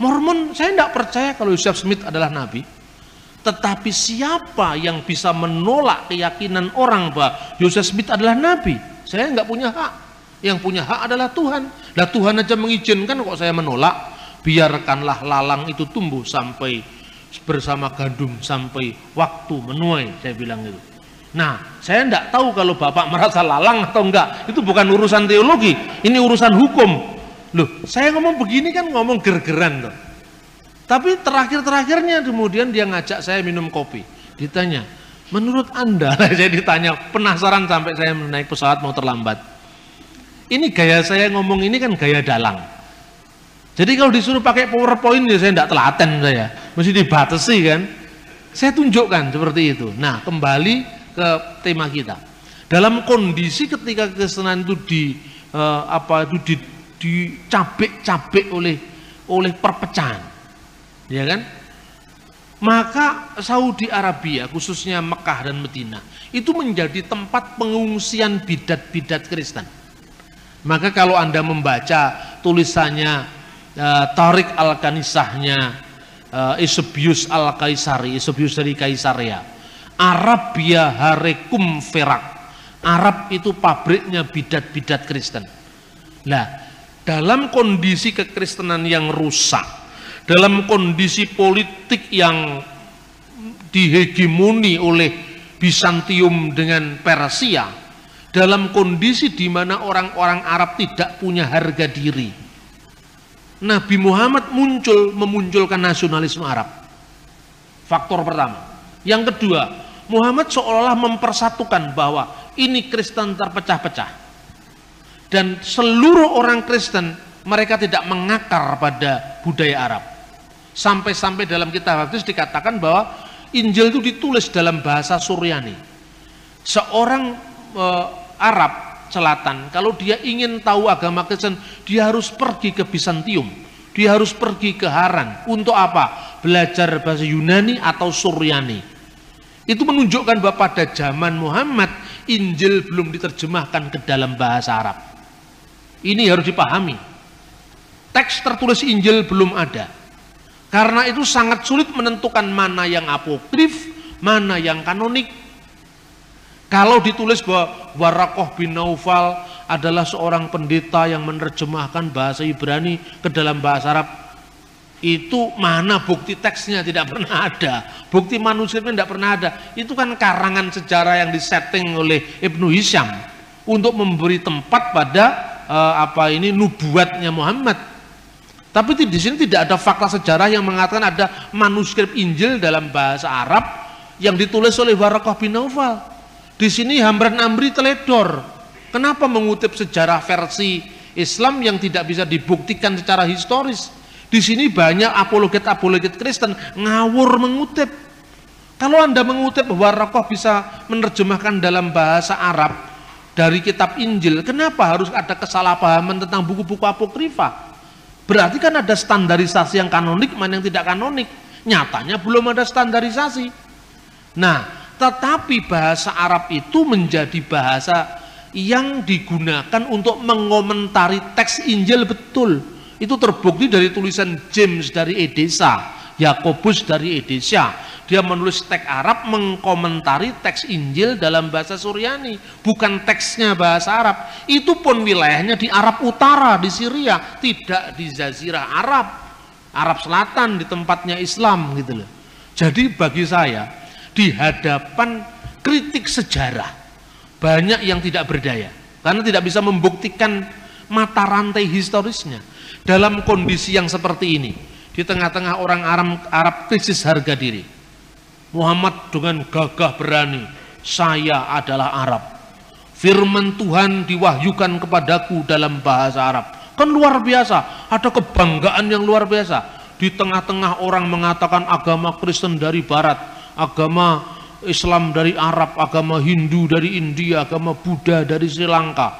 Mormon, saya tidak percaya kalau Yosef Smith adalah nabi. Tetapi siapa yang bisa menolak keyakinan orang bahwa Yosef Smith adalah nabi? Saya nggak punya hak. Yang punya hak adalah Tuhan. Dan Tuhan aja mengizinkan kok saya menolak. Biarkanlah lalang itu tumbuh sampai bersama gandum sampai waktu menuai saya bilang itu nah saya tidak tahu kalau bapak merasa lalang atau enggak itu bukan urusan teologi ini urusan hukum loh saya ngomong begini kan ngomong gergeran tuh tapi terakhir-terakhirnya kemudian dia ngajak saya minum kopi ditanya menurut anda saya ditanya penasaran sampai saya naik pesawat mau terlambat ini gaya saya ngomong ini kan gaya dalang jadi kalau disuruh pakai powerpoint ya saya tidak telaten saya. Mesti dibatasi kan. Saya tunjukkan seperti itu. Nah kembali ke tema kita. Dalam kondisi ketika kesenan itu di eh, apa itu di dicabik-cabik oleh oleh perpecahan. Ya kan? Maka Saudi Arabia khususnya Mekah dan Medina itu menjadi tempat pengungsian bidat-bidat Kristen. Maka kalau Anda membaca tulisannya uh, Tarik Al-Kanisahnya uh, Eusebius Al-Kaisari, Eusebius dari Kaisaria. Arabia Harekum Ferak. Arab itu pabriknya bidat-bidat Kristen. Nah, dalam kondisi kekristenan yang rusak, dalam kondisi politik yang dihegemoni oleh Bizantium dengan Persia, dalam kondisi di mana orang-orang Arab tidak punya harga diri, Nabi Muhammad muncul memunculkan nasionalisme Arab. Faktor pertama. Yang kedua, Muhammad seolah-olah mempersatukan bahwa ini Kristen terpecah-pecah. Dan seluruh orang Kristen mereka tidak mengakar pada budaya Arab. Sampai-sampai dalam kitab hadis dikatakan bahwa Injil itu ditulis dalam bahasa Suryani. Seorang e, Arab selatan, kalau dia ingin tahu agama Kristen, dia harus pergi ke Bizantium. Dia harus pergi ke Haran. Untuk apa? Belajar bahasa Yunani atau Suryani. Itu menunjukkan bahwa pada zaman Muhammad, Injil belum diterjemahkan ke dalam bahasa Arab. Ini harus dipahami. Teks tertulis Injil belum ada. Karena itu sangat sulit menentukan mana yang apokrif, mana yang kanonik. Kalau ditulis bahwa Warakoh bin Naufal adalah seorang pendeta yang menerjemahkan bahasa Ibrani ke dalam bahasa Arab, itu mana bukti teksnya? Tidak pernah ada. Bukti manuskripnya tidak pernah ada. Itu kan karangan sejarah yang disetting oleh Ibnu Hisham untuk memberi tempat pada uh, apa ini nubuatnya Muhammad tapi di sini tidak ada fakta sejarah yang mengatakan ada manuskrip Injil dalam bahasa Arab yang ditulis oleh Warakah bin Naufal di sini Hamran Amri teledor kenapa mengutip sejarah versi Islam yang tidak bisa dibuktikan secara historis di sini banyak apologet-apologet Kristen ngawur mengutip. Kalau Anda mengutip bahwa bisa menerjemahkan dalam bahasa Arab dari kitab Injil, kenapa harus ada kesalahpahaman tentang buku-buku apokrifa? Berarti kan ada standarisasi yang kanonik, mana yang tidak kanonik. Nyatanya belum ada standarisasi. Nah, tetapi bahasa Arab itu menjadi bahasa yang digunakan untuk mengomentari teks Injil betul itu terbukti dari tulisan James dari Edesa, Yakobus dari Edesa. Dia menulis teks Arab mengkomentari teks Injil dalam bahasa Suryani, bukan teksnya bahasa Arab. Itu pun wilayahnya di Arab Utara, di Syria, tidak di Jazirah Arab. Arab Selatan di tempatnya Islam gitu loh. Jadi bagi saya di hadapan kritik sejarah banyak yang tidak berdaya karena tidak bisa membuktikan mata rantai historisnya dalam kondisi yang seperti ini di tengah-tengah orang Arab, Arab krisis harga diri Muhammad dengan gagah berani saya adalah Arab firman Tuhan diwahyukan kepadaku dalam bahasa Arab kan luar biasa ada kebanggaan yang luar biasa di tengah-tengah orang mengatakan agama Kristen dari barat agama Islam dari Arab agama Hindu dari India agama Buddha dari Sri Lanka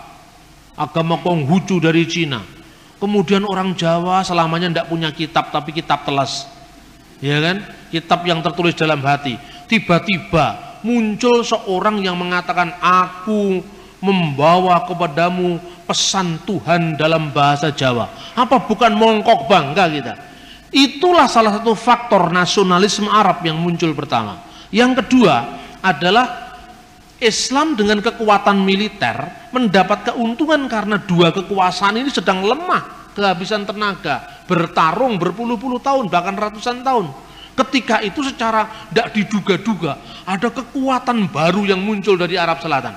agama Konghucu dari Cina Kemudian orang Jawa selamanya tidak punya kitab tapi kitab telas. Ya kan? Kitab yang tertulis dalam hati. Tiba-tiba muncul seorang yang mengatakan aku membawa kepadamu pesan Tuhan dalam bahasa Jawa. Apa bukan mongkok bangga kita? Itulah salah satu faktor nasionalisme Arab yang muncul pertama. Yang kedua adalah Islam dengan kekuatan militer mendapat keuntungan karena dua kekuasaan ini sedang lemah, kehabisan tenaga, bertarung berpuluh-puluh tahun, bahkan ratusan tahun. Ketika itu secara tidak diduga-duga ada kekuatan baru yang muncul dari Arab Selatan.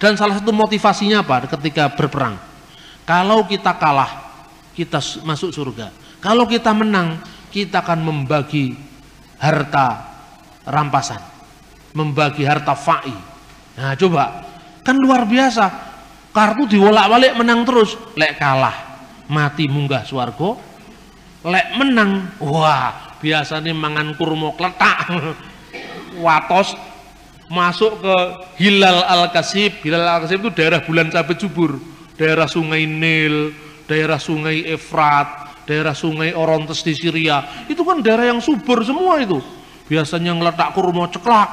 Dan salah satu motivasinya apa ketika berperang? Kalau kita kalah, kita masuk surga. Kalau kita menang, kita akan membagi harta rampasan, membagi harta fa'i. Nah coba, kan luar biasa. Kartu diwolak-walik menang terus, lek kalah mati munggah swargo lek menang wah biasanya mangan kurma kletak. Watos masuk ke Hilal Al-Kasib. Hilal Al-Kasib itu daerah bulan sabit subur daerah sungai Nil daerah sungai Efrat daerah sungai Orontes di Syria. Itu kan daerah yang subur semua itu. Biasanya ngeletak kurma ceklak.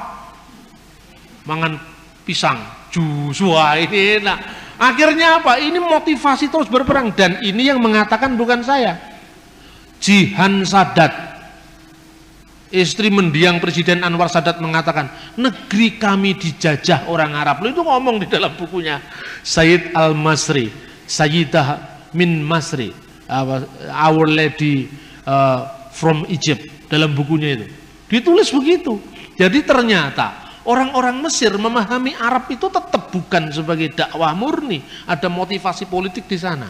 Mangan pisang. Jus ini enak. Akhirnya apa? Ini motivasi terus berperang. Dan ini yang mengatakan bukan saya. Jihan Sadat, istri mendiang Presiden Anwar Sadat mengatakan, negeri kami dijajah orang Arab. Lu itu ngomong di dalam bukunya Sayyid Al-Masri, Sayyidah min Masri, Our Lady uh, from Egypt dalam bukunya itu. Ditulis begitu. Jadi ternyata Orang-orang Mesir memahami Arab itu tetap bukan sebagai dakwah murni, ada motivasi politik di sana.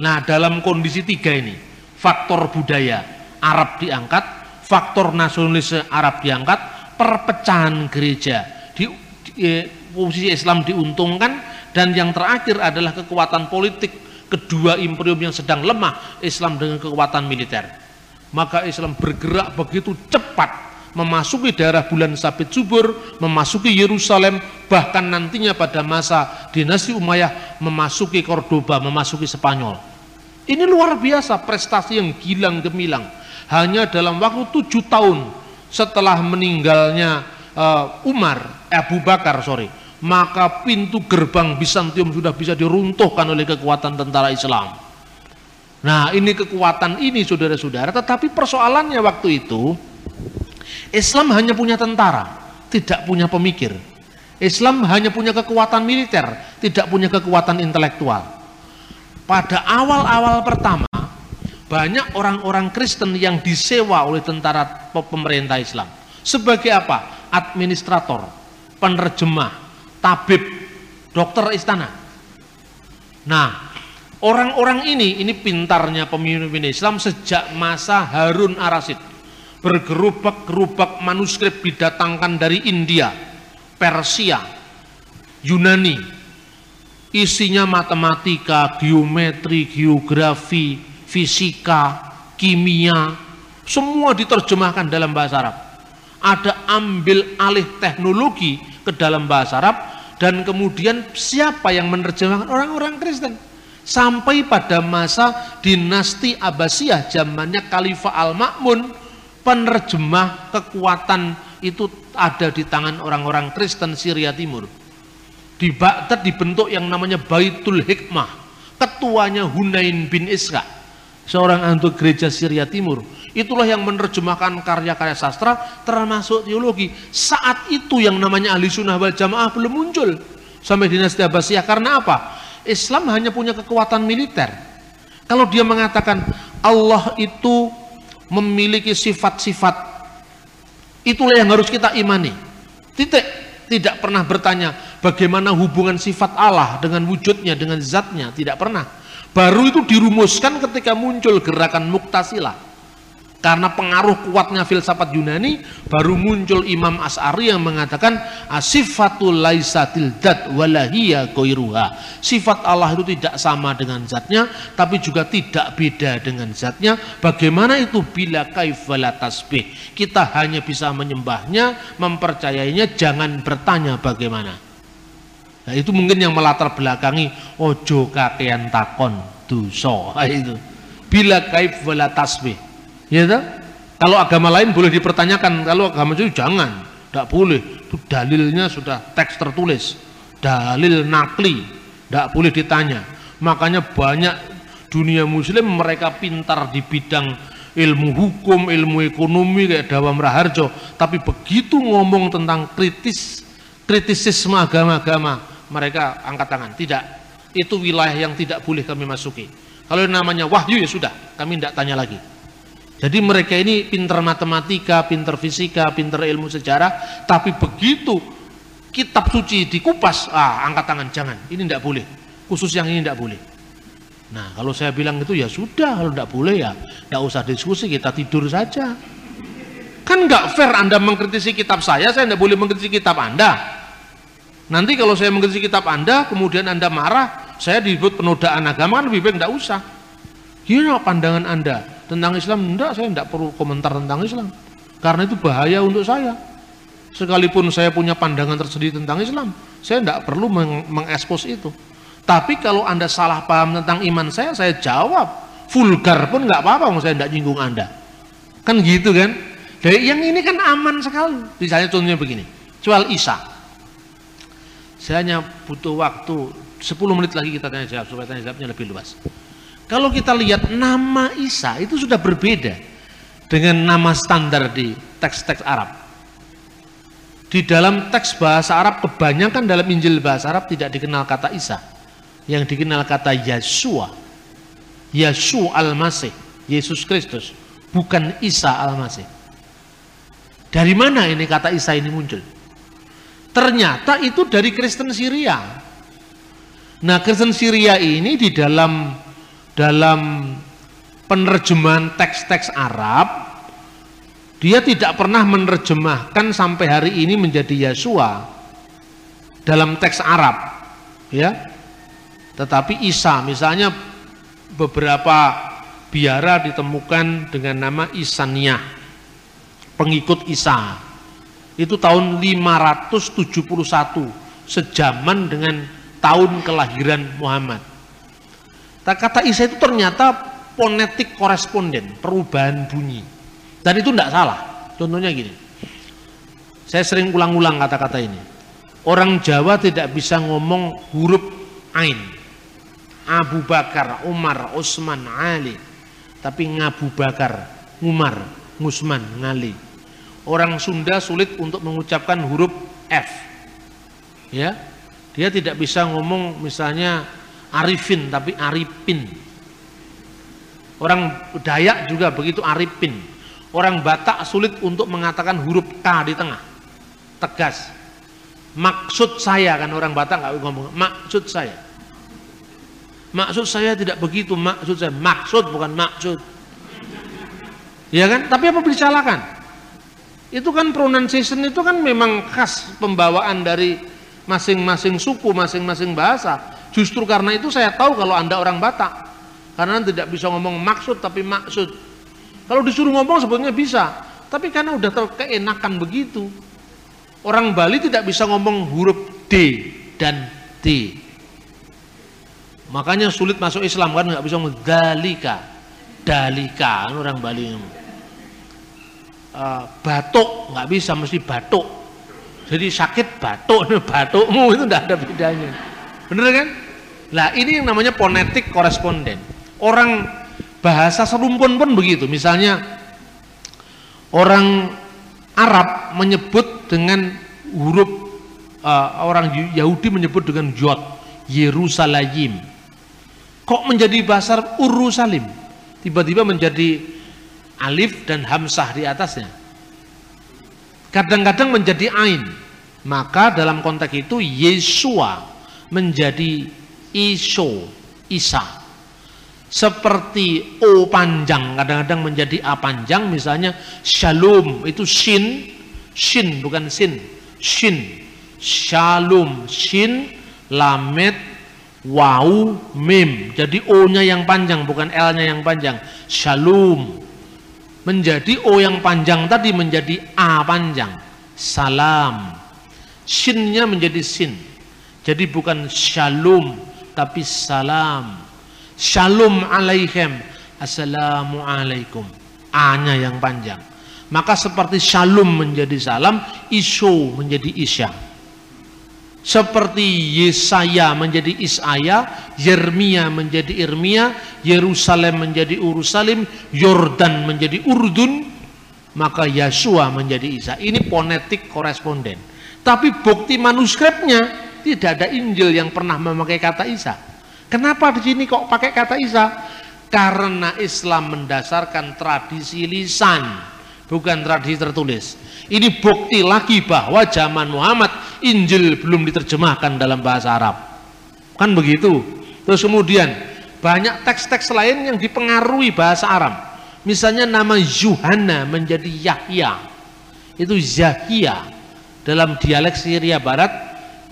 Nah, dalam kondisi tiga ini, faktor budaya Arab diangkat, faktor nasionalisme Arab diangkat, perpecahan gereja di, di posisi Islam diuntungkan dan yang terakhir adalah kekuatan politik kedua imperium yang sedang lemah Islam dengan kekuatan militer maka Islam bergerak begitu cepat memasuki daerah bulan sabit subur, memasuki Yerusalem, bahkan nantinya pada masa dinasti Umayyah memasuki Cordoba, memasuki Spanyol. Ini luar biasa prestasi yang gilang gemilang. Hanya dalam waktu tujuh tahun setelah meninggalnya uh, Umar, Abu Bakar, sorry, maka pintu gerbang Bizantium sudah bisa diruntuhkan oleh kekuatan tentara Islam. Nah, ini kekuatan ini saudara-saudara, tetapi persoalannya waktu itu Islam hanya punya tentara, tidak punya pemikir. Islam hanya punya kekuatan militer, tidak punya kekuatan intelektual. Pada awal-awal pertama, banyak orang-orang Kristen yang disewa oleh tentara pemerintah Islam. Sebagai apa? Administrator, penerjemah, tabib, dokter istana. Nah, orang-orang ini, ini pintarnya pemimpin Islam sejak masa Harun Arasid. Bergerubak-gerubak manuskrip didatangkan dari India, Persia, Yunani. Isinya matematika, geometri, geografi, fisika, kimia, semua diterjemahkan dalam bahasa Arab. Ada ambil alih teknologi ke dalam bahasa Arab dan kemudian siapa yang menerjemahkan? Orang-orang Kristen. Sampai pada masa dinasti Abbasiyah zamannya Khalifah Al-Ma'mun penerjemah kekuatan itu ada di tangan orang-orang Kristen Syria Timur. Di Baghdad dibentuk yang namanya Baitul Hikmah. Ketuanya Hunain bin Isra seorang antuk gereja Syria Timur. Itulah yang menerjemahkan karya-karya sastra termasuk teologi. Saat itu yang namanya ahli sunnah wal jamaah belum muncul sampai dinasti Abbasiyah. Karena apa? Islam hanya punya kekuatan militer. Kalau dia mengatakan Allah itu memiliki sifat-sifat itulah yang harus kita imani. Titik. Tidak pernah bertanya bagaimana hubungan sifat Allah dengan wujudnya dengan zatnya. Tidak pernah baru itu dirumuskan ketika muncul gerakan muktasilah karena pengaruh kuatnya filsafat Yunani baru muncul Imam As'ari yang mengatakan asifatul laisatil dat walahiyya koiruha sifat Allah itu tidak sama dengan zatnya tapi juga tidak beda dengan zatnya. Bagaimana itu? Bila kaifala tasbih. Kita hanya bisa menyembahnya mempercayainya jangan bertanya bagaimana nah itu mungkin yang melatar belakangi ojo kakean takon dosa itu bila kaifala tasbih Ya tak? Kalau agama lain boleh dipertanyakan, kalau agama itu jangan, tidak boleh. Itu dalilnya sudah teks tertulis, dalil nakli, tidak boleh ditanya. Makanya banyak dunia muslim mereka pintar di bidang ilmu hukum, ilmu ekonomi kayak Dawam Raharjo, tapi begitu ngomong tentang kritis kritisisme agama-agama, mereka angkat tangan. Tidak, itu wilayah yang tidak boleh kami masuki. Kalau namanya wahyu ya sudah, kami tidak tanya lagi. Jadi mereka ini pinter matematika, pinter fisika, pinter ilmu sejarah, tapi begitu kitab suci dikupas, ah angkat tangan, jangan, ini tidak boleh. Khusus yang ini tidak boleh. Nah kalau saya bilang itu ya sudah, kalau tidak boleh ya tidak usah diskusi, kita tidur saja. Kan nggak fair Anda mengkritisi kitab saya, saya tidak boleh mengkritisi kitab Anda. Nanti kalau saya mengkritisi kitab Anda, kemudian Anda marah, saya disebut penodaan agama, kan lebih baik tidak usah. Gimana pandangan Anda? tentang Islam enggak saya enggak perlu komentar tentang Islam. Karena itu bahaya untuk saya. Sekalipun saya punya pandangan tersendiri tentang Islam saya enggak perlu meng mengekspos itu. Tapi kalau anda salah paham tentang iman saya saya jawab. Vulgar pun enggak apa-apa saya enggak nyinggung anda. Kan gitu kan? Dari yang ini kan aman sekali. Misalnya contohnya begini soal Isa saya hanya butuh waktu 10 menit lagi kita tanya jawab supaya tanya jawabnya lebih luas kalau kita lihat nama Isa itu sudah berbeda dengan nama standar di teks-teks Arab. Di dalam teks bahasa Arab kebanyakan dalam Injil bahasa Arab tidak dikenal kata Isa. Yang dikenal kata Yesua. Yesu Al-Masih, Yesus Kristus, bukan Isa Al-Masih. Dari mana ini kata Isa ini muncul? Ternyata itu dari Kristen Syria. Nah, Kristen Syria ini di dalam dalam penerjemahan teks-teks Arab dia tidak pernah menerjemahkan sampai hari ini menjadi Yesua dalam teks Arab ya tetapi Isa misalnya beberapa biara ditemukan dengan nama Isaniyah pengikut Isa itu tahun 571 sejaman dengan tahun kelahiran Muhammad Kata Isa itu ternyata ponetik koresponden, perubahan bunyi. Dan itu tidak salah. Contohnya gini. Saya sering ulang-ulang kata-kata ini. Orang Jawa tidak bisa ngomong huruf ain. Abu Bakar, Umar, Utsman, Ali. Tapi Ngabu Bakar, Umar, Ngusman, Ngali. Orang Sunda sulit untuk mengucapkan huruf F. Ya. Dia tidak bisa ngomong misalnya Arifin tapi Aripin. Orang Dayak juga begitu Aripin. Orang Batak sulit untuk mengatakan huruf K di tengah. Tegas. Maksud saya kan orang Batak nggak ngomong maksud saya. Maksud saya tidak begitu, maksud saya maksud bukan maksud. Ya kan? Tapi apa disalahkan? Itu kan pronunciation itu kan memang khas pembawaan dari masing-masing suku, masing-masing bahasa. Justru karena itu saya tahu kalau Anda orang Batak. Karena tidak bisa ngomong maksud tapi maksud. Kalau disuruh ngomong sebetulnya bisa. Tapi karena udah keenakan begitu. Orang Bali tidak bisa ngomong huruf D dan D. Makanya sulit masuk Islam kan nggak bisa ngomong dalika. Dalika kan orang Bali Uh, batuk nggak bisa mesti batuk jadi sakit batuk batukmu itu tidak ada bedanya bener kan Nah ini yang namanya ponetik koresponden. Orang bahasa serumpun pun begitu. Misalnya orang Arab menyebut dengan huruf uh, orang Yahudi menyebut dengan jod Yerusalem. Kok menjadi bahasa Urusalim? Tiba-tiba menjadi alif dan hamsah di atasnya. Kadang-kadang menjadi ain. Maka dalam konteks itu Yesua menjadi iso isa. Seperti o panjang. Kadang-kadang menjadi a panjang. Misalnya shalom. Itu shin. Shin bukan sin. Shin. Shalom. Shin. Lamet. Wau. Mim. Jadi o nya yang panjang bukan l nya yang panjang. Shalom menjadi o yang panjang tadi menjadi a panjang. Salam. Shinnya menjadi sin. Jadi bukan shalom tapi salam. Shalom alaikum. A-nya yang panjang. Maka seperti shalom menjadi salam iso menjadi isya seperti Yesaya menjadi Isaya, Yermia menjadi Irmia, Yerusalem menjadi Urusalim, Yordan menjadi Urdun, maka Yesua menjadi Isa. Ini ponetik koresponden. Tapi bukti manuskripnya tidak ada Injil yang pernah memakai kata Isa. Kenapa di sini kok pakai kata Isa? Karena Islam mendasarkan tradisi lisan, bukan tradisi tertulis. Ini bukti lagi bahwa zaman Muhammad Injil belum diterjemahkan dalam bahasa Arab. Kan begitu. Terus kemudian banyak teks-teks lain yang dipengaruhi bahasa Arab. Misalnya nama Yuhana menjadi Yahya. Itu Zahia dalam dialek Syria Barat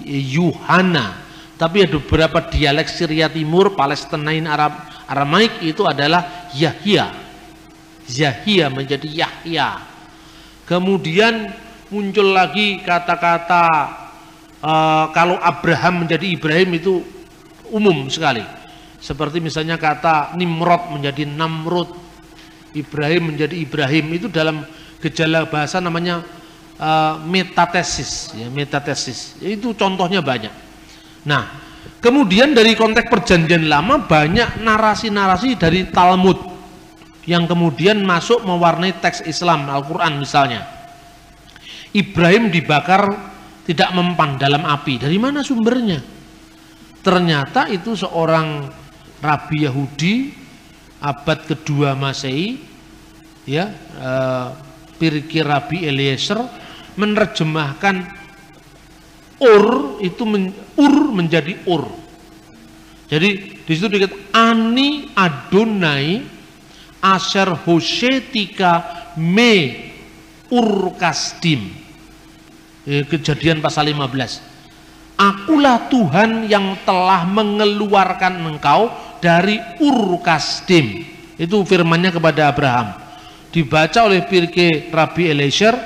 Yuhana tapi ada beberapa dialek Syria Timur Palestinain Arab Aramaik itu adalah Yahya Yahya menjadi Yahya. Kemudian muncul lagi kata-kata uh, kalau Abraham menjadi Ibrahim itu umum sekali. Seperti misalnya kata Nimrod menjadi Namrud Ibrahim menjadi Ibrahim. Itu dalam gejala bahasa namanya uh, metatesis ya metatesis. Itu contohnya banyak. Nah kemudian dari konteks perjanjian lama banyak narasi-narasi dari Talmud yang kemudian masuk mewarnai teks Islam Al-Quran misalnya. Ibrahim dibakar tidak mempan dalam api. Dari mana sumbernya? Ternyata itu seorang Rabi Yahudi abad kedua Masehi ya eh, Pirki Rabi Eliezer menerjemahkan ur itu men, ur menjadi ur. Jadi di situ dikata ani adonai asher hosetika me ur kasdim. Eh, kejadian pasal 15. Akulah Tuhan yang telah mengeluarkan engkau dari Ur Kasdim. Itu firmannya kepada Abraham. Dibaca oleh Pirke Rabi Eliezer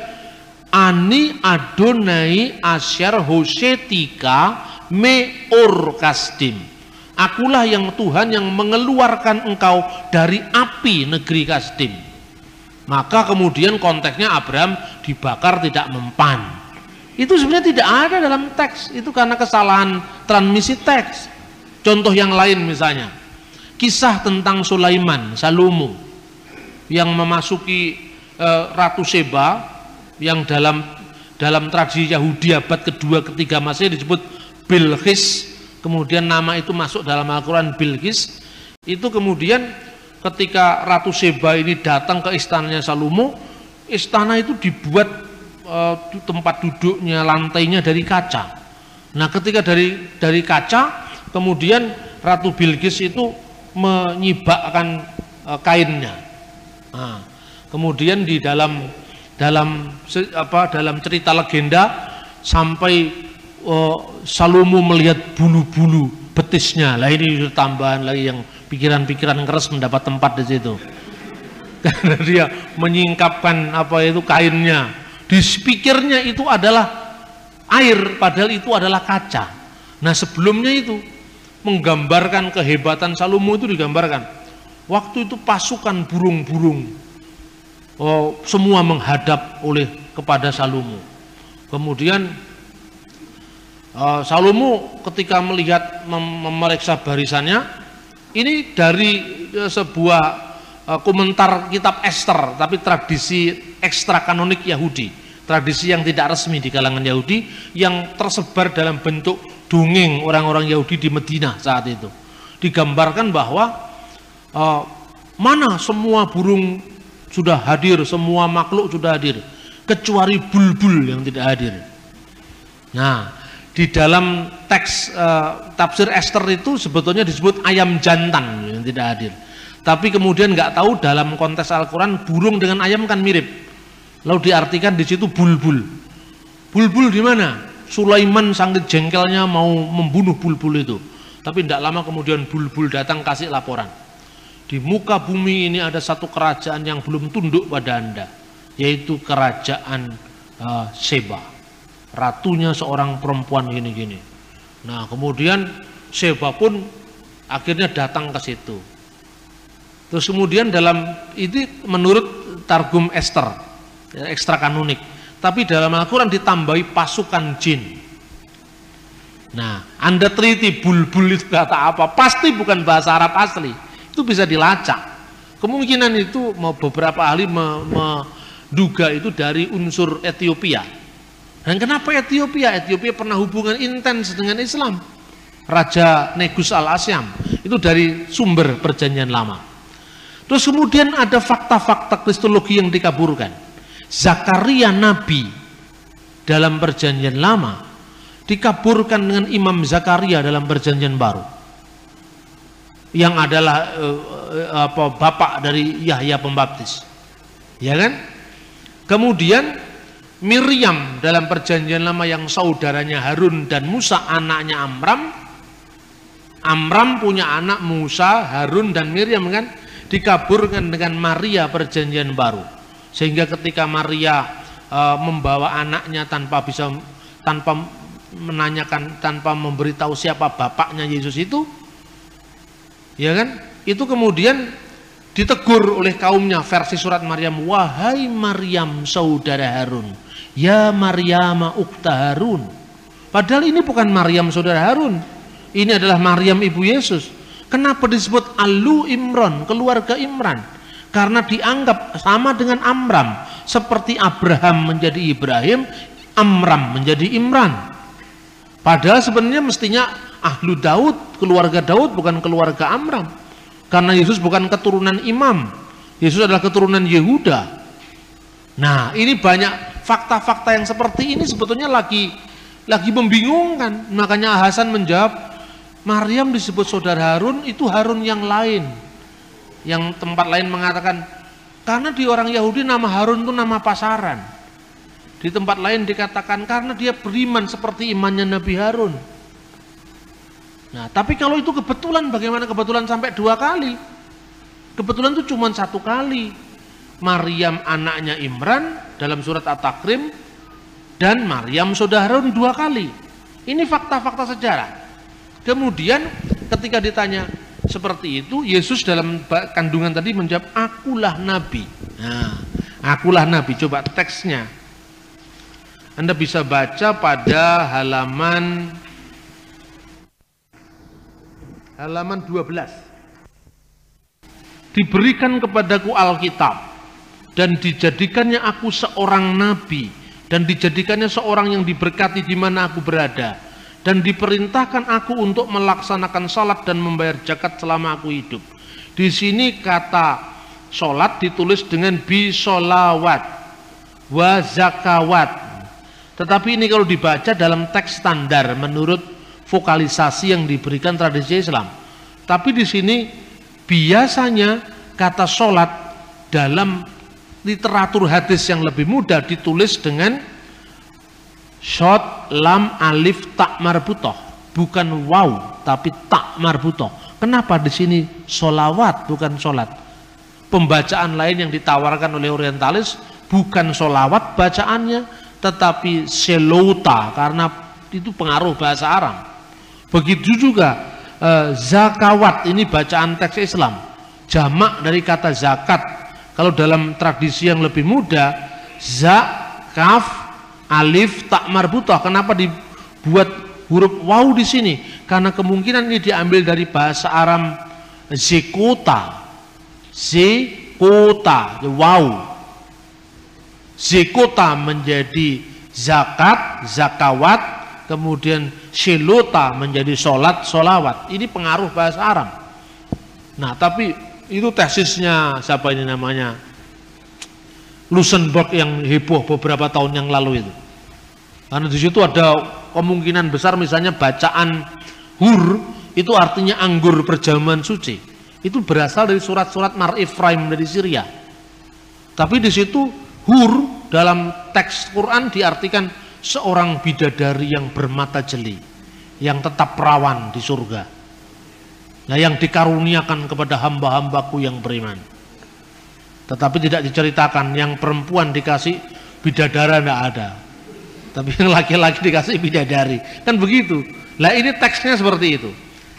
ani adonai asyar hosetika me ur kasdim akulah yang Tuhan yang mengeluarkan engkau dari api negeri kasdim maka kemudian konteksnya Abraham dibakar tidak mempan Itu sebenarnya tidak ada dalam teks. Itu karena kesalahan transmisi teks. Contoh yang lain misalnya. Kisah tentang Sulaiman, Salomo yang memasuki uh, Ratu Seba yang dalam dalam tradisi Yahudi abad kedua ketiga masih disebut Bilqis kemudian nama itu masuk dalam Al-Quran Bilqis. Itu kemudian ketika Ratu Seba ini datang ke istananya Salomo istana itu dibuat e, tempat duduknya lantainya dari kaca. Nah ketika dari dari kaca kemudian Ratu Bilqis itu menyibakkan e, kainnya. Nah, kemudian di dalam dalam apa dalam cerita legenda sampai uh, Salomo melihat bulu-bulu betisnya. Lah ini tambahan lagi yang pikiran-pikiran keras mendapat tempat di situ. Karena dia menyingkapkan apa itu kainnya. Di pikirnya itu adalah air padahal itu adalah kaca. Nah sebelumnya itu menggambarkan kehebatan Salomo itu digambarkan. Waktu itu pasukan burung-burung oh, semua menghadap oleh kepada Salomo. Kemudian uh, Salomo ketika melihat mem memeriksa barisannya, ini dari uh, sebuah uh, komentar kitab Esther, tapi tradisi ekstra kanonik Yahudi, tradisi yang tidak resmi di kalangan Yahudi, yang tersebar dalam bentuk dongeng orang-orang Yahudi di Medina saat itu. Digambarkan bahwa mana semua burung sudah hadir, semua makhluk sudah hadir, kecuali bulbul yang tidak hadir. Nah, di dalam teks uh, tafsir Esther itu sebetulnya disebut ayam jantan yang tidak hadir. Tapi kemudian nggak tahu dalam konteks Al-Quran burung dengan ayam kan mirip. Lalu diartikan di situ bulbul. Bulbul di mana? Sulaiman sangat jengkelnya mau membunuh bulbul itu. Tapi tidak lama kemudian bulbul datang kasih laporan di muka bumi ini ada satu kerajaan yang belum tunduk pada Anda, yaitu kerajaan uh, Seba. Ratunya seorang perempuan gini-gini. Nah, kemudian Seba pun akhirnya datang ke situ. Terus kemudian dalam itu menurut Targum Esther, ya, ekstra kanonik. Tapi dalam Al-Quran ditambahi pasukan jin. Nah, Anda teliti bulbul itu kata apa? Pasti bukan bahasa Arab asli itu bisa dilacak. Kemungkinan itu beberapa ahli menduga itu dari unsur Ethiopia. Dan kenapa Ethiopia? Ethiopia pernah hubungan intens dengan Islam. Raja Negus al-Asyam itu dari sumber perjanjian lama. Terus kemudian ada fakta-fakta kristologi yang dikaburkan. Zakaria Nabi dalam perjanjian lama dikaburkan dengan Imam Zakaria dalam perjanjian baru yang adalah uh, apa bapak dari Yahya Pembaptis. Ya kan? Kemudian Miriam dalam perjanjian lama yang saudaranya Harun dan Musa anaknya Amram. Amram punya anak Musa, Harun dan Miriam kan dikaburkan dengan Maria perjanjian baru. Sehingga ketika Maria uh, membawa anaknya tanpa bisa tanpa menanyakan tanpa memberitahu siapa bapaknya Yesus itu ya kan itu kemudian ditegur oleh kaumnya versi surat Maryam wahai Maryam saudara Harun ya Maryam ukta Harun padahal ini bukan Maryam saudara Harun ini adalah Maryam ibu Yesus kenapa disebut Alu Imron keluarga Imran karena dianggap sama dengan Amram seperti Abraham menjadi Ibrahim Amram menjadi Imran padahal sebenarnya mestinya ahlu Daud, keluarga Daud bukan keluarga Amram. Karena Yesus bukan keturunan imam. Yesus adalah keturunan Yehuda. Nah, ini banyak fakta-fakta yang seperti ini sebetulnya lagi lagi membingungkan. Makanya Hasan menjawab, Maryam disebut saudara Harun itu Harun yang lain. Yang tempat lain mengatakan karena di orang Yahudi nama Harun itu nama pasaran. Di tempat lain dikatakan karena dia beriman seperti imannya Nabi Harun. Nah, tapi kalau itu kebetulan, bagaimana kebetulan sampai dua kali? Kebetulan itu cuma satu kali. Maryam anaknya Imran dalam surat At-Takrim dan Maryam saudara dua kali. Ini fakta-fakta sejarah. Kemudian ketika ditanya seperti itu, Yesus dalam kandungan tadi menjawab, akulah nabi. Nah, akulah nabi. Coba teksnya. Anda bisa baca pada halaman halaman 12. Diberikan kepadaku Alkitab dan dijadikannya aku seorang nabi dan dijadikannya seorang yang diberkati di mana aku berada dan diperintahkan aku untuk melaksanakan salat dan membayar zakat selama aku hidup. Di sini kata salat ditulis dengan bisolawat wa zakawat tetapi ini kalau dibaca dalam teks standar menurut vokalisasi yang diberikan tradisi Islam. Tapi di sini biasanya kata sholat dalam literatur hadis yang lebih mudah ditulis dengan shot lam alif tak marbutoh bukan wow tapi tak marbutoh kenapa di sini solawat bukan sholat pembacaan lain yang ditawarkan oleh orientalis bukan solawat bacaannya tetapi selota karena itu pengaruh bahasa Arab. Begitu juga eh, zakawat ini bacaan teks Islam. Jamak dari kata zakat. Kalau dalam tradisi yang lebih muda, za, kaf, alif, tak marbutah. Kenapa dibuat huruf waw di sini? Karena kemungkinan ini diambil dari bahasa Arab zekota. Zekota, wow zikota menjadi zakat, zakawat, kemudian silota menjadi sholat, sholawat. Ini pengaruh bahasa Arab. Nah, tapi itu tesisnya siapa ini namanya? Luxembourg yang heboh beberapa tahun yang lalu itu. Karena di situ ada kemungkinan besar misalnya bacaan hur itu artinya anggur perjamuan suci. Itu berasal dari surat-surat Mar Ifraim dari Syria. Tapi di situ Hur dalam teks Quran diartikan seorang bidadari yang bermata jeli, yang tetap perawan di surga. Nah yang dikaruniakan kepada hamba-hambaku yang beriman. Tetapi tidak diceritakan yang perempuan dikasih bidadara tidak ada. Tapi yang laki-laki dikasih bidadari. Kan begitu. Lah ini teksnya seperti itu.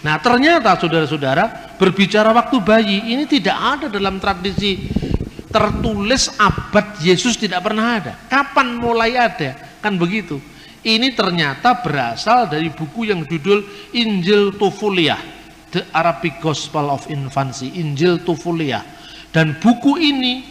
Nah ternyata saudara-saudara berbicara waktu bayi ini tidak ada dalam tradisi tertulis abad Yesus tidak pernah ada. Kapan mulai ada? Kan begitu. Ini ternyata berasal dari buku yang judul Injil Tufuliah, The Arabic Gospel of Infancy, Injil Tufuliah. Dan buku ini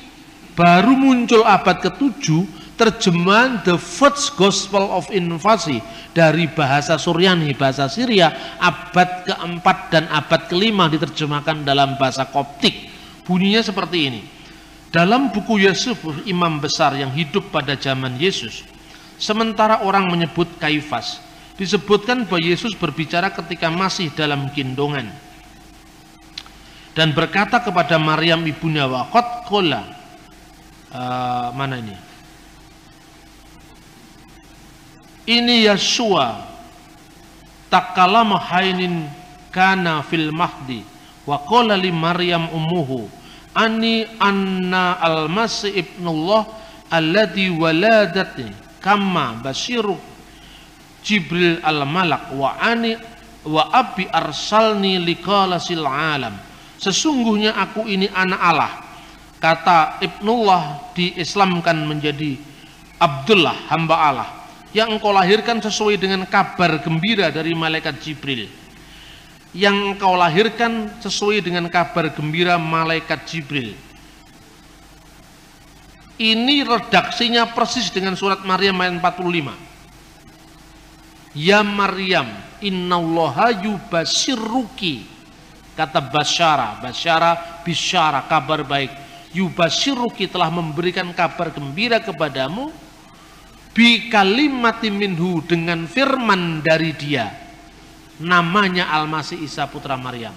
baru muncul abad ke-7 terjemahan The First Gospel of Infancy dari bahasa Suryani, bahasa Syria, abad keempat dan abad kelima diterjemahkan dalam bahasa Koptik. Bunyinya seperti ini. Dalam buku Yusuf, imam besar yang hidup pada zaman Yesus, sementara orang menyebut Kaifas, disebutkan bahwa Yesus berbicara ketika masih dalam gendongan. Dan berkata kepada Maryam ibunya wakot kola uh, mana ini? Ini Yesua takalama hainin kana fil mahdi wa qala li Maryam ummuhu ani anna al-masih ibnullah alladhi waladati kama basiru Jibril al-malak wa ani wa abi arsalni liqalasil alam sesungguhnya aku ini anak Allah kata Ibnullah diislamkan menjadi Abdullah hamba Allah yang engkau lahirkan sesuai dengan kabar gembira dari malaikat Jibril yang engkau lahirkan sesuai dengan kabar gembira malaikat Jibril. Ini redaksinya persis dengan surat Maryam ayat 45. Ya Maryam, innallaha yubasirruki. Kata basyara, basyara, bisyara, kabar baik. Yubasirruki telah memberikan kabar gembira kepadamu bi kalimati minhu dengan firman dari dia namanya Al-Masih Isa putra Maryam.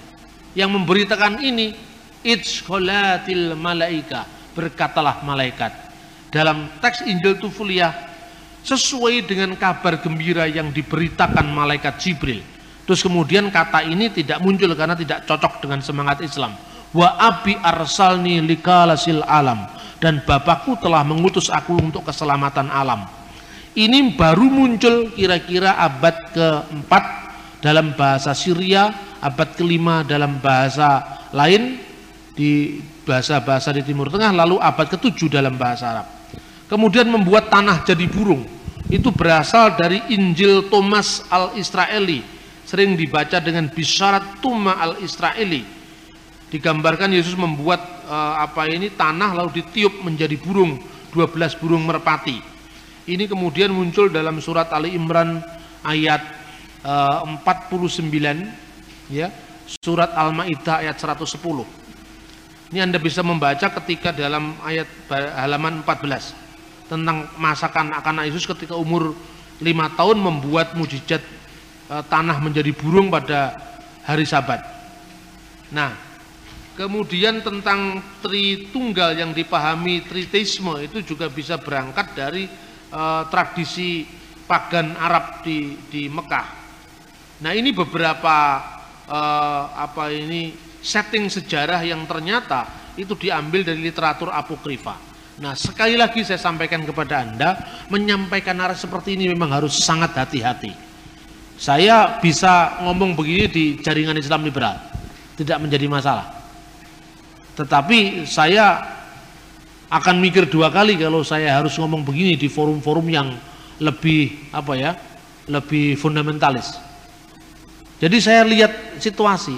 Yang memberitakan ini Itsholatil malaika berkatalah malaikat dalam teks Injil Tufuliah sesuai dengan kabar gembira yang diberitakan malaikat Jibril. Terus kemudian kata ini tidak muncul karena tidak cocok dengan semangat Islam. Wa abi arsalni likalasil alam dan Bapakku telah mengutus aku untuk keselamatan alam. Ini baru muncul kira-kira abad keempat dalam bahasa Syria, abad kelima dalam bahasa lain di bahasa-bahasa di Timur Tengah, lalu abad ketujuh dalam bahasa Arab. Kemudian membuat tanah jadi burung. Itu berasal dari Injil Thomas al-Israeli. Sering dibaca dengan bisyarat Tuma al-Israeli. Digambarkan Yesus membuat uh, apa ini tanah lalu ditiup menjadi burung 12 burung merpati. Ini kemudian muncul dalam surat Ali Imran ayat uh, 49 ya surat Al-Maidah ayat 110 ini Anda bisa membaca ketika dalam ayat halaman 14 tentang masa kanak-kanak Yesus ketika umur lima tahun membuat mujizat e, tanah menjadi burung pada hari Sabat. Nah, kemudian tentang Tritunggal yang dipahami Tritisme itu juga bisa berangkat dari e, tradisi pagan Arab di di Mekah. Nah, ini beberapa e, apa ini setting sejarah yang ternyata itu diambil dari literatur apokrifa. Nah, sekali lagi saya sampaikan kepada Anda, menyampaikan arah seperti ini memang harus sangat hati-hati. Saya bisa ngomong begini di jaringan Islam liberal, tidak menjadi masalah. Tetapi saya akan mikir dua kali kalau saya harus ngomong begini di forum-forum yang lebih apa ya, lebih fundamentalis. Jadi saya lihat situasi.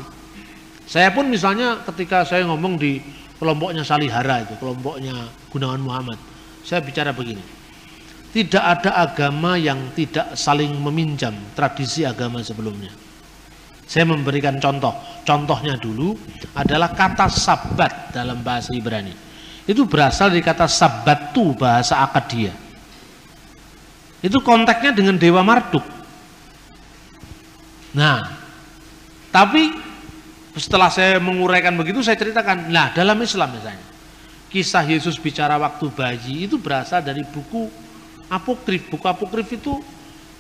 Saya pun misalnya ketika saya ngomong di kelompoknya Salihara itu, kelompoknya Gunawan Muhammad. Saya bicara begini, tidak ada agama yang tidak saling meminjam tradisi agama sebelumnya. Saya memberikan contoh, contohnya dulu adalah kata sabat dalam bahasa Ibrani. Itu berasal dari kata sabatu bahasa Akadia. Itu konteksnya dengan Dewa Marduk. Nah, tapi setelah saya menguraikan begitu saya ceritakan nah dalam Islam misalnya kisah Yesus bicara waktu bayi itu berasal dari buku apokrif. Buku apokrif itu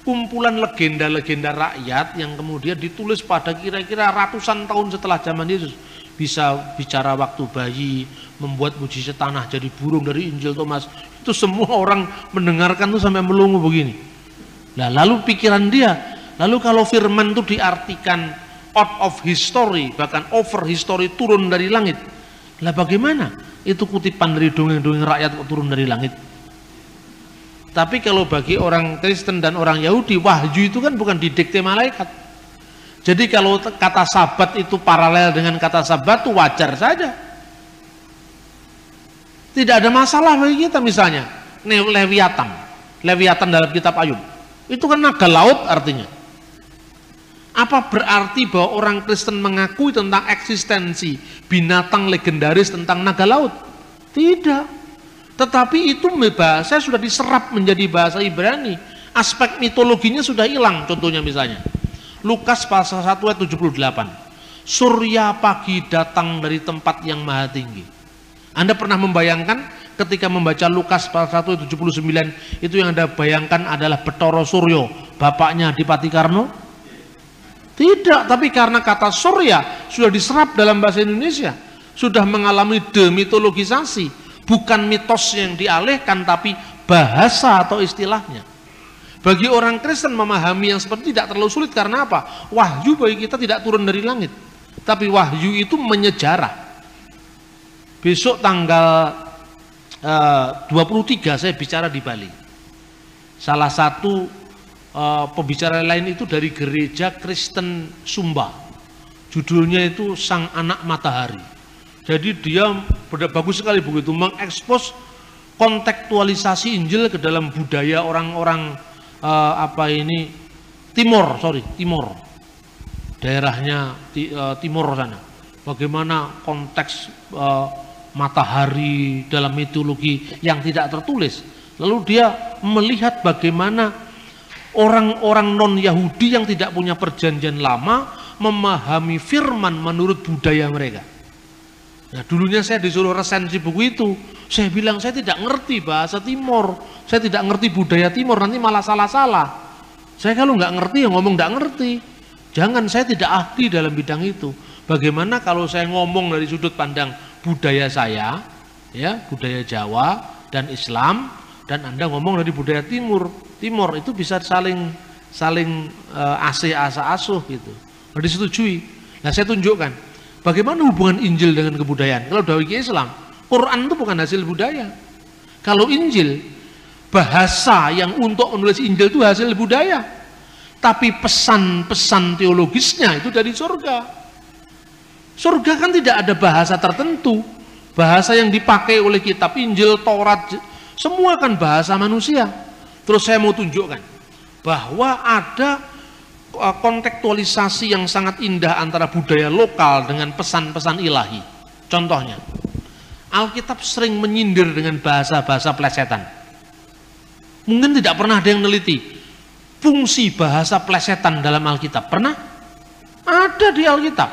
kumpulan legenda-legenda rakyat yang kemudian ditulis pada kira-kira ratusan tahun setelah zaman Yesus. Bisa bicara waktu bayi membuat mujizat tanah jadi burung dari Injil Thomas. Itu semua orang mendengarkan tuh sampai melungu begini. Nah lalu pikiran dia lalu kalau firman itu diartikan out of history, bahkan over history turun dari langit. Lah bagaimana? Itu kutipan dari dongeng-dongeng rakyat kok turun dari langit. Tapi kalau bagi orang Kristen dan orang Yahudi, wahyu itu kan bukan didikte malaikat. Jadi kalau kata sabat itu paralel dengan kata sabat itu wajar saja. Tidak ada masalah bagi kita misalnya. Leviathan. Leviathan dalam kitab Ayub. Itu kan naga laut artinya. Apa berarti bahwa orang Kristen mengakui tentang eksistensi binatang legendaris tentang naga laut? Tidak. Tetapi itu bahasa sudah diserap menjadi bahasa Ibrani. Aspek mitologinya sudah hilang contohnya misalnya. Lukas pasal 1 ayat 78. Surya pagi datang dari tempat yang maha tinggi. Anda pernah membayangkan ketika membaca Lukas pasal 1 ayat 79 itu yang Anda bayangkan adalah Betoro Suryo, bapaknya Dipati Karno? Tidak, tapi karena kata surya sudah diserap dalam bahasa Indonesia, sudah mengalami demitologisasi, bukan mitos yang dialihkan tapi bahasa atau istilahnya. Bagi orang Kristen memahami yang seperti tidak terlalu sulit karena apa? Wahyu bagi kita tidak turun dari langit, tapi wahyu itu menyejarah. Besok tanggal uh, eh, 23 saya bicara di Bali. Salah satu uh, pembicara lain itu dari gereja Kristen Sumba. Judulnya itu Sang Anak Matahari. Jadi dia bagus sekali begitu mengekspos kontekstualisasi Injil ke dalam budaya orang-orang uh, apa ini Timur, sorry Timur, daerahnya ti, uh, Timur sana. Bagaimana konteks uh, matahari dalam mitologi yang tidak tertulis. Lalu dia melihat bagaimana Orang-orang non-Yahudi yang tidak punya perjanjian lama memahami firman menurut budaya mereka. Nah, dulunya saya disuruh resensi buku itu. Saya bilang saya tidak ngerti bahasa Timur. Saya tidak ngerti budaya Timur, nanti malah salah-salah. Saya kalau nggak ngerti ya ngomong nggak ngerti. Jangan saya tidak ahli dalam bidang itu. Bagaimana kalau saya ngomong dari sudut pandang budaya saya, ya budaya Jawa dan Islam, dan Anda ngomong dari budaya timur, timur itu bisa saling saling uh, asih asa asuh gitu. Nah, disetujui. Nah, saya tunjukkan bagaimana hubungan Injil dengan kebudayaan. Kalau dari Islam, Quran itu bukan hasil budaya. Kalau Injil bahasa yang untuk menulis Injil itu hasil budaya. Tapi pesan-pesan teologisnya itu dari surga. Surga kan tidak ada bahasa tertentu. Bahasa yang dipakai oleh kitab Injil, Taurat, semua kan bahasa manusia. Terus saya mau tunjukkan bahwa ada uh, kontekstualisasi yang sangat indah antara budaya lokal dengan pesan-pesan ilahi. Contohnya, Alkitab sering menyindir dengan bahasa-bahasa plesetan. Mungkin tidak pernah ada yang neliti fungsi bahasa plesetan dalam Alkitab. Pernah? Ada di Alkitab.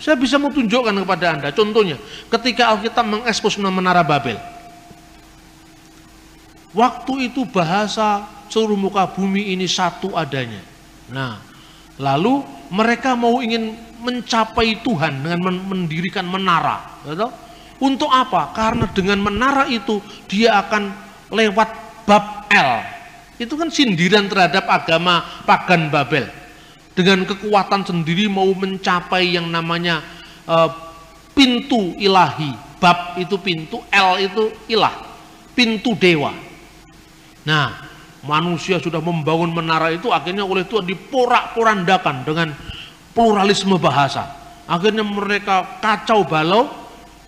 Saya bisa mau tunjukkan kepada Anda. Contohnya, ketika Alkitab mengekspos menara Babel. Waktu itu bahasa seluruh muka bumi ini satu adanya. Nah, lalu mereka mau ingin mencapai Tuhan dengan mendirikan menara. Gitu? Untuk apa? Karena dengan menara itu dia akan lewat bab L. Itu kan sindiran terhadap agama pagan Babel dengan kekuatan sendiri mau mencapai yang namanya uh, pintu ilahi. Bab itu pintu, L itu ilah, pintu dewa. Nah, manusia sudah membangun menara itu akhirnya oleh Tuhan diporak-porandakan dengan pluralisme bahasa. Akhirnya mereka kacau balau,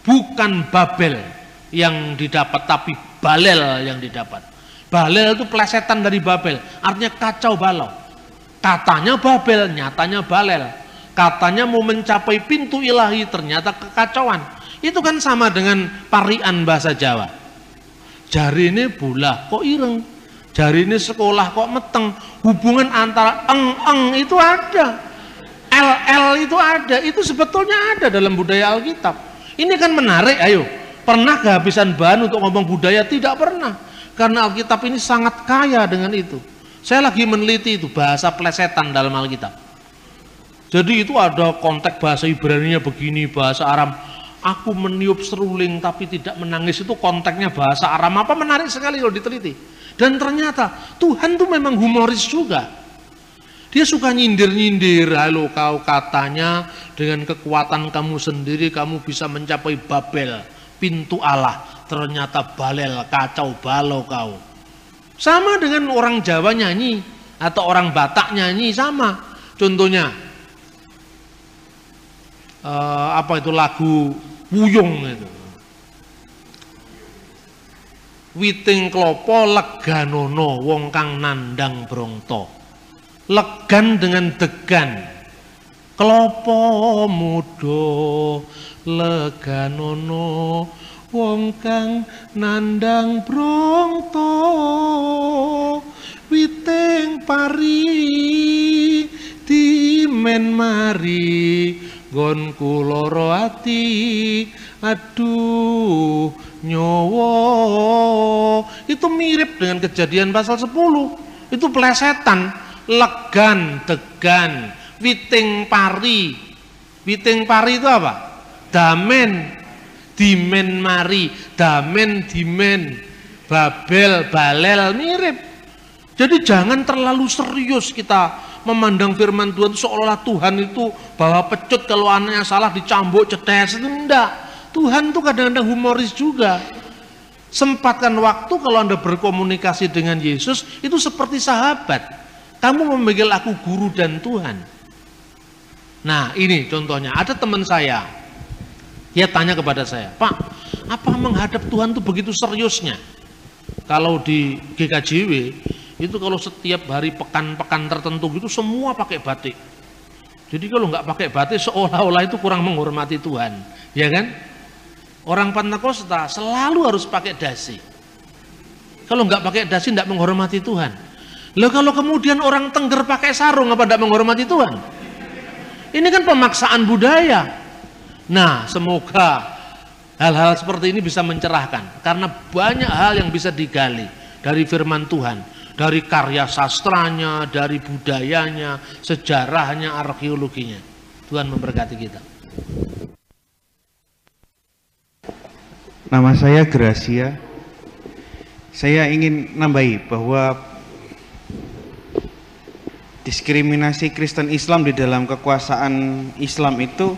bukan Babel yang didapat, tapi Balel yang didapat. Balel itu plesetan dari Babel, artinya kacau balau. Katanya Babel, nyatanya Balel. Katanya mau mencapai pintu ilahi, ternyata kekacauan. Itu kan sama dengan parian bahasa Jawa. Jari ini bulah kok ireng. Jari ini sekolah kok meteng. Hubungan antara eng-eng itu ada. L-L itu ada. Itu sebetulnya ada dalam budaya Alkitab. Ini kan menarik, ayo. Pernah kehabisan bahan untuk ngomong budaya? Tidak pernah. Karena Alkitab ini sangat kaya dengan itu. Saya lagi meneliti itu bahasa plesetan dalam Alkitab. Jadi itu ada konteks bahasa Ibrani begini, bahasa Aram. Aku meniup seruling tapi tidak menangis itu konteksnya bahasa Aram apa menarik sekali kalau diteliti. Dan ternyata Tuhan tuh memang humoris juga. Dia suka nyindir-nyindir, halo kau katanya dengan kekuatan kamu sendiri kamu bisa mencapai Babel, pintu Allah. Ternyata balel, kacau balau kau. Sama dengan orang Jawa nyanyi atau orang Batak nyanyi sama. Contohnya uh, apa itu lagu Wuyung itu. Witing klopo leganono wong kang nandang brongto. Legan dengan degan. Klopo mudo leganono wong kang nandang brongto witing pari dimen mari gon kuloro ati aduh nyowo. Itu mirip dengan kejadian pasal 10 itu plesetan legan degan witing pari. Witing pari itu apa? Damen dimen mari, damen dimen, babel, balel mirip. Jadi jangan terlalu serius kita memandang firman Tuhan seolah-olah Tuhan itu bawa pecut kalau anaknya salah dicambuk cetes itu enggak. Tuhan itu kadang-kadang humoris juga. Sempatkan waktu kalau Anda berkomunikasi dengan Yesus itu seperti sahabat. Kamu memanggil aku guru dan Tuhan. Nah ini contohnya, ada teman saya, dia tanya kepada saya, Pak, apa menghadap Tuhan itu begitu seriusnya? Kalau di GKJW, itu kalau setiap hari pekan-pekan tertentu itu semua pakai batik. Jadi kalau nggak pakai batik seolah-olah itu kurang menghormati Tuhan, ya kan? Orang Pentakosta selalu harus pakai dasi. Kalau nggak pakai dasi nggak menghormati Tuhan. Loh kalau kemudian orang Tengger pakai sarung apa nggak menghormati Tuhan? Ini kan pemaksaan budaya. Nah, semoga hal-hal seperti ini bisa mencerahkan karena banyak hal yang bisa digali dari firman Tuhan, dari karya sastranya, dari budayanya, sejarahnya, arkeologinya. Tuhan memberkati kita. Nama saya Gracia. Saya ingin nambahi bahwa diskriminasi Kristen Islam di dalam kekuasaan Islam itu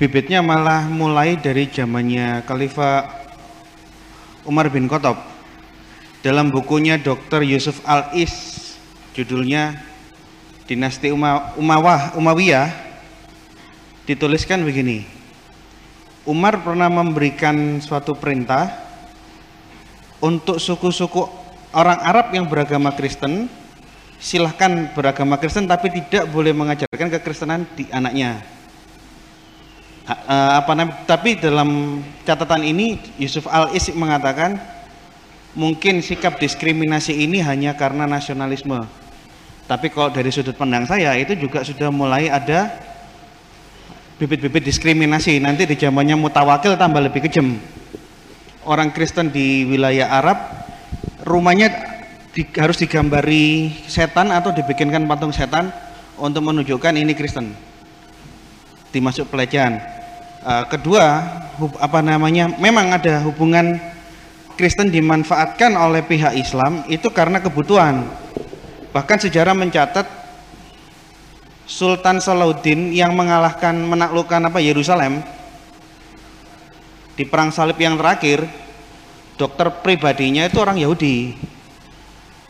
bibitnya malah mulai dari zamannya Khalifah Umar bin Khattab dalam bukunya Dr. Yusuf Al-Is judulnya Dinasti Uma, Umawah Umayyah dituliskan begini Umar pernah memberikan suatu perintah untuk suku-suku orang Arab yang beragama Kristen silahkan beragama Kristen tapi tidak boleh mengajarkan kekristenan di anaknya uh, apa namanya tapi dalam catatan ini Yusuf Al-Is mengatakan mungkin sikap diskriminasi ini hanya karena nasionalisme. Tapi kalau dari sudut pandang saya itu juga sudah mulai ada bibit-bibit diskriminasi. Nanti di zamannya mutawakil tambah lebih kejam orang Kristen di wilayah Arab rumahnya di, harus digambari setan atau dibikinkan patung setan untuk menunjukkan ini Kristen. Dimasuk pelecehan. Uh, kedua hub, apa namanya memang ada hubungan Kristen dimanfaatkan oleh pihak Islam itu karena kebutuhan. Bahkan sejarah mencatat Sultan Salahuddin yang mengalahkan menaklukkan apa Yerusalem di perang salib yang terakhir dokter pribadinya itu orang Yahudi.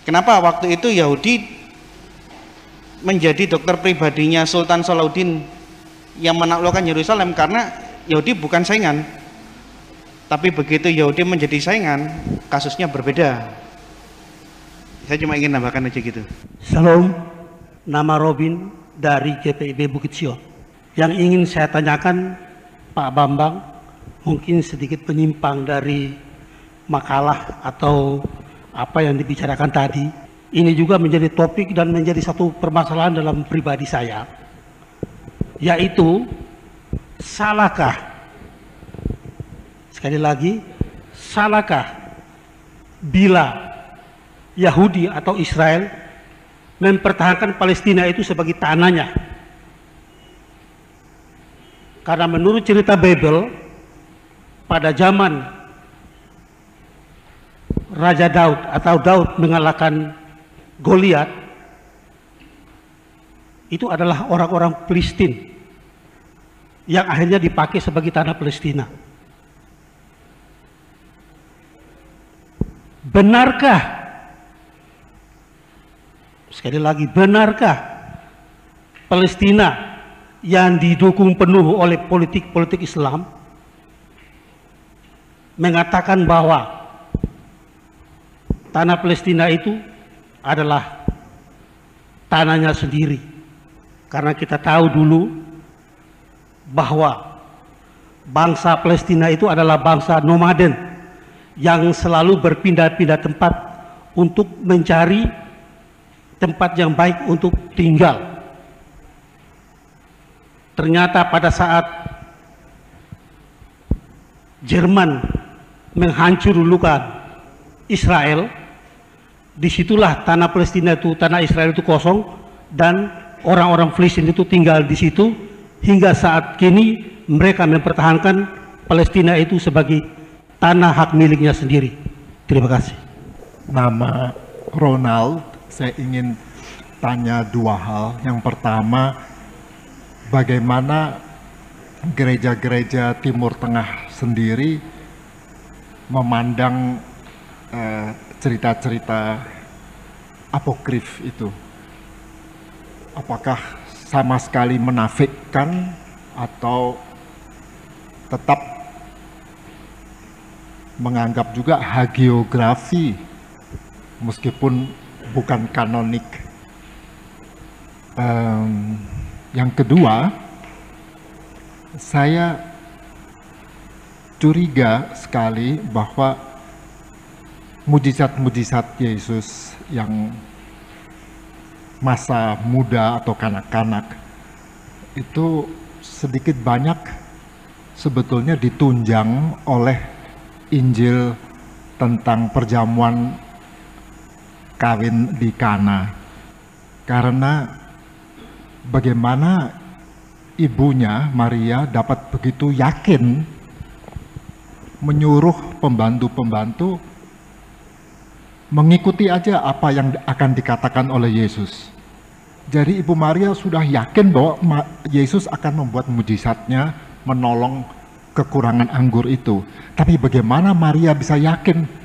Kenapa waktu itu Yahudi menjadi dokter pribadinya Sultan Salahuddin yang menaklukkan Yerusalem? Karena Yahudi bukan saingan tapi begitu Yahudi menjadi saingan kasusnya berbeda. Saya cuma ingin nambahkan aja gitu. Salam nama Robin dari GPIB Bukit Sio yang ingin saya tanyakan Pak Bambang mungkin sedikit penyimpang dari makalah atau apa yang dibicarakan tadi. Ini juga menjadi topik dan menjadi satu permasalahan dalam pribadi saya yaitu salahkah sekali lagi salahkah bila Yahudi atau Israel mempertahankan Palestina itu sebagai tanahnya karena menurut cerita Bible pada zaman Raja Daud atau Daud mengalahkan Goliat itu adalah orang-orang Palestina yang akhirnya dipakai sebagai tanah Palestina. Benarkah? Sekali lagi, benarkah Palestina yang didukung penuh oleh politik-politik Islam mengatakan bahwa tanah Palestina itu adalah tanahnya sendiri. Karena kita tahu dulu bahwa bangsa Palestina itu adalah bangsa nomaden yang selalu berpindah-pindah tempat untuk mencari tempat yang baik untuk tinggal. Ternyata pada saat Jerman menghancurkan Israel, di situlah tanah Palestina itu, tanah Israel itu kosong dan orang-orang Palestina itu tinggal di situ hingga saat kini mereka mempertahankan Palestina itu sebagai tanah hak miliknya sendiri. Terima kasih. Nama Ronald, saya ingin tanya dua hal. Yang pertama, bagaimana gereja-gereja Timur Tengah sendiri memandang eh, cerita-cerita uh, apokrif itu? Apakah sama sekali menafikkan atau tetap menganggap juga hagiografi meskipun bukan kanonik. Um, yang kedua, saya curiga sekali bahwa mujizat-mujizat Yesus yang masa muda atau kanak-kanak itu sedikit banyak sebetulnya ditunjang oleh Injil tentang perjamuan kawin di Kana karena bagaimana ibunya Maria dapat begitu yakin menyuruh pembantu-pembantu mengikuti aja apa yang akan dikatakan oleh Yesus. Jadi Ibu Maria sudah yakin bahwa Yesus akan membuat mujizatnya menolong kekurangan anggur itu. Tapi bagaimana Maria bisa yakin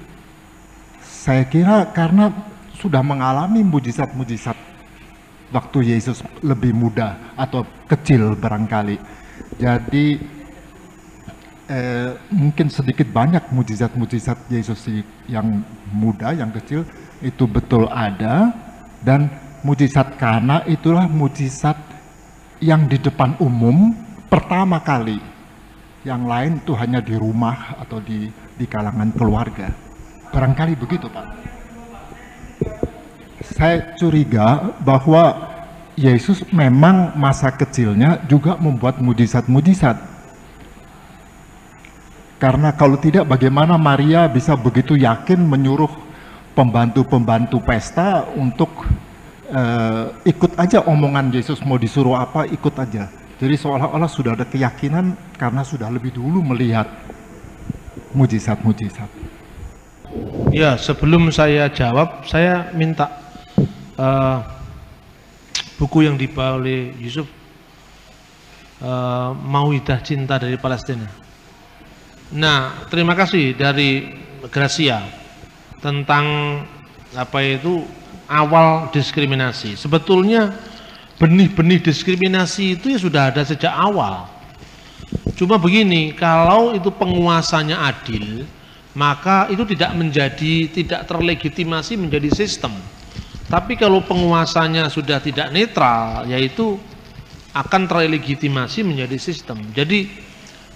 Saya kira karena sudah mengalami mujizat-mujizat waktu Yesus lebih muda atau kecil barangkali. Jadi eh, mungkin sedikit banyak mujizat-mujizat Yesus yang muda, yang kecil itu betul ada dan mujizat Kana itulah mujizat yang di depan umum pertama kali. Yang lain itu hanya di rumah atau di di kalangan keluarga. Barangkali begitu, Pak. Saya curiga bahwa Yesus memang masa kecilnya juga membuat mujizat-mujizat. Karena kalau tidak bagaimana Maria bisa begitu yakin menyuruh pembantu-pembantu pesta untuk uh, ikut aja omongan Yesus mau disuruh apa ikut aja. Jadi seolah-olah sudah ada keyakinan karena sudah lebih dulu melihat mujizat-mujizat. Ya, sebelum saya jawab, saya minta uh, buku yang dibawa oleh Yusuf uh, Mawidah Cinta dari Palestina. Nah, terima kasih dari Gracia tentang apa itu awal diskriminasi. Sebetulnya benih-benih diskriminasi itu ya sudah ada sejak awal. Cuma begini, kalau itu penguasanya adil, maka itu tidak menjadi tidak terlegitimasi menjadi sistem. Tapi kalau penguasanya sudah tidak netral, yaitu akan terlegitimasi menjadi sistem. Jadi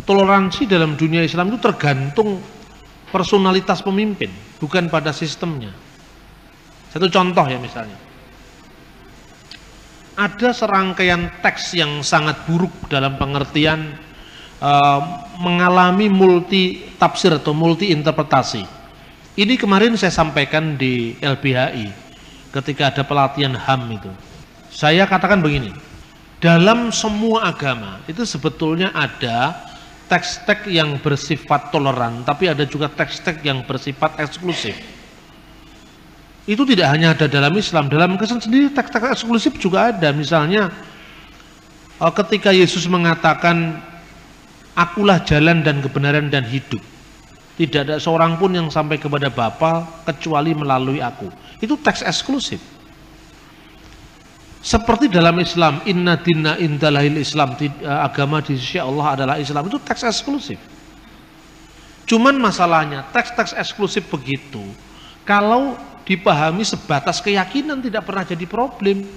toleransi dalam dunia Islam itu tergantung personalitas pemimpin, bukan pada sistemnya. Satu contoh ya misalnya. Ada serangkaian teks yang sangat buruk dalam pengertian uh, mengalami multi tafsir atau multi interpretasi. Ini kemarin saya sampaikan di LBHI ketika ada pelatihan HAM itu. Saya katakan begini, dalam semua agama itu sebetulnya ada teks-teks yang bersifat toleran, tapi ada juga teks-teks yang bersifat eksklusif. Itu tidak hanya ada dalam Islam, dalam Kristen sendiri teks-teks eksklusif juga ada. Misalnya eh, ketika Yesus mengatakan, Akulah jalan dan kebenaran dan hidup. Tidak ada seorang pun yang sampai kepada Bapa kecuali melalui aku. Itu teks eksklusif. Seperti dalam Islam, inna dinna indalahil Islam, eh, agama di sisi Allah adalah Islam, itu teks eksklusif. Cuman masalahnya, teks-teks eksklusif begitu, kalau dipahami sebatas keyakinan tidak pernah jadi problem.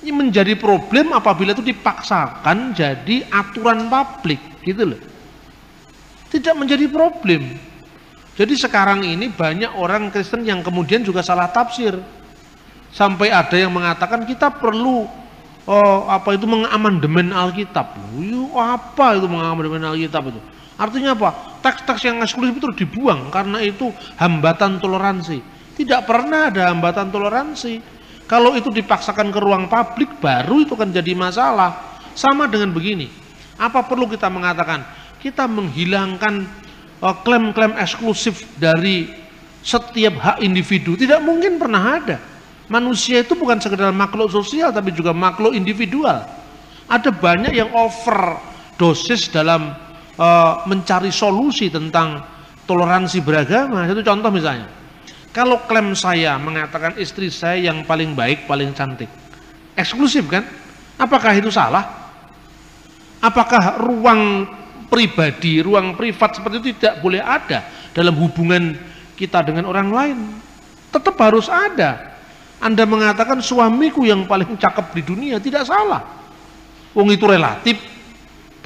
Ini menjadi problem apabila itu dipaksakan jadi aturan publik, gitu loh. Tidak menjadi problem. Jadi sekarang ini banyak orang Kristen yang kemudian juga salah tafsir. Sampai ada yang mengatakan kita perlu oh, apa itu mengamandemen Alkitab. Yuk, apa itu mengamandemen Alkitab itu? Artinya apa? Teks-teks yang eksklusif itu dibuang karena itu hambatan toleransi. Tidak pernah ada hambatan toleransi. Kalau itu dipaksakan ke ruang publik baru itu kan jadi masalah. Sama dengan begini. Apa perlu kita mengatakan? Kita menghilangkan Oh, klaim-klaim eksklusif dari setiap hak individu tidak mungkin pernah ada. Manusia itu bukan sekedar makhluk sosial tapi juga makhluk individual. Ada banyak yang over dosis dalam uh, mencari solusi tentang toleransi beragama. Satu contoh misalnya, kalau klaim saya mengatakan istri saya yang paling baik, paling cantik, eksklusif kan? Apakah itu salah? Apakah ruang pribadi, ruang privat seperti itu tidak boleh ada dalam hubungan kita dengan orang lain. Tetap harus ada. Anda mengatakan suamiku yang paling cakep di dunia tidak salah. Wong itu relatif.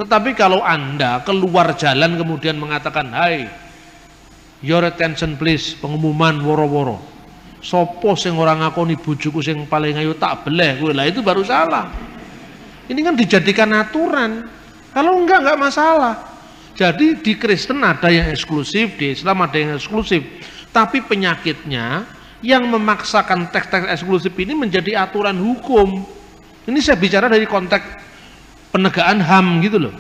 Tetapi kalau Anda keluar jalan kemudian mengatakan, "Hai, your attention please," pengumuman woro-woro. Sopo sing orang ngakoni bojoku sing paling ayu tak beleh gue lah itu baru salah. Ini kan dijadikan aturan. Kalau enggak, enggak masalah. Jadi di Kristen ada yang eksklusif, di Islam ada yang eksklusif. Tapi penyakitnya yang memaksakan teks-teks eksklusif ini menjadi aturan hukum. Ini saya bicara dari konteks penegakan HAM gitu loh.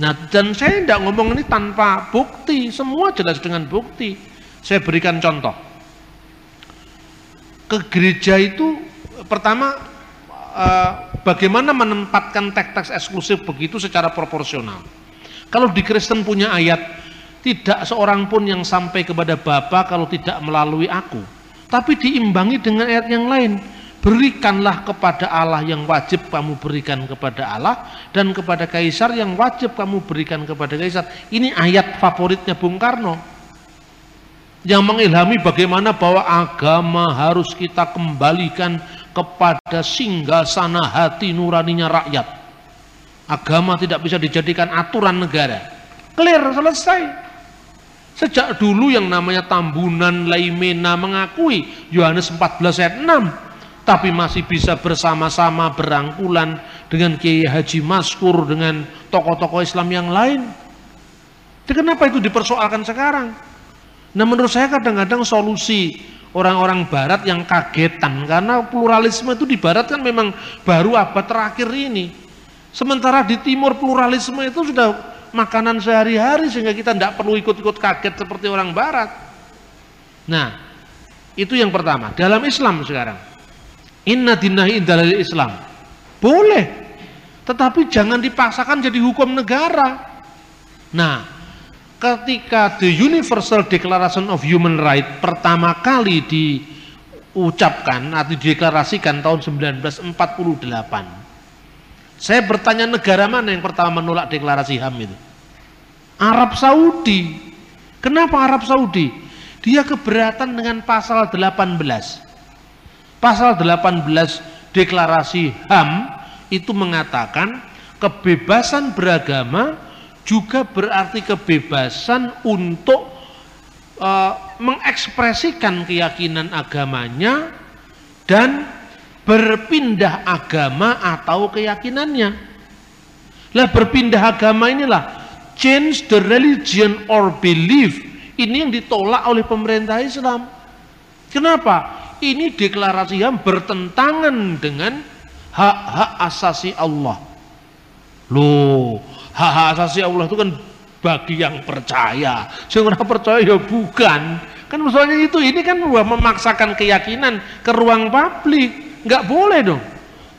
Nah, dan saya tidak ngomong ini tanpa bukti, semua jelas dengan bukti. Saya berikan contoh. Ke gereja itu pertama eh, bagaimana menempatkan teks-teks eksklusif begitu secara proporsional. Kalau di Kristen punya ayat tidak seorang pun yang sampai kepada Bapa kalau tidak melalui aku. Tapi diimbangi dengan ayat yang lain. Berikanlah kepada Allah yang wajib kamu berikan kepada Allah dan kepada kaisar yang wajib kamu berikan kepada kaisar. Ini ayat favoritnya Bung Karno. Yang mengilhami bagaimana bahwa agama harus kita kembalikan kepada singgah sana hati nuraninya rakyat. Agama tidak bisa dijadikan aturan negara. Clear, selesai. Sejak dulu yang namanya Tambunan Laimena mengakui Yohanes 14 ayat 6 tapi masih bisa bersama-sama berangkulan dengan Kiai Haji Maskur dengan tokoh-tokoh Islam yang lain. Jadi kenapa itu dipersoalkan sekarang? Nah menurut saya kadang-kadang solusi orang-orang barat yang kagetan karena pluralisme itu di barat kan memang baru abad terakhir ini. Sementara di timur pluralisme itu sudah makanan sehari-hari sehingga kita tidak perlu ikut-ikut kaget seperti orang barat. Nah, itu yang pertama. Dalam Islam sekarang, Inna dinahi indalil Islam. Boleh. Tetapi jangan dipaksakan jadi hukum negara. Nah, ketika the Universal Declaration of Human Rights pertama kali diucapkan atau dideklarasikan tahun 1948. Saya bertanya negara mana yang pertama menolak deklarasi HAM itu? Arab Saudi. Kenapa Arab Saudi? Dia keberatan dengan pasal 18 Pasal 18 deklarasi HAM itu mengatakan kebebasan beragama juga berarti kebebasan untuk uh, mengekspresikan keyakinan agamanya dan berpindah agama atau keyakinannya. Lah berpindah agama inilah change the religion or belief ini yang ditolak oleh pemerintah Islam. Kenapa? Ini deklarasi HAM bertentangan dengan hak-hak asasi Allah. Loh, hak-hak asasi Allah itu kan bagi yang percaya. Yang percaya ya bukan. Kan maksudnya itu, ini kan memaksakan keyakinan ke ruang publik. Nggak boleh dong.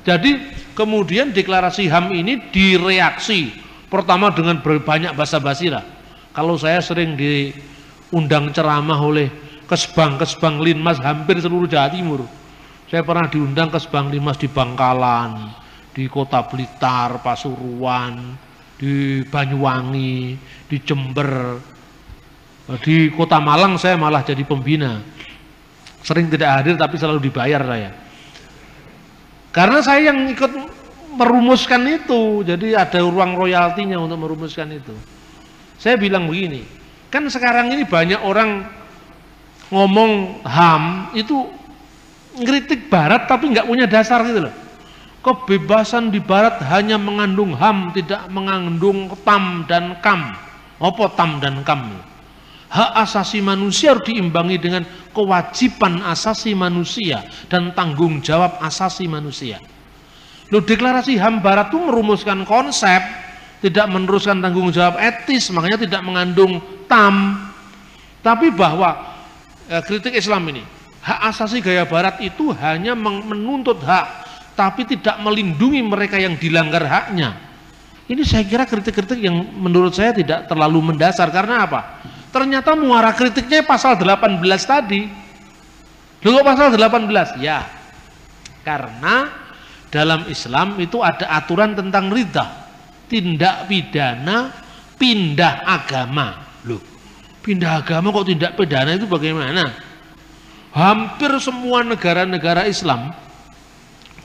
Jadi kemudian deklarasi HAM ini direaksi. Pertama dengan banyak bahasa basi lah. Kalau saya sering diundang ceramah oleh kesbang kesbang linmas hampir seluruh Jawa Timur. Saya pernah diundang kesbang linmas di Bangkalan, di Kota Blitar, Pasuruan, di Banyuwangi, di Jember, di Kota Malang saya malah jadi pembina. Sering tidak hadir tapi selalu dibayar saya. Karena saya yang ikut merumuskan itu, jadi ada ruang royaltinya untuk merumuskan itu. Saya bilang begini, kan sekarang ini banyak orang ngomong HAM itu ngeritik barat tapi nggak punya dasar gitu loh. Kebebasan di barat hanya mengandung HAM, tidak mengandung TAM dan KAM. Apa TAM dan KAM? Hak asasi manusia harus diimbangi dengan kewajiban asasi manusia dan tanggung jawab asasi manusia. Loh deklarasi HAM barat itu merumuskan konsep, tidak meneruskan tanggung jawab etis, makanya tidak mengandung TAM. Tapi bahwa kritik Islam ini. Hak asasi gaya barat itu hanya menuntut hak, tapi tidak melindungi mereka yang dilanggar haknya. Ini saya kira kritik-kritik yang menurut saya tidak terlalu mendasar karena apa? Ternyata muara kritiknya pasal 18 tadi. Dulu pasal 18? Ya. Karena dalam Islam itu ada aturan tentang rida, tindak pidana pindah agama. Loh, Pindah agama kok tidak pidana itu bagaimana? Hampir semua negara-negara Islam,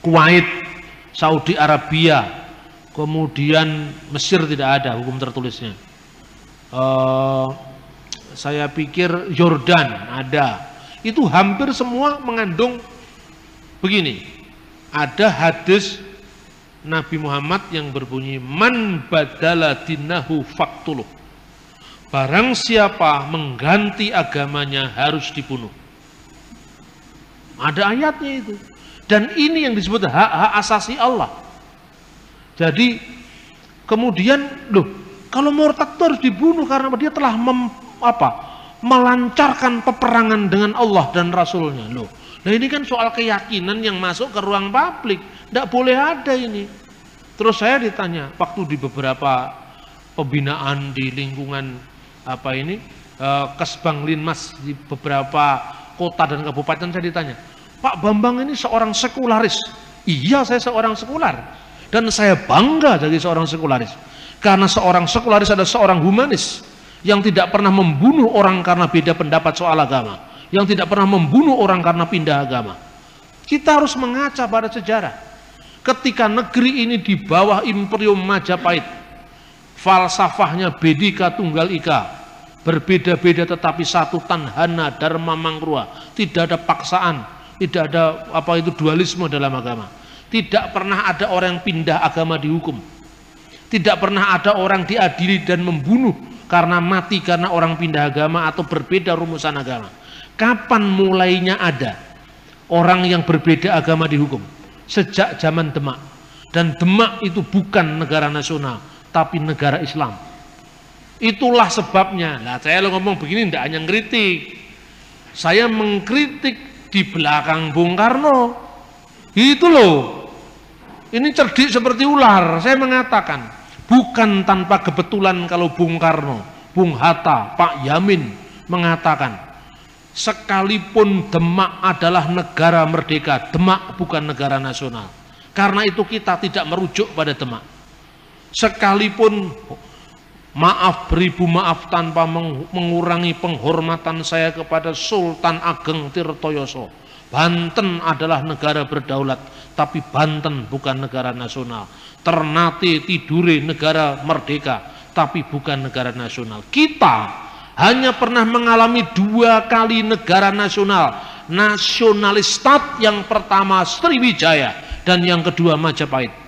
Kuwait, Saudi Arabia, kemudian Mesir tidak ada hukum tertulisnya. Uh, saya pikir Jordan ada. Itu hampir semua mengandung begini. Ada hadis Nabi Muhammad yang berbunyi man badala dinahu faktuluh Barang siapa mengganti agamanya harus dibunuh. Ada ayatnya itu. Dan ini yang disebut hak-hak asasi Allah. Jadi kemudian loh, kalau murtad itu harus dibunuh karena dia telah mem, apa, melancarkan peperangan dengan Allah dan Rasulnya. Loh, nah ini kan soal keyakinan yang masuk ke ruang publik. Tidak boleh ada ini. Terus saya ditanya, waktu di beberapa pembinaan di lingkungan apa ini eh, Kesbang Linmas di beberapa kota dan kabupaten saya ditanya, Pak Bambang ini seorang sekularis. Iya, saya seorang sekular dan saya bangga jadi seorang sekularis. Karena seorang sekularis adalah seorang humanis yang tidak pernah membunuh orang karena beda pendapat soal agama, yang tidak pernah membunuh orang karena pindah agama. Kita harus mengaca pada sejarah. Ketika negeri ini di bawah Imperium Majapahit, falsafahnya Bedika Tunggal Ika, berbeda-beda tetapi satu tanhana dharma mangkrua, tidak ada paksaan, tidak ada apa itu dualisme dalam agama. Tidak pernah ada orang yang pindah agama dihukum. Tidak pernah ada orang diadili dan membunuh karena mati karena orang pindah agama atau berbeda rumusan agama. Kapan mulainya ada orang yang berbeda agama dihukum? Sejak zaman Demak. Dan Demak itu bukan negara nasional, tapi negara Islam. Itulah sebabnya. Nah, saya lo ngomong begini tidak hanya ngeritik. Saya mengkritik di belakang Bung Karno. Itu loh. Ini cerdik seperti ular. Saya mengatakan, bukan tanpa kebetulan kalau Bung Karno, Bung Hatta, Pak Yamin mengatakan, sekalipun Demak adalah negara merdeka, Demak bukan negara nasional. Karena itu kita tidak merujuk pada Demak. Sekalipun maaf beribu maaf tanpa mengurangi penghormatan saya kepada Sultan Ageng Tirtoyoso. Banten adalah negara berdaulat, tapi Banten bukan negara nasional. Ternate Tidure negara merdeka, tapi bukan negara nasional. Kita hanya pernah mengalami dua kali negara nasional. Nasionalis stat yang pertama Sriwijaya dan yang kedua Majapahit.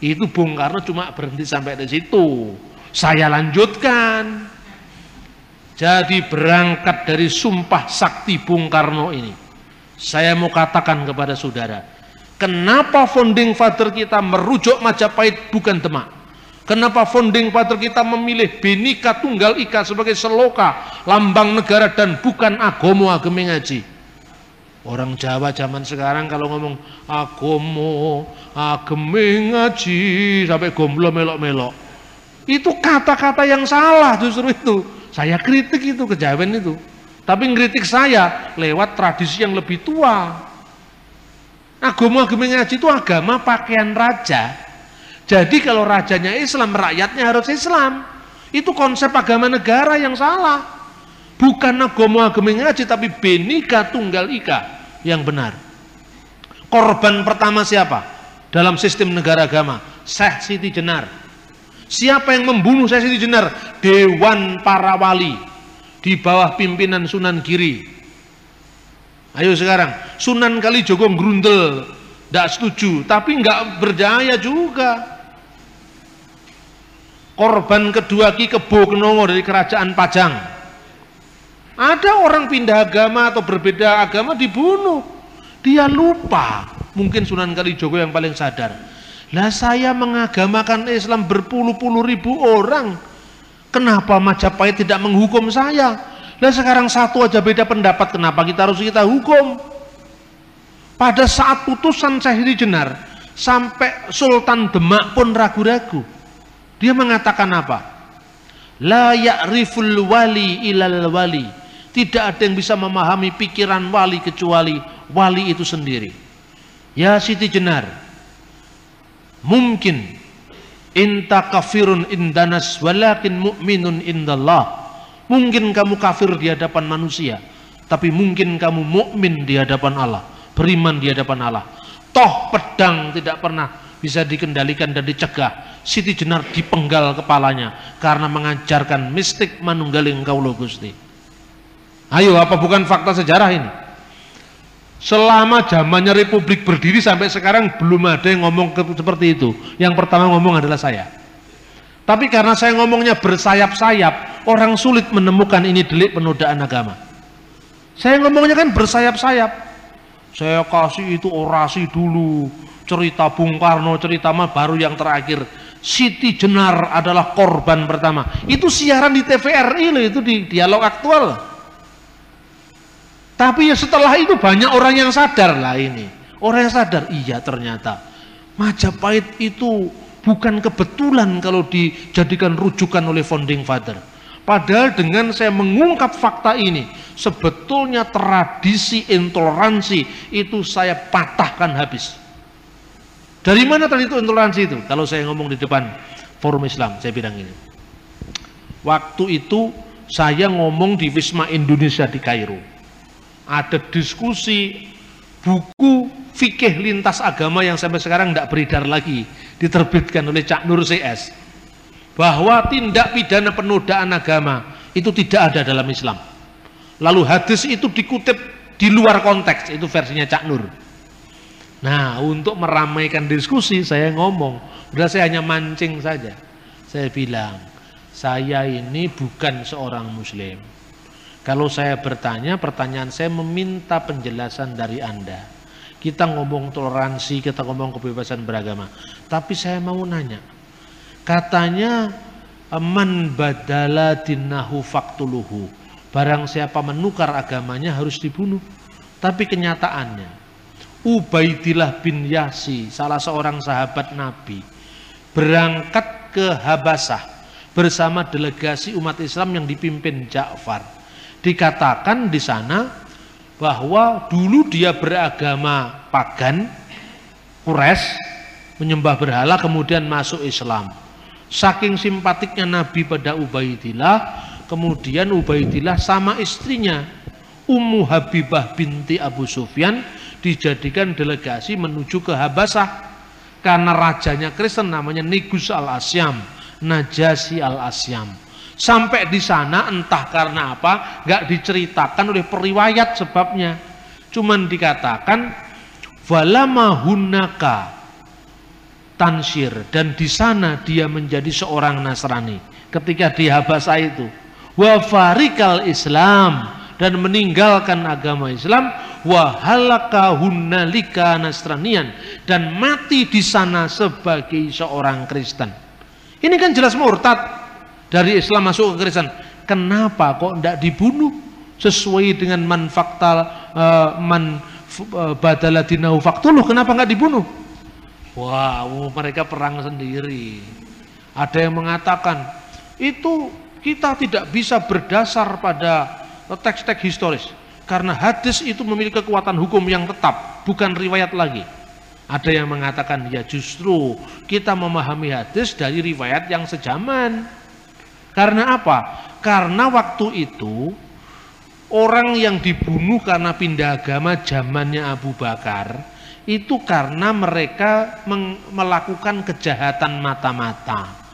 Itu Bung Karno cuma berhenti sampai di situ. Saya lanjutkan. Jadi berangkat dari sumpah sakti Bung Karno ini. Saya mau katakan kepada saudara, Kenapa founding father kita merujuk Majapahit bukan Demak? Kenapa founding father kita memilih Benika Tunggal Ika sebagai seloka, lambang negara dan bukan agomo agemi ngaji? Orang Jawa zaman sekarang kalau ngomong agomo, agemi ngaji, sampai gomblo melok-melok. Itu kata-kata yang salah justru itu. Saya kritik itu kejawen itu. Tapi ngeritik saya lewat tradisi yang lebih tua. Agama-agama ngaji itu agama pakaian raja. Jadi kalau rajanya Islam, rakyatnya harus Islam. Itu konsep agama negara yang salah. Bukan agama-agama ngaji, tapi benika tunggal ika yang benar. Korban pertama siapa? Dalam sistem negara agama, Syekh Siti Jenar. Siapa yang membunuh Syekh Siti Jenar? Dewan para wali di bawah pimpinan Sunan Giri Ayo sekarang, Sunan Kalijogo grundel, tidak setuju, tapi nggak berjaya juga. Korban kedua Ki Kebo Kenongo dari kerajaan Pajang. Ada orang pindah agama atau berbeda agama dibunuh. Dia lupa. Mungkin Sunan Kalijogo yang paling sadar. Lah saya mengagamakan Islam berpuluh-puluh ribu orang. Kenapa Majapahit tidak menghukum saya? Lah sekarang satu aja beda pendapat, kenapa kita harus kita hukum? Pada saat putusan Syahri Jenar, sampai Sultan Demak pun ragu-ragu. Dia mengatakan apa? La ya'riful wali ilal wali. Tidak ada yang bisa memahami pikiran wali kecuali wali itu sendiri. Ya Siti Jenar, mungkin inta kafirun indanas walakin mu'minun indallah Mungkin kamu kafir di hadapan manusia, tapi mungkin kamu mukmin di hadapan Allah, beriman di hadapan Allah. Toh pedang tidak pernah bisa dikendalikan dan dicegah. Siti Jenar dipenggal kepalanya karena mengajarkan mistik manunggaling kaulo Gusti. Ayo, apa bukan fakta sejarah ini? Selama zamannya Republik berdiri sampai sekarang belum ada yang ngomong seperti itu. Yang pertama ngomong adalah saya. Tapi karena saya ngomongnya bersayap-sayap, orang sulit menemukan ini delik penodaan agama. Saya ngomongnya kan bersayap-sayap. Saya kasih itu orasi dulu, cerita Bung Karno, cerita mah baru yang terakhir. Siti Jenar adalah korban pertama. Itu siaran di TVRI loh, itu di dialog aktual. Tapi ya setelah itu banyak orang yang sadar lah ini. Orang yang sadar, iya ternyata Majapahit itu bukan kebetulan kalau dijadikan rujukan oleh founding father Padahal dengan saya mengungkap fakta ini, sebetulnya tradisi intoleransi itu saya patahkan habis. Dari mana tadi itu intoleransi itu? Kalau saya ngomong di depan forum Islam, saya bilang ini. Waktu itu saya ngomong di Wisma Indonesia di Kairo. Ada diskusi buku fikih lintas agama yang sampai sekarang tidak beredar lagi, diterbitkan oleh Cak Nur CS bahwa tindak pidana penodaan agama itu tidak ada dalam Islam. Lalu hadis itu dikutip di luar konteks, itu versinya Cak Nur. Nah, untuk meramaikan diskusi saya ngomong, udah saya hanya mancing saja. Saya bilang, saya ini bukan seorang muslim. Kalau saya bertanya, pertanyaan saya meminta penjelasan dari Anda. Kita ngomong toleransi, kita ngomong kebebasan beragama. Tapi saya mau nanya, Katanya man badala dinahu faktuluhu. Barang siapa menukar agamanya harus dibunuh. Tapi kenyataannya Ubaidillah bin Yasi, salah seorang sahabat Nabi, berangkat ke Habasah bersama delegasi umat Islam yang dipimpin Ja'far. Dikatakan di sana bahwa dulu dia beragama pagan, Quraisy, menyembah berhala kemudian masuk Islam Saking simpatiknya Nabi pada Ubaidillah, kemudian Ubaidillah sama istrinya Ummu Habibah binti Abu Sufyan dijadikan delegasi menuju ke Habasah karena rajanya Kristen namanya Nigus al-Asyam, Najasi al-Asyam. Sampai di sana entah karena apa nggak diceritakan oleh periwayat sebabnya. Cuman dikatakan walama hunaka tansir. Dan di sana dia menjadi seorang Nasrani. Ketika di Habasa itu wa farikal Islam. Dan meninggalkan agama Islam wa halaka hunnalika nasranian. Dan mati di sana sebagai seorang Kristen. Ini kan jelas murtad dari Islam masuk ke Kristen kenapa kok tidak dibunuh sesuai dengan man faktal uh, man uh, faktuluh kenapa nggak dibunuh Wow, mereka perang sendiri. Ada yang mengatakan itu kita tidak bisa berdasar pada teks-teks historis karena hadis itu memiliki kekuatan hukum yang tetap, bukan riwayat lagi. Ada yang mengatakan ya justru kita memahami hadis dari riwayat yang sejaman. Karena apa? Karena waktu itu orang yang dibunuh karena pindah agama zamannya Abu Bakar itu karena mereka melakukan kejahatan mata-mata.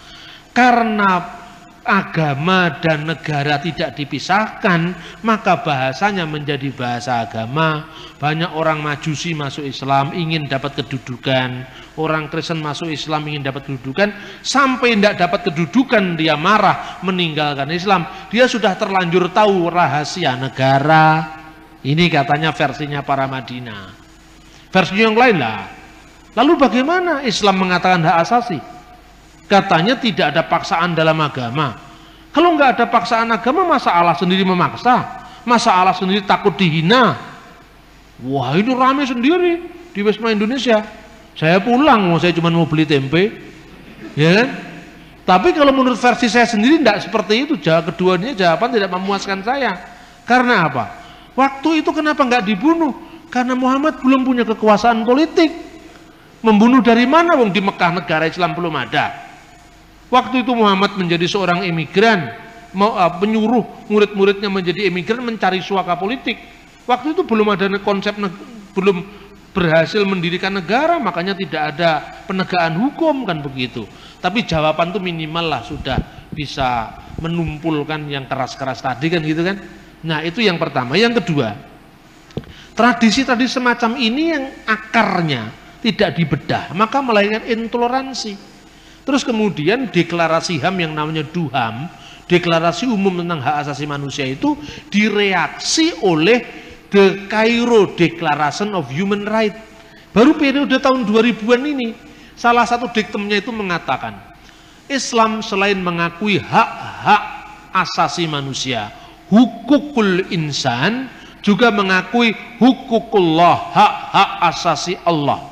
Karena agama dan negara tidak dipisahkan, maka bahasanya menjadi bahasa agama. Banyak orang majusi masuk Islam ingin dapat kedudukan, orang Kristen masuk Islam ingin dapat kedudukan, sampai tidak dapat kedudukan dia marah meninggalkan Islam. Dia sudah terlanjur tahu rahasia negara. Ini katanya versinya para Madinah versi yang lain lah. Lalu bagaimana Islam mengatakan hak asasi? Katanya tidak ada paksaan dalam agama. Kalau nggak ada paksaan agama, masa Allah sendiri memaksa? Masa Allah sendiri takut dihina? Wah itu rame sendiri di Wisma Indonesia. Saya pulang, saya cuma mau beli tempe, ya kan? Tapi kalau menurut versi saya sendiri tidak seperti itu. Jawab keduanya jawaban tidak memuaskan saya. Karena apa? Waktu itu kenapa nggak dibunuh? Karena Muhammad belum punya kekuasaan politik. Membunuh dari mana wong di Mekah negara Islam belum ada. Waktu itu Muhammad menjadi seorang imigran, mau uh, penyuruh murid-muridnya menjadi imigran mencari suaka politik. Waktu itu belum ada konsep belum berhasil mendirikan negara, makanya tidak ada penegakan hukum kan begitu. Tapi jawaban itu minimal lah sudah bisa menumpulkan yang keras-keras tadi kan gitu kan. Nah, itu yang pertama. Yang kedua, Tradisi-tradisi semacam ini yang akarnya tidak dibedah, maka melahirkan intoleransi. Terus kemudian deklarasi HAM yang namanya DUHAM, deklarasi umum tentang hak asasi manusia itu direaksi oleh The Cairo Declaration of Human Rights. Baru periode tahun 2000-an ini, salah satu diktumnya itu mengatakan, Islam selain mengakui hak-hak asasi manusia, hukukul insan, juga mengakui hukukullah, hak-hak asasi Allah.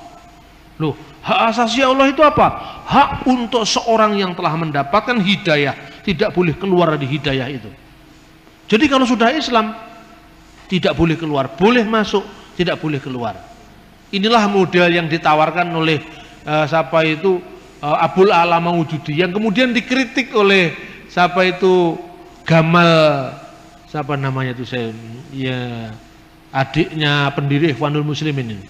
Loh, Hak asasi Allah itu apa? Hak untuk seorang yang telah mendapatkan hidayah, tidak boleh keluar dari hidayah itu. Jadi kalau sudah Islam, tidak boleh keluar, boleh masuk, tidak boleh keluar. Inilah model yang ditawarkan oleh uh, siapa itu uh, Abul Ala Maujudi yang kemudian dikritik oleh siapa itu Gamal siapa namanya itu saya ya adiknya pendiri Ikhwanul Muslimin ini.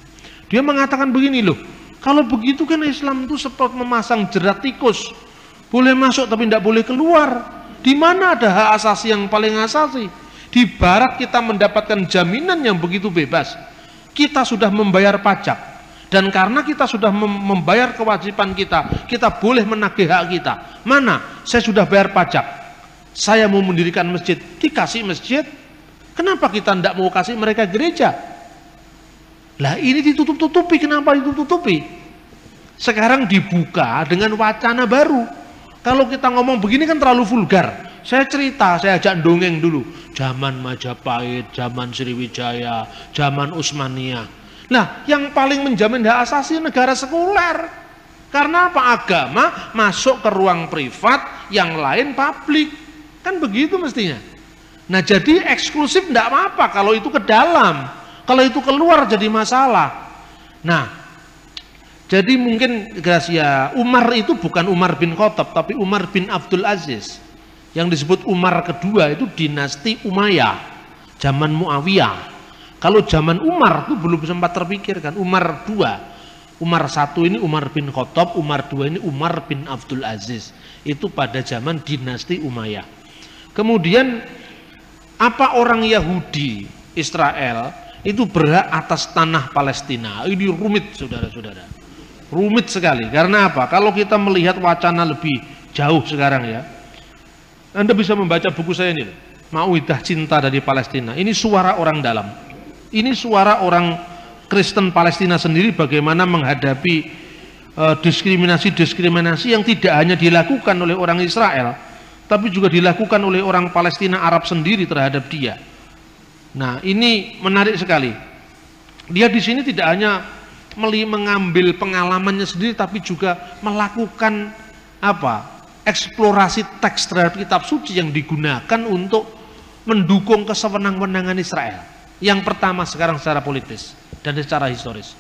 Dia mengatakan begini loh, kalau begitu kan Islam itu seperti memasang jerat tikus. Boleh masuk tapi tidak boleh keluar. Di mana ada hak asasi yang paling asasi? Di barat kita mendapatkan jaminan yang begitu bebas. Kita sudah membayar pajak. Dan karena kita sudah membayar kewajiban kita, kita boleh menagih hak kita. Mana? Saya sudah bayar pajak. Saya mau mendirikan masjid, dikasih masjid. Kenapa kita tidak mau kasih mereka gereja? Lah ini ditutup-tutupi, kenapa ditutup-tutupi? Sekarang dibuka dengan wacana baru. Kalau kita ngomong begini kan terlalu vulgar. Saya cerita, saya ajak dongeng dulu. Zaman Majapahit, zaman Sriwijaya, zaman Usmania. Nah, yang paling menjamin hak asasi negara sekuler. Karena apa? Agama masuk ke ruang privat, yang lain publik. Kan begitu mestinya. Nah, jadi eksklusif tidak apa-apa kalau itu ke dalam. Kalau itu keluar jadi masalah. Nah, jadi mungkin Gracia, Umar itu bukan Umar bin Khattab, tapi Umar bin Abdul Aziz. Yang disebut Umar kedua itu dinasti Umayyah, zaman Muawiyah. Kalau zaman Umar itu belum sempat terpikirkan. Umar dua, Umar satu ini Umar bin Khattab, Umar dua ini Umar bin Abdul Aziz. Itu pada zaman dinasti Umayyah. Kemudian apa orang Yahudi Israel itu berhak atas tanah Palestina. Ini rumit saudara-saudara. Rumit sekali. Karena apa? Kalau kita melihat wacana lebih jauh sekarang ya. Anda bisa membaca buku saya ini. Mauidah cinta dari Palestina. Ini suara orang dalam. Ini suara orang Kristen Palestina sendiri bagaimana menghadapi uh, diskriminasi-diskriminasi yang tidak hanya dilakukan oleh orang Israel, tapi juga dilakukan oleh orang Palestina Arab sendiri terhadap dia. Nah, ini menarik sekali. Dia di sini tidak hanya mengambil pengalamannya sendiri tapi juga melakukan apa? eksplorasi teks terhadap kitab suci yang digunakan untuk mendukung kesewenang-wenangan Israel. Yang pertama sekarang secara politis dan secara historis.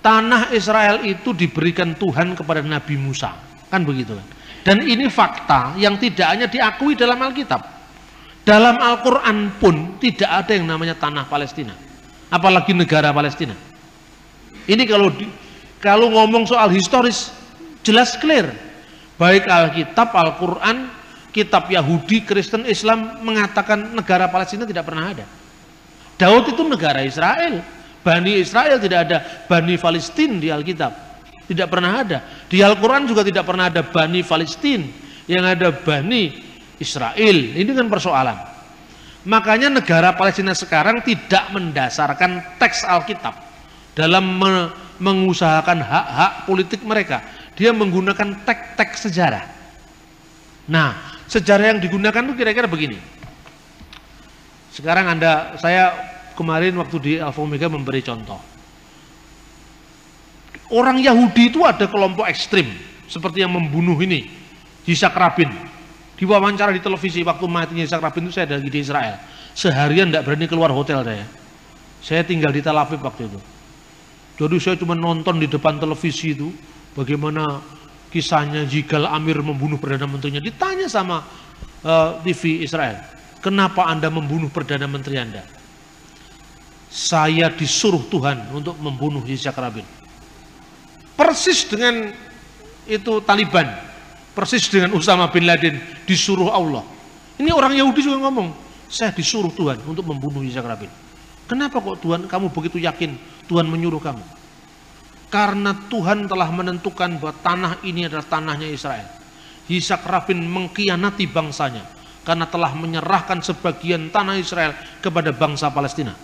Tanah Israel itu diberikan Tuhan kepada Nabi Musa. Kan begitu kan? Dan ini fakta yang tidak hanya diakui dalam Alkitab dalam Al-Quran pun tidak ada yang namanya tanah Palestina. Apalagi negara Palestina. Ini kalau di, kalau ngomong soal historis jelas clear. Baik Alkitab, Al-Quran, kitab Yahudi, Kristen, Islam mengatakan negara Palestina tidak pernah ada. Daud itu negara Israel. Bani Israel tidak ada Bani Palestina di Alkitab. Tidak pernah ada. Di Al-Quran juga tidak pernah ada Bani Palestina. Yang ada Bani Israel. Ini kan persoalan. Makanya negara Palestina sekarang tidak mendasarkan teks Alkitab dalam me mengusahakan hak-hak politik mereka. Dia menggunakan teks-teks sejarah. Nah, sejarah yang digunakan itu kira-kira begini. Sekarang Anda, saya kemarin waktu di Alfa Omega memberi contoh. Orang Yahudi itu ada kelompok ekstrim, seperti yang membunuh ini, Yitzhak Rabin, di wawancara di televisi waktu matinya Yitzhak Rabin itu saya lagi di Israel. Seharian tidak berani keluar hotel saya. Saya tinggal di Tel Aviv waktu itu. Jadi saya cuma nonton di depan televisi itu bagaimana kisahnya Jigal Amir membunuh Perdana Menterinya. Ditanya sama uh, eh, TV Israel, kenapa Anda membunuh Perdana Menteri Anda? Saya disuruh Tuhan untuk membunuh Yitzhak Rabin. Persis dengan itu Taliban Persis dengan Usama bin Laden disuruh Allah. Ini orang Yahudi juga ngomong, saya disuruh Tuhan untuk membunuh Yitzhak Rabin. Kenapa kok Tuhan kamu begitu yakin Tuhan menyuruh kamu? Karena Tuhan telah menentukan bahwa tanah ini adalah tanahnya Israel. Yitzhak Rabin mengkhianati bangsanya karena telah menyerahkan sebagian tanah Israel kepada bangsa Palestina.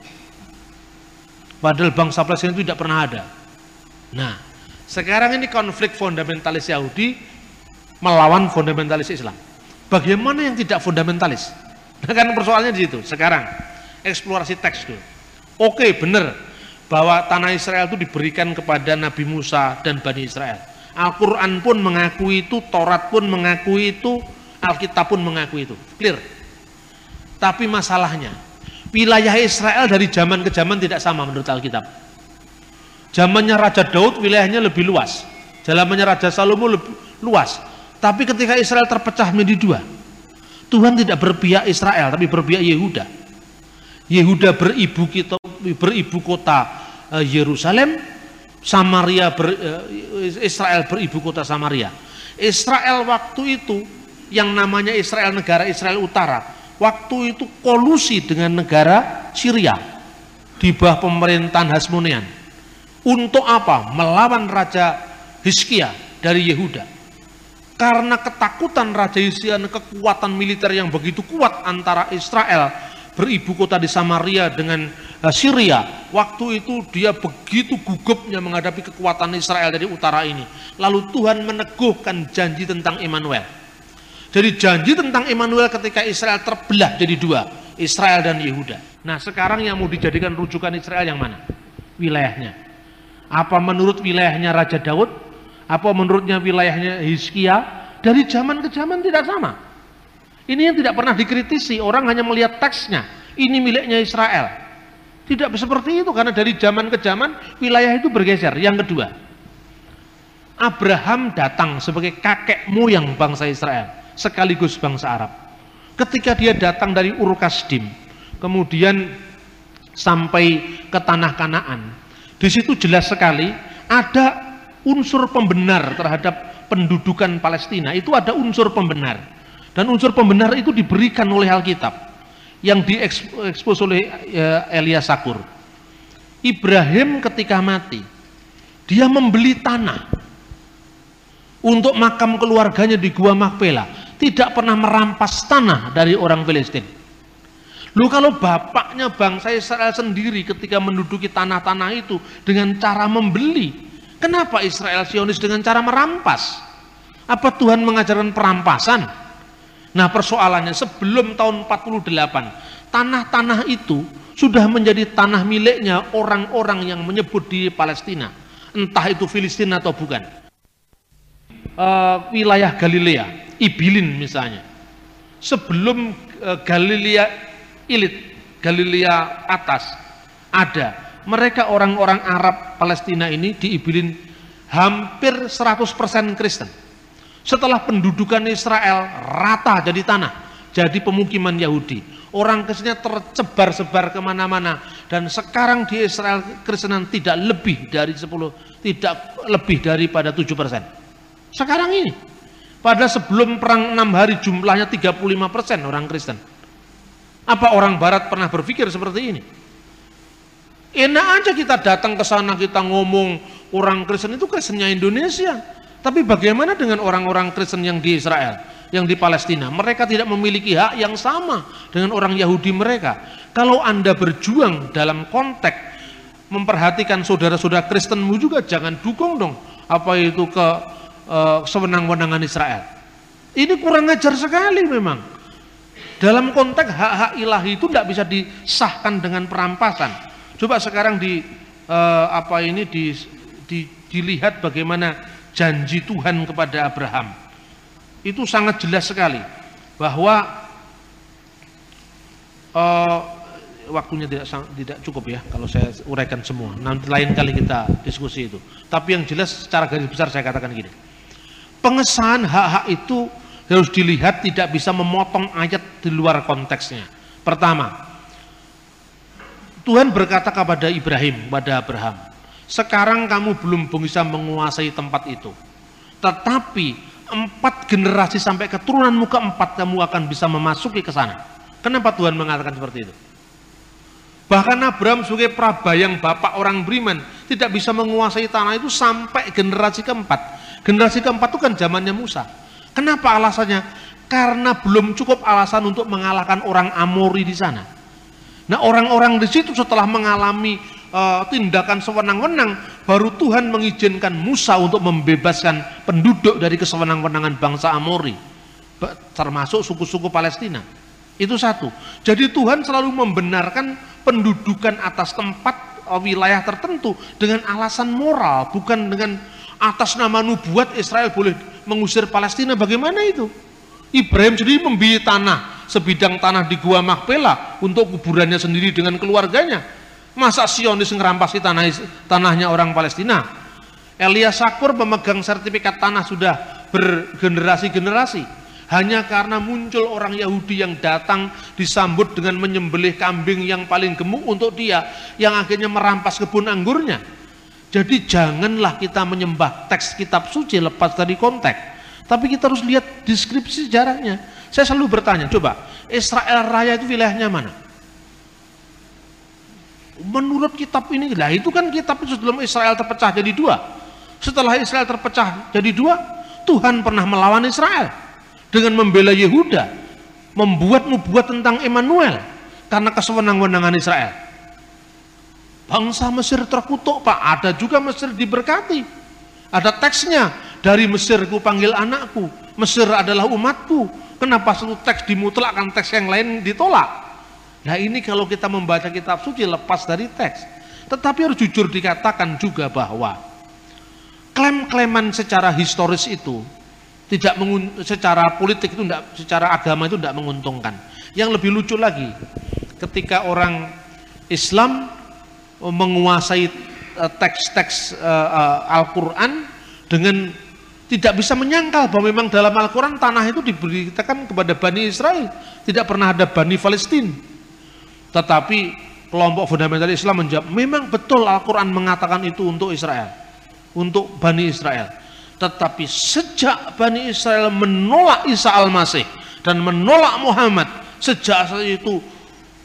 Padahal bangsa Palestina itu tidak pernah ada. Nah, sekarang ini konflik fundamentalis Yahudi melawan fundamentalis Islam. Bagaimana yang tidak fundamentalis? Nah, kan persoalannya di situ. Sekarang eksplorasi teks dulu. Oke, benar. bahwa tanah Israel itu diberikan kepada Nabi Musa dan Bani Israel. Al-Quran pun mengakui itu, Taurat pun mengakui itu, Alkitab pun mengakui itu. Clear. Tapi masalahnya, wilayah Israel dari zaman ke zaman tidak sama menurut Alkitab. Zamannya Raja Daud wilayahnya lebih luas. Zamannya Raja Salomo lebih luas. Tapi ketika Israel terpecah menjadi dua, Tuhan tidak berpihak Israel, tapi berpihak Yehuda. Yehuda beribu kita, beribu kota eh, Yerusalem, Samaria ber, eh, Israel beribu kota Samaria. Israel waktu itu yang namanya Israel negara Israel Utara, waktu itu kolusi dengan negara Syria di bawah pemerintahan Hasmonean. Untuk apa? Melawan Raja Hizkia dari Yehuda. Karena ketakutan Raja Hizkia dan kekuatan militer yang begitu kuat antara Israel beribu kota di Samaria dengan eh, Syria. Waktu itu dia begitu gugupnya menghadapi kekuatan Israel dari utara ini. Lalu Tuhan meneguhkan janji tentang Immanuel. Jadi janji tentang Immanuel ketika Israel terbelah jadi dua, Israel dan Yehuda. Nah sekarang yang mau dijadikan rujukan Israel yang mana? Wilayahnya. Apa menurut wilayahnya Raja Daud? Apa menurutnya wilayahnya Hizkia? Dari zaman ke zaman tidak sama. Ini yang tidak pernah dikritisi, orang hanya melihat teksnya. Ini miliknya Israel. Tidak seperti itu karena dari zaman ke zaman wilayah itu bergeser. Yang kedua, Abraham datang sebagai kakek moyang bangsa Israel sekaligus bangsa Arab. Ketika dia datang dari Ur Kasdim, kemudian sampai ke tanah Kanaan, di situ jelas sekali ada unsur pembenar terhadap pendudukan Palestina. Itu ada unsur pembenar. Dan unsur pembenar itu diberikan oleh Alkitab yang diekspos oleh ya, Elia Sakur. Ibrahim ketika mati, dia membeli tanah untuk makam keluarganya di Gua Makpela tidak pernah merampas tanah dari orang Palestina. Lu kalau bapaknya bangsa Israel sendiri ketika menduduki tanah-tanah itu dengan cara membeli, kenapa Israel Sionis dengan cara merampas? Apa Tuhan mengajarkan perampasan? Nah persoalannya sebelum tahun 48, tanah-tanah itu sudah menjadi tanah miliknya orang-orang yang menyebut di Palestina. Entah itu Filistina atau bukan. Uh, wilayah Galilea Ibilin misalnya. Sebelum uh, Galilea Ilit, Galilea atas ada. Mereka orang-orang Arab Palestina ini di Ibilin hampir 100% Kristen. Setelah pendudukan Israel rata jadi tanah, jadi pemukiman Yahudi. Orang Kristennya tercebar-sebar ke mana-mana dan sekarang di Israel Kristenan tidak lebih dari 10, tidak lebih daripada 7 persen. Sekarang ini Padahal sebelum perang enam hari jumlahnya 35% orang Kristen. Apa orang Barat pernah berpikir seperti ini? Enak aja kita datang ke sana kita ngomong orang Kristen itu Kristennya Indonesia. Tapi bagaimana dengan orang-orang Kristen yang di Israel, yang di Palestina? Mereka tidak memiliki hak yang sama dengan orang Yahudi mereka. Kalau Anda berjuang dalam konteks memperhatikan saudara-saudara Kristenmu juga jangan dukung dong apa itu ke uh, sewenang-wenangan Israel. Ini kurang ajar sekali memang. Dalam konteks hak-hak ilahi itu tidak bisa disahkan dengan perampasan. Coba sekarang di uh, apa ini di, di, dilihat bagaimana janji Tuhan kepada Abraham. Itu sangat jelas sekali bahwa uh, waktunya tidak tidak cukup ya kalau saya uraikan semua. Nanti lain kali kita diskusi itu. Tapi yang jelas secara garis besar saya katakan gini pengesahan hak-hak itu harus dilihat tidak bisa memotong ayat di luar konteksnya. Pertama, Tuhan berkata kepada Ibrahim, pada Abraham, sekarang kamu belum bisa menguasai tempat itu. Tetapi empat generasi sampai keturunanmu keempat kamu akan bisa memasuki ke sana. Kenapa Tuhan mengatakan seperti itu? Bahkan Abraham sebagai prabayang bapak orang beriman tidak bisa menguasai tanah itu sampai generasi keempat. Generasi keempat itu kan zamannya Musa. Kenapa alasannya? Karena belum cukup alasan untuk mengalahkan orang Amori di sana. Nah orang-orang di situ setelah mengalami uh, tindakan sewenang-wenang, baru Tuhan mengizinkan Musa untuk membebaskan penduduk dari kesewenang-wenangan bangsa Amori, termasuk suku-suku Palestina. Itu satu. Jadi Tuhan selalu membenarkan pendudukan atas tempat eh, wilayah tertentu dengan alasan moral, bukan dengan atas nama nubuat Israel boleh mengusir Palestina. Bagaimana itu? Ibrahim sendiri membeli tanah, sebidang tanah di Gua Makpela untuk kuburannya sendiri dengan keluarganya. Masa Sionis ngerampasi tanah tanahnya orang Palestina? Elias Sakur memegang sertifikat tanah sudah bergenerasi-generasi hanya karena muncul orang Yahudi yang datang disambut dengan menyembelih kambing yang paling gemuk untuk dia yang akhirnya merampas kebun anggurnya jadi janganlah kita menyembah teks kitab suci lepas dari konteks tapi kita harus lihat deskripsi sejarahnya saya selalu bertanya coba Israel Raya itu wilayahnya mana menurut kitab ini lah itu kan kitab sebelum Israel terpecah jadi dua setelah Israel terpecah jadi dua Tuhan pernah melawan Israel dengan membela Yehuda, membuat nubuat tentang Emmanuel karena kesewenang-wenangan Israel. Bangsa Mesir terkutuk, Pak. Ada juga Mesir diberkati. Ada teksnya, dari Mesir ku panggil anakku. Mesir adalah umatku. Kenapa satu teks dimutlakkan, teks yang lain ditolak? Nah ini kalau kita membaca kitab suci lepas dari teks. Tetapi harus jujur dikatakan juga bahwa klaim-klaiman secara historis itu tidak secara politik itu tidak secara agama itu tidak menguntungkan yang lebih lucu lagi ketika orang Islam menguasai eh, teks-teks uh, uh, Al-Quran dengan tidak bisa menyangkal bahwa memang dalam Al-Quran tanah itu diberitakan kepada Bani Israel tidak pernah ada Bani Palestina tetapi kelompok fundamental Islam menjawab memang betul Al-Quran mengatakan itu untuk Israel untuk Bani Israel tetapi sejak Bani Israel menolak Isa Al-Masih dan menolak Muhammad, sejak saat itu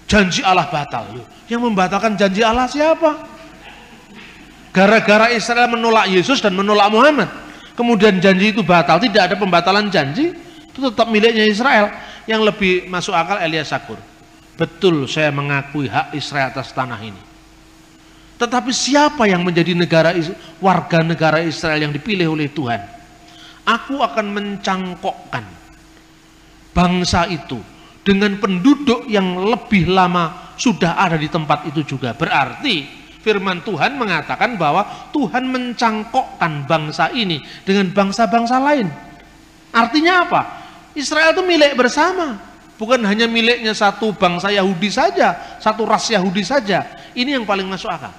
janji Allah batal. Yang membatalkan janji Allah siapa? Gara-gara Israel menolak Yesus dan menolak Muhammad. Kemudian janji itu batal, tidak ada pembatalan janji, itu tetap miliknya Israel. Yang lebih masuk akal Elias Sakur. Betul saya mengakui hak Israel atas tanah ini. Tetapi siapa yang menjadi negara warga negara Israel yang dipilih oleh Tuhan? Aku akan mencangkokkan bangsa itu dengan penduduk yang lebih lama sudah ada di tempat itu juga. Berarti firman Tuhan mengatakan bahwa Tuhan mencangkokkan bangsa ini dengan bangsa-bangsa lain. Artinya apa? Israel itu milik bersama. Bukan hanya miliknya satu bangsa Yahudi saja, satu ras Yahudi saja. Ini yang paling masuk akal.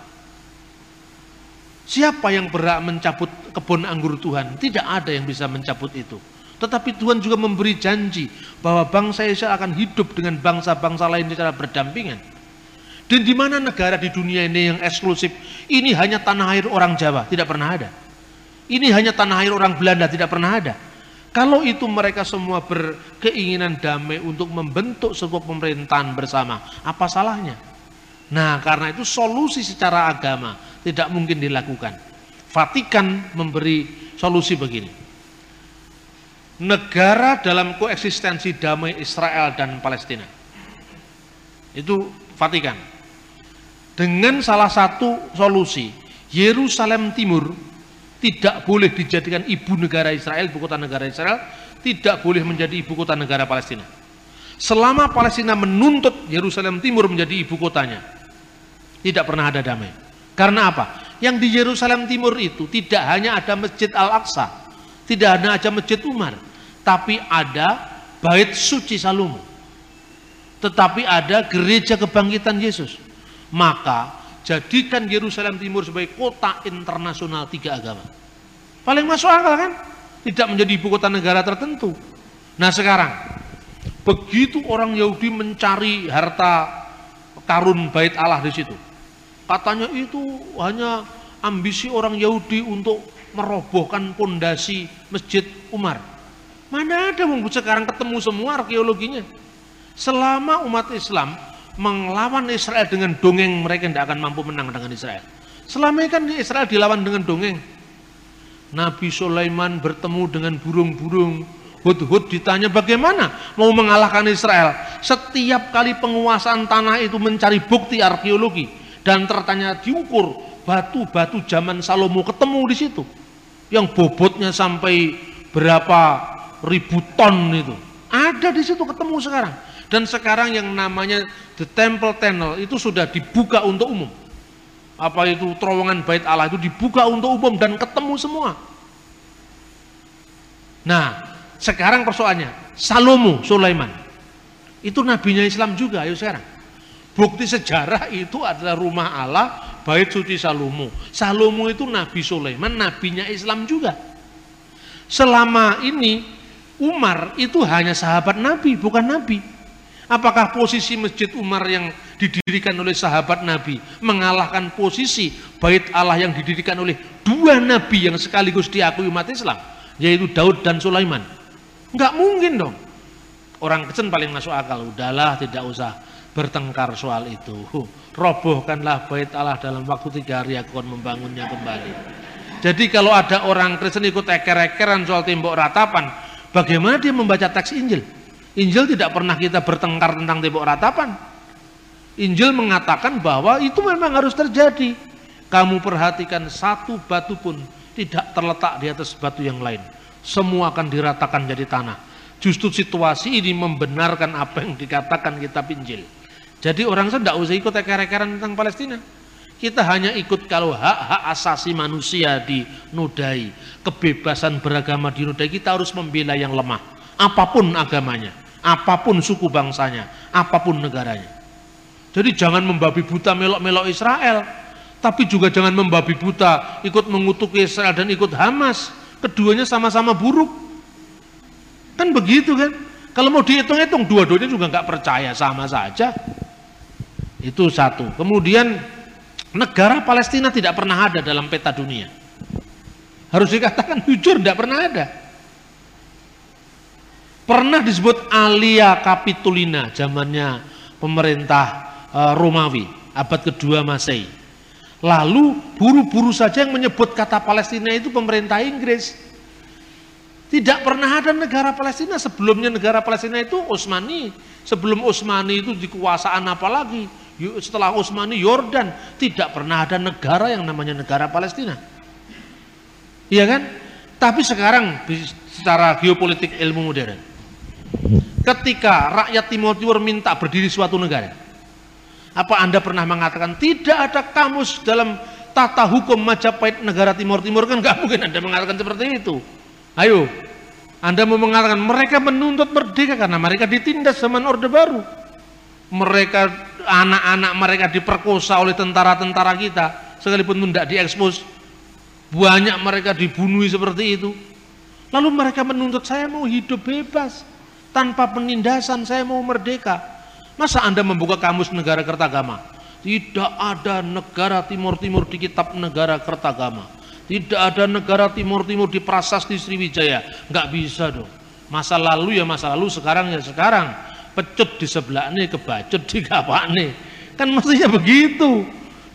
Siapa yang berhak mencabut kebun anggur Tuhan? Tidak ada yang bisa mencabut itu. Tetapi Tuhan juga memberi janji bahwa bangsa Israel akan hidup dengan bangsa-bangsa lain secara berdampingan. Dan di mana negara di dunia ini yang eksklusif? Ini hanya tanah air orang Jawa, tidak pernah ada. Ini hanya tanah air orang Belanda, tidak pernah ada. Kalau itu mereka semua berkeinginan damai untuk membentuk sebuah pemerintahan bersama, apa salahnya? Nah, karena itu solusi secara agama tidak mungkin dilakukan. Vatikan memberi solusi begini. Negara dalam koeksistensi damai Israel dan Palestina. Itu Vatikan. Dengan salah satu solusi, Yerusalem Timur tidak boleh dijadikan ibu negara Israel, ibu kota negara Israel, tidak boleh menjadi ibu kota negara Palestina. Selama Palestina menuntut Yerusalem Timur menjadi ibu kotanya, tidak pernah ada damai. Karena apa? Yang di Yerusalem Timur itu tidak hanya ada Masjid Al-Aqsa, tidak hanya ada Masjid Umar, tapi ada Bait Suci Salomo. Tetapi ada gereja kebangkitan Yesus. Maka jadikan Yerusalem Timur sebagai kota internasional tiga agama. Paling masuk akal kan? Tidak menjadi ibu kota negara tertentu. Nah sekarang, begitu orang Yahudi mencari harta karun bait Allah di situ, Katanya itu hanya ambisi orang Yahudi untuk merobohkan pondasi Masjid Umar. Mana ada mau sekarang ketemu semua arkeologinya. Selama umat Islam melawan Israel dengan dongeng mereka tidak akan mampu menang dengan Israel. Selama ini kan Israel dilawan dengan dongeng. Nabi Sulaiman bertemu dengan burung-burung. Hud-hud ditanya bagaimana mau mengalahkan Israel. Setiap kali penguasaan tanah itu mencari bukti arkeologi dan tertanya diukur batu-batu zaman Salomo ketemu di situ yang bobotnya sampai berapa ribu ton itu ada di situ ketemu sekarang dan sekarang yang namanya the temple tunnel itu sudah dibuka untuk umum apa itu terowongan bait Allah itu dibuka untuk umum dan ketemu semua. Nah, sekarang persoalannya, Salomo Sulaiman. Itu nabinya Islam juga, ayo sekarang. Bukti sejarah itu adalah rumah Allah, bait suci Salomo. Salomo itu Nabi Sulaiman, nabinya Islam juga. Selama ini Umar itu hanya sahabat Nabi, bukan Nabi. Apakah posisi Masjid Umar yang didirikan oleh sahabat Nabi mengalahkan posisi bait Allah yang didirikan oleh dua Nabi yang sekaligus diakui umat Islam, yaitu Daud dan Sulaiman? Enggak mungkin dong. Orang kecil paling masuk akal, udahlah tidak usah bertengkar soal itu. Robohkanlah bait Allah dalam waktu tiga hari aku akan membangunnya kembali. Jadi kalau ada orang Kristen ikut eker-ekeran soal tembok ratapan, bagaimana dia membaca teks Injil? Injil tidak pernah kita bertengkar tentang tembok ratapan. Injil mengatakan bahwa itu memang harus terjadi. Kamu perhatikan satu batu pun tidak terletak di atas batu yang lain. Semua akan diratakan jadi tanah. Justru situasi ini membenarkan apa yang dikatakan kitab Injil. Jadi orang saya tidak usah ikut eker-ekeran tentang Palestina. Kita hanya ikut kalau hak-hak asasi manusia dinodai, kebebasan beragama dinodai, kita harus membela yang lemah, apa pun agamanya apa pun suku bangsanya, apa pun negaranya. Jadi jangan membabi buta melok-melok Israel, tapi juga jangan membabi buta ikut mengutuk Israel dan ikut Hamas. Keduanya sama-sama buruk. Kan begitu kan? Kalau mau dihitung-hitung, dua-duanya juga nggak percaya, sama saja. Itu satu. Kemudian negara Palestina tidak pernah ada dalam peta dunia. Harus dikatakan jujur, tidak pernah ada pernah disebut Alia Capitolina zamannya pemerintah uh, Romawi abad kedua Masehi. Lalu buru-buru saja yang menyebut kata Palestina itu pemerintah Inggris. Tidak pernah ada negara Palestina sebelumnya negara Palestina itu Utsmani. Sebelum Utsmani itu dikuasaan apa lagi? Setelah Utsmani Yordan tidak pernah ada negara yang namanya negara Palestina. Iya kan? Tapi sekarang secara geopolitik ilmu modern Ketika rakyat Timur Timur minta berdiri suatu negara, apa Anda pernah mengatakan tidak ada kamus dalam tata hukum Majapahit negara Timur Timur kan nggak mungkin Anda mengatakan seperti itu. Ayo, Anda mau mengatakan mereka menuntut merdeka karena mereka ditindas zaman Orde Baru. Mereka anak-anak mereka diperkosa oleh tentara-tentara kita sekalipun tidak diekspos. Banyak mereka dibunuh seperti itu. Lalu mereka menuntut saya mau hidup bebas tanpa penindasan saya mau merdeka. Masa Anda membuka kamus negara Kertagama? Tidak ada negara Timur-Timur di kitab negara Kertagama. Tidak ada negara Timur-Timur di prasasti Sriwijaya. Nggak bisa dong. Masa lalu ya masa lalu, sekarang ya sekarang. Pecut di sebelah ini, kebacut di kapak ini. Kan mestinya begitu.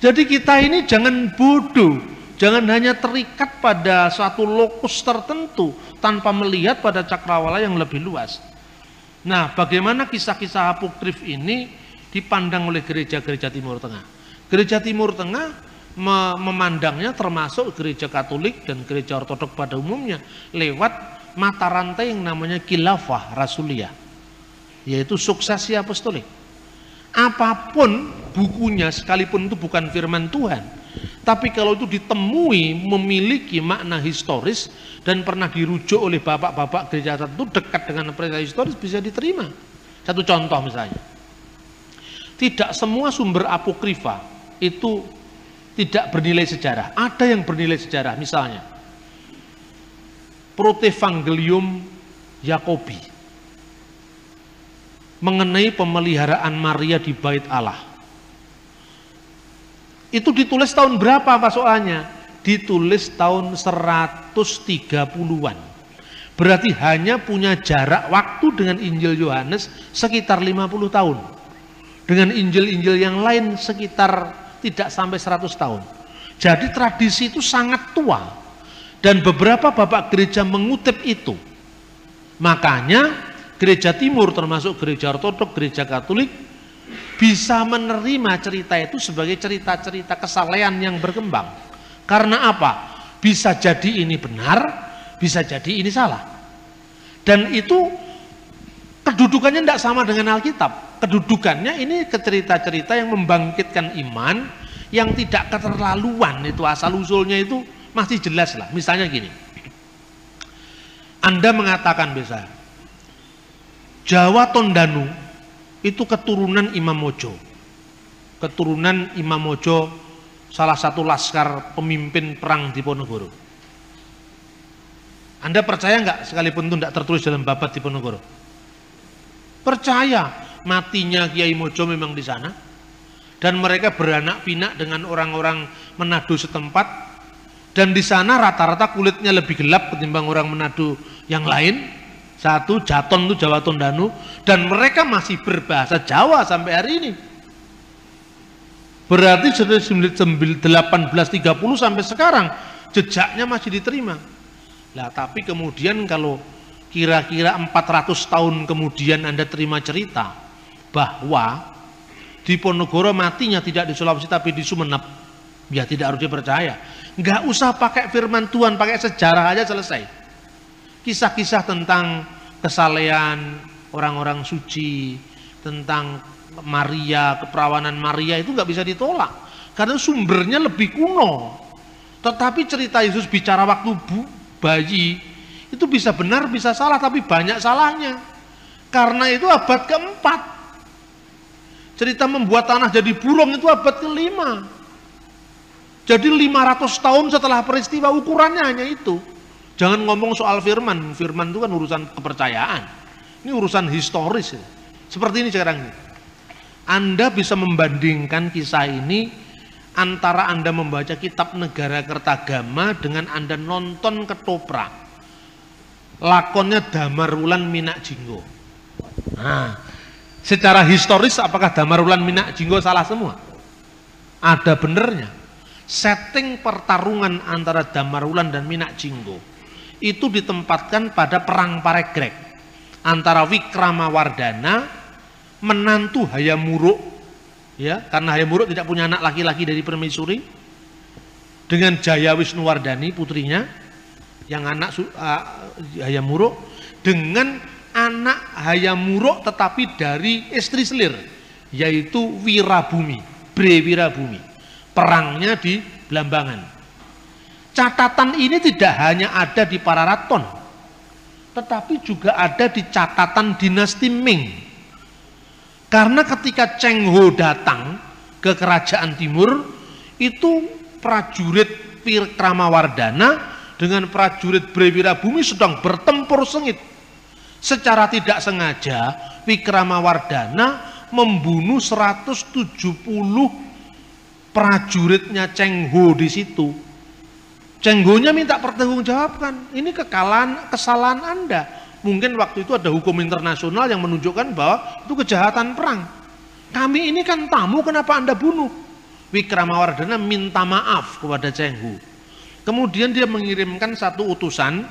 Jadi kita ini jangan bodoh. Jangan hanya terikat pada suatu lokus tertentu tanpa melihat pada cakrawala yang lebih luas. Nah, bagaimana kisah-kisah apokrif ini dipandang oleh gereja-gereja Timur Tengah? Gereja Timur Tengah memandangnya termasuk gereja Katolik dan gereja Ortodok pada umumnya lewat mata rantai yang namanya kilafah rasulia, yaitu suksesi apostolik. Apa pun bukunya sekalipun itu bukan firman Tuhan, tapi kalau itu ditemui memiliki makna historis dan pernah dirujuk oleh bapak-bapak gereja tertentu dekat dengan peristiwa historis bisa diterima. Satu contoh misalnya. Tidak semua sumber apokrifa itu tidak bernilai sejarah. Ada yang bernilai sejarah misalnya. Protevangelium Yakobi mengenai pemeliharaan Maria di bait Allah itu ditulis tahun berapa Pak soalnya? Ditulis tahun 130-an. Berarti hanya punya jarak waktu dengan Injil Yohanes sekitar 50 tahun. Dengan Injil-Injil yang lain sekitar tidak sampai 100 tahun. Jadi tradisi itu sangat tua. Dan beberapa bapak gereja mengutip itu. Makanya gereja timur termasuk gereja ortodok, gereja katolik bisa menerima cerita itu sebagai cerita-cerita kesalehan yang berkembang. Karena apa? Bisa jadi ini benar, bisa jadi ini salah. Dan itu kedudukannya tidak sama dengan Alkitab. Kedudukannya ini cerita-cerita yang membangkitkan iman, yang tidak keterlaluan itu asal usulnya itu masih jelas lah. Misalnya gini, Anda mengatakan bisa Jawa Tondanu itu keturunan Imam Mojo, keturunan Imam Mojo salah satu laskar pemimpin perang di Ponorogo. Anda percaya nggak sekalipun itu tidak tertulis dalam babat di Ponorogo? Percaya matinya Kiai Mojo memang di sana. Dan mereka beranak pinak dengan orang-orang Manado setempat. Dan di sana rata-rata kulitnya lebih gelap ketimbang orang Manado yang lain. Satu Jaton itu Jawa Tondanu. Dan mereka masih berbahasa Jawa sampai hari ini berarti dari 1830 sampai sekarang jejaknya masih diterima. Lah tapi kemudian kalau kira-kira 400 tahun kemudian Anda terima cerita bahwa di Ponorogo matinya tidak di Sulawesi tapi di Sumeneb ya tidak harus dipercaya. Nggak usah pakai firman Tuhan pakai sejarah aja selesai. Kisah-kisah tentang kesalehan orang-orang suci tentang Maria keperawanan Maria itu nggak bisa ditolak karena sumbernya lebih kuno tetapi cerita Yesus bicara waktu bu, bayi itu bisa benar bisa salah tapi banyak salahnya karena itu abad keempat Cerita membuat tanah jadi burung itu abad kelima. Jadi 500 tahun setelah peristiwa ukurannya hanya itu. Jangan ngomong soal firman. Firman itu kan urusan kepercayaan. Ini urusan historis. Seperti ini sekarang ini. Anda bisa membandingkan kisah ini antara Anda membaca kitab Negara Kertagama dengan Anda nonton ketoprak. Lakonnya Damar Wulan Minak Jinggo. Nah, Secara historis apakah Damarulan Minak Jinggo salah semua? Ada benernya. Setting pertarungan antara Damarulan dan Minak Jinggo itu ditempatkan pada perang Paregrek antara Wikramawardana menantu Hayamuruk ya karena Hayamuruk tidak punya anak laki-laki dari permaisuri dengan Jaya Wisnuwardani putrinya yang anak uh, Hayamuruk dengan anak Hayamuruk tetapi dari istri selir yaitu Wirabumi, Bre Wirabumi. Perangnya di Blambangan. Catatan ini tidak hanya ada di Pararaton, tetapi juga ada di catatan dinasti Ming. Karena ketika Cheng Ho datang ke kerajaan timur, itu prajurit Wirkramawardana dengan prajurit Brewirabumi sedang bertempur sengit secara tidak sengaja Wikramawardana membunuh 170 prajuritnya Cheng Ho di situ. Cheng Ho-nya minta pertanggungjawabkan. Ini kekalahan kesalahan Anda. Mungkin waktu itu ada hukum internasional yang menunjukkan bahwa itu kejahatan perang. Kami ini kan tamu, kenapa Anda bunuh? Wikramawardana minta maaf kepada Cheng Ho. Kemudian dia mengirimkan satu utusan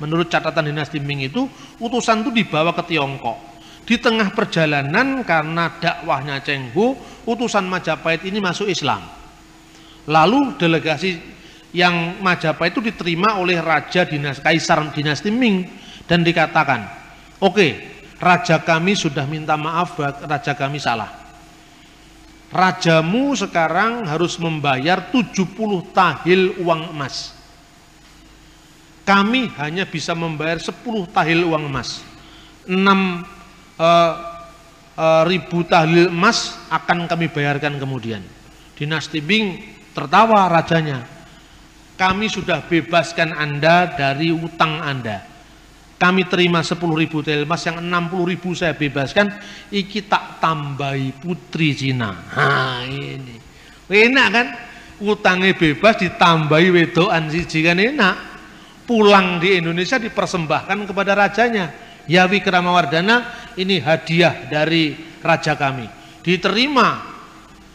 Menurut catatan dinasti Ming itu, utusan itu dibawa ke Tiongkok. Di tengah perjalanan karena dakwahnya Cheng Ho, utusan Majapahit ini masuk Islam. Lalu delegasi yang Majapahit itu diterima oleh raja dinas kaisar dinasti Ming dan dikatakan, "Oke, okay, raja kami sudah minta maaf, raja kami salah. Rajamu sekarang harus membayar 70 tahil uang emas." kami hanya bisa membayar 10 tahil uang emas 6 uh, uh, ribu tahil emas akan kami bayarkan kemudian dinasti Bing tertawa rajanya kami sudah bebaskan anda dari utang anda kami terima 10 ribu tahil emas yang 60 ribu saya bebaskan. Iki tak tambahi putri Cina. Nah ini. Enak kan? Utangnya bebas ditambahi wedoan siji kan enak. Pulang di Indonesia dipersembahkan kepada rajanya. Ya Wikramawardana ini hadiah dari raja kami. Diterima.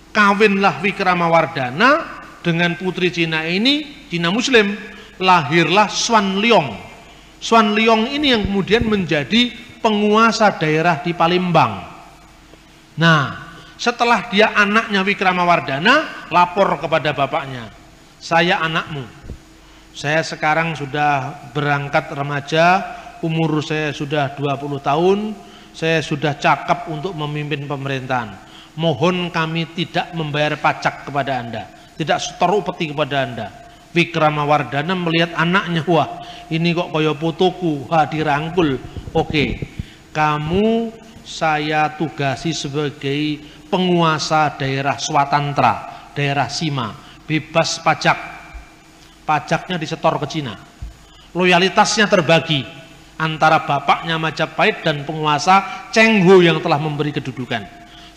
Kawinlah Wikramawardana dengan putri Cina ini, Cina Muslim, lahirlah Swan Leong. Swan Leong ini yang kemudian menjadi penguasa daerah di Palembang. Nah, setelah dia anaknya Wikramawardana, lapor kepada bapaknya, saya anakmu, saya sekarang sudah berangkat remaja, umur saya sudah 20 tahun, saya sudah cakap untuk memimpin pemerintahan. mohon kami tidak membayar pajak kepada Anda, tidak setor upeti kepada Anda. Wikramawardana melihat anaknya, wah ini kok kaya fotoku, ha dirangkul. Oke, kamu saya tugasi sebagai penguasa daerah Swatantra, daerah Sima, bebas pajak. Pajaknya disetor ke Cina. Loyalitasnya terbagi antara bapaknya Majapahit dan penguasa Cengho yang telah memberi kedudukan.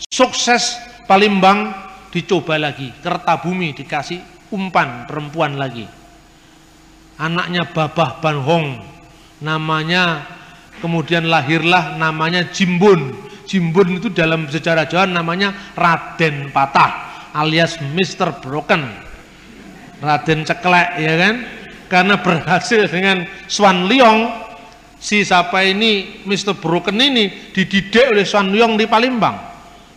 Sukses Palembang dicoba lagi, Kertabumi dikasih umpan perempuan lagi. Anaknya Babah Banhong, namanya kemudian lahirlah namanya Jimbun. Jimbun itu dalam sejarah Jawa namanya Raden Patah alias Mr. Broken. Raden Ceklek ya kan? Karena berhasil dengan Swan Liong si siapa ini Mr. Broken ini dididik oleh Swan Liong di Palembang.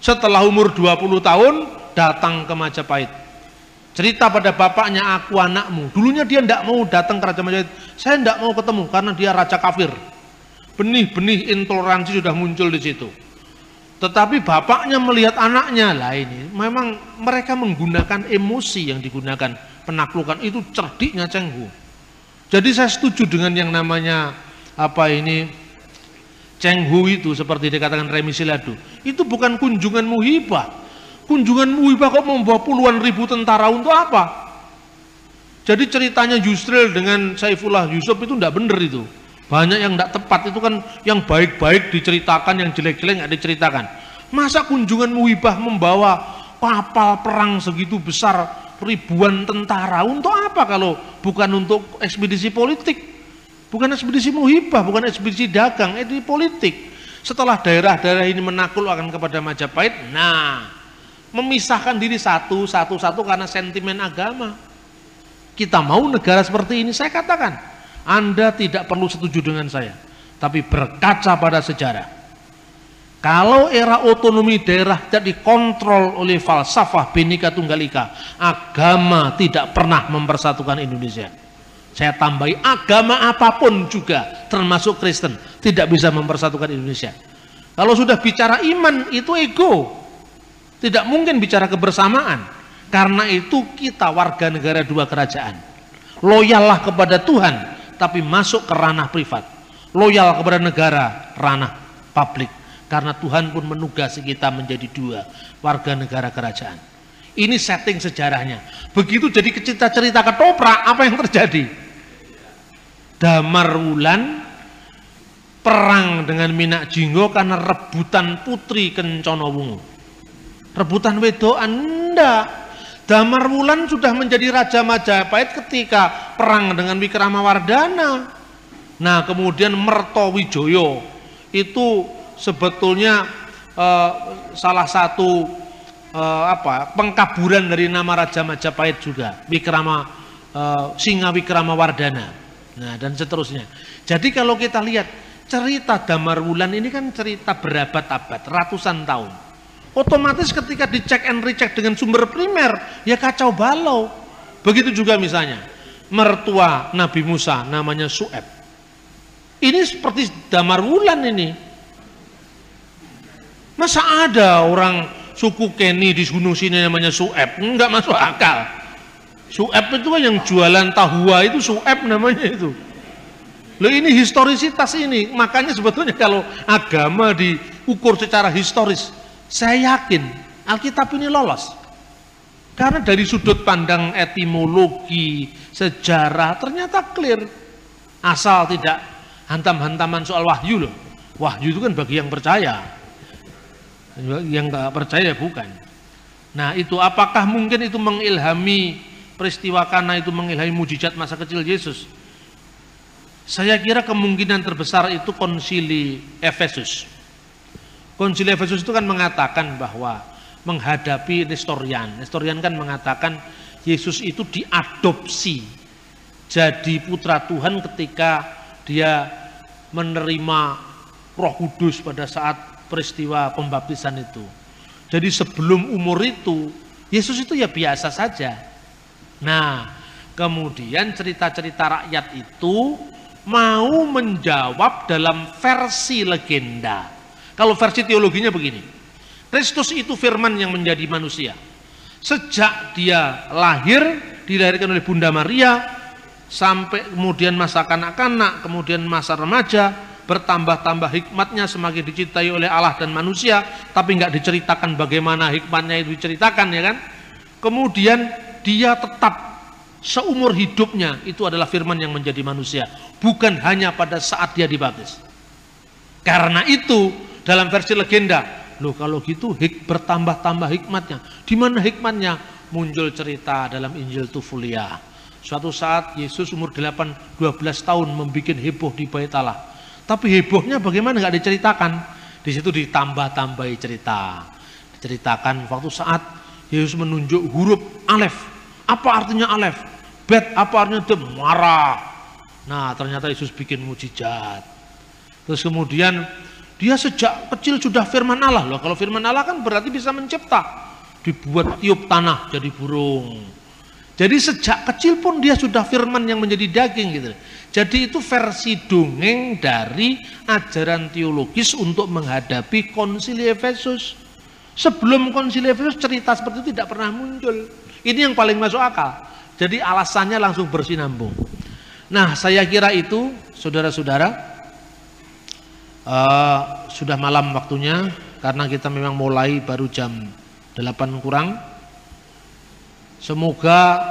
Setelah umur 20 tahun datang ke Majapahit cerita pada bapaknya aku anakmu. Dulunya dia tidak mau datang ke Raja Majapahit saya tidak mau ketemu karena dia raja kafir. Benih-benih intoleransi sudah muncul di situ. Tetapi bapaknya melihat anaknya lah ini memang mereka menggunakan emosi yang digunakan. Penaklukan itu cerdiknya Cenghu jadi saya setuju dengan yang namanya apa ini Cenghu itu seperti dikatakan Remi Siladu. Itu bukan kunjungan muhibah Kunjungan Muhibah kok membawa puluhan ribu tentara untuk apa? Jadi ceritanya Yusril dengan Saifullah Yusuf itu tidak benar itu. Banyak yang tidak tepat itu kan yang baik-baik diceritakan, yang jelek-jelek nggak diceritakan. Masa kunjungan Muhibah membawa kapal perang segitu besar ribuan tentara untuk apa kalau bukan untuk ekspedisi politik? Bukan ekspedisi Muhibah, bukan ekspedisi dagang, ini politik. Setelah daerah-daerah ini menaklukkan kepada Majapahit, nah memisahkan diri satu, satu, satu karena sentimen agama. Kita mau negara seperti ini, saya katakan, Anda tidak perlu setuju dengan saya, tapi berkaca pada sejarah. Kalau era otonomi daerah tidak dikontrol oleh falsafah Bhinneka Tunggal Ika, agama tidak pernah mempersatukan Indonesia. Saya tambahi agama apa pun juga, termasuk Kristen, tidak bisa mempersatukan Indonesia. Kalau sudah bicara iman, itu ego, tidak mungkin bicara kebersamaan. Karena itu kita warga negara dua kerajaan. Loyallah kepada Tuhan, tapi masuk ke ranah privat. Loyal kepada negara, ranah publik. Karena Tuhan pun menugasi kita menjadi dua warga negara kerajaan. Ini setting sejarahnya. Begitu jadi cerita-cerita ketoprak, apa yang terjadi? Damar Wulan perang dengan Minak Jinggo karena rebutan putri Kencono Wungu rebutan wedo anda Damar Wulan sudah menjadi Raja Majapahit ketika perang dengan Wikramawardana. Nah, kemudian Mertowijoyo itu sebetulnya uh, salah satu uh, apa pengkaburan dari nama Raja Majapahit juga, Wikrama uh, Singa Wikramawardana. Nah, dan seterusnya. Jadi kalau kita lihat cerita Damar Wulan ini kan cerita berabad-abad, ratusan tahun otomatis ketika dicek and recheck dengan sumber primer ya kacau balau. Begitu juga misalnya mertua Nabi Musa namanya Su'eb. Ini seperti damar wulan ini. Masa ada orang suku Keni di gunung sini namanya Su'eb? Enggak masuk akal. Su'eb itu kan yang jualan tahua itu Su'eb namanya itu. Loh ini historisitas ini. Makanya sebetulnya kalau agama diukur secara historis saya yakin Alkitab ini lolos. Karena dari sudut pandang etimologi, sejarah ternyata clear. Asal tidak hantam-hantaman soal wahyu loh. Wahyu itu kan bagi yang percaya. Yang nggak percaya bukan. Nah itu apakah mungkin itu mengilhami peristiwa karena itu mengilhami mujizat masa kecil Yesus? Saya kira kemungkinan terbesar itu konsili Efesus. Konsili Efesus itu kan mengatakan bahwa menghadapi Nestorian. Nestorian kan mengatakan Yesus itu diadopsi jadi putra Tuhan ketika dia menerima Roh Kudus pada saat peristiwa pembaptisan itu. Jadi sebelum umur itu Yesus itu ya biasa saja. Nah, kemudian cerita-cerita rakyat itu mau menjawab dalam versi legenda. Kalau versi teologinya begini, Kristus itu firman yang menjadi manusia. Sejak dia lahir, dilahirkan oleh Bunda Maria, sampai kemudian masa kanak-kanak, kemudian masa remaja, bertambah-tambah hikmatnya semakin dicintai oleh Allah dan manusia, tapi nggak diceritakan bagaimana hikmatnya itu diceritakan ya kan. Kemudian dia tetap seumur hidupnya itu adalah firman yang menjadi manusia, bukan hanya pada saat dia dibaptis. Karena itu dalam versi legenda Loh kalau gitu hik, bertambah-tambah hikmatnya. Di mana hikmatnya? Muncul cerita dalam Injil Tufulia. Suatu saat Yesus umur 8, 12 tahun membuat heboh di bait Allah. Tapi hebohnya bagaimana nggak diceritakan? Di situ ditambah-tambahi cerita. Diceritakan waktu saat Yesus menunjuk huruf alef. Apa artinya alef? Bet apa artinya dem? Marah. Nah ternyata Yesus bikin mujizat. Terus kemudian dia sejak kecil sudah firman Allah loh. Kalau firman Allah kan berarti bisa mencipta. Dibuat tiup tanah jadi burung. Jadi sejak kecil pun dia sudah firman yang menjadi daging gitu. Jadi itu versi dongeng dari ajaran teologis untuk menghadapi konsili Efesus. Sebelum konsili Efesus cerita seperti itu tidak pernah muncul. Ini yang paling masuk akal. Jadi alasannya langsung bersinambung. Nah saya kira itu saudara-saudara Uh, sudah malam waktunya karena kita memang mulai baru jam 8 kurang. Semoga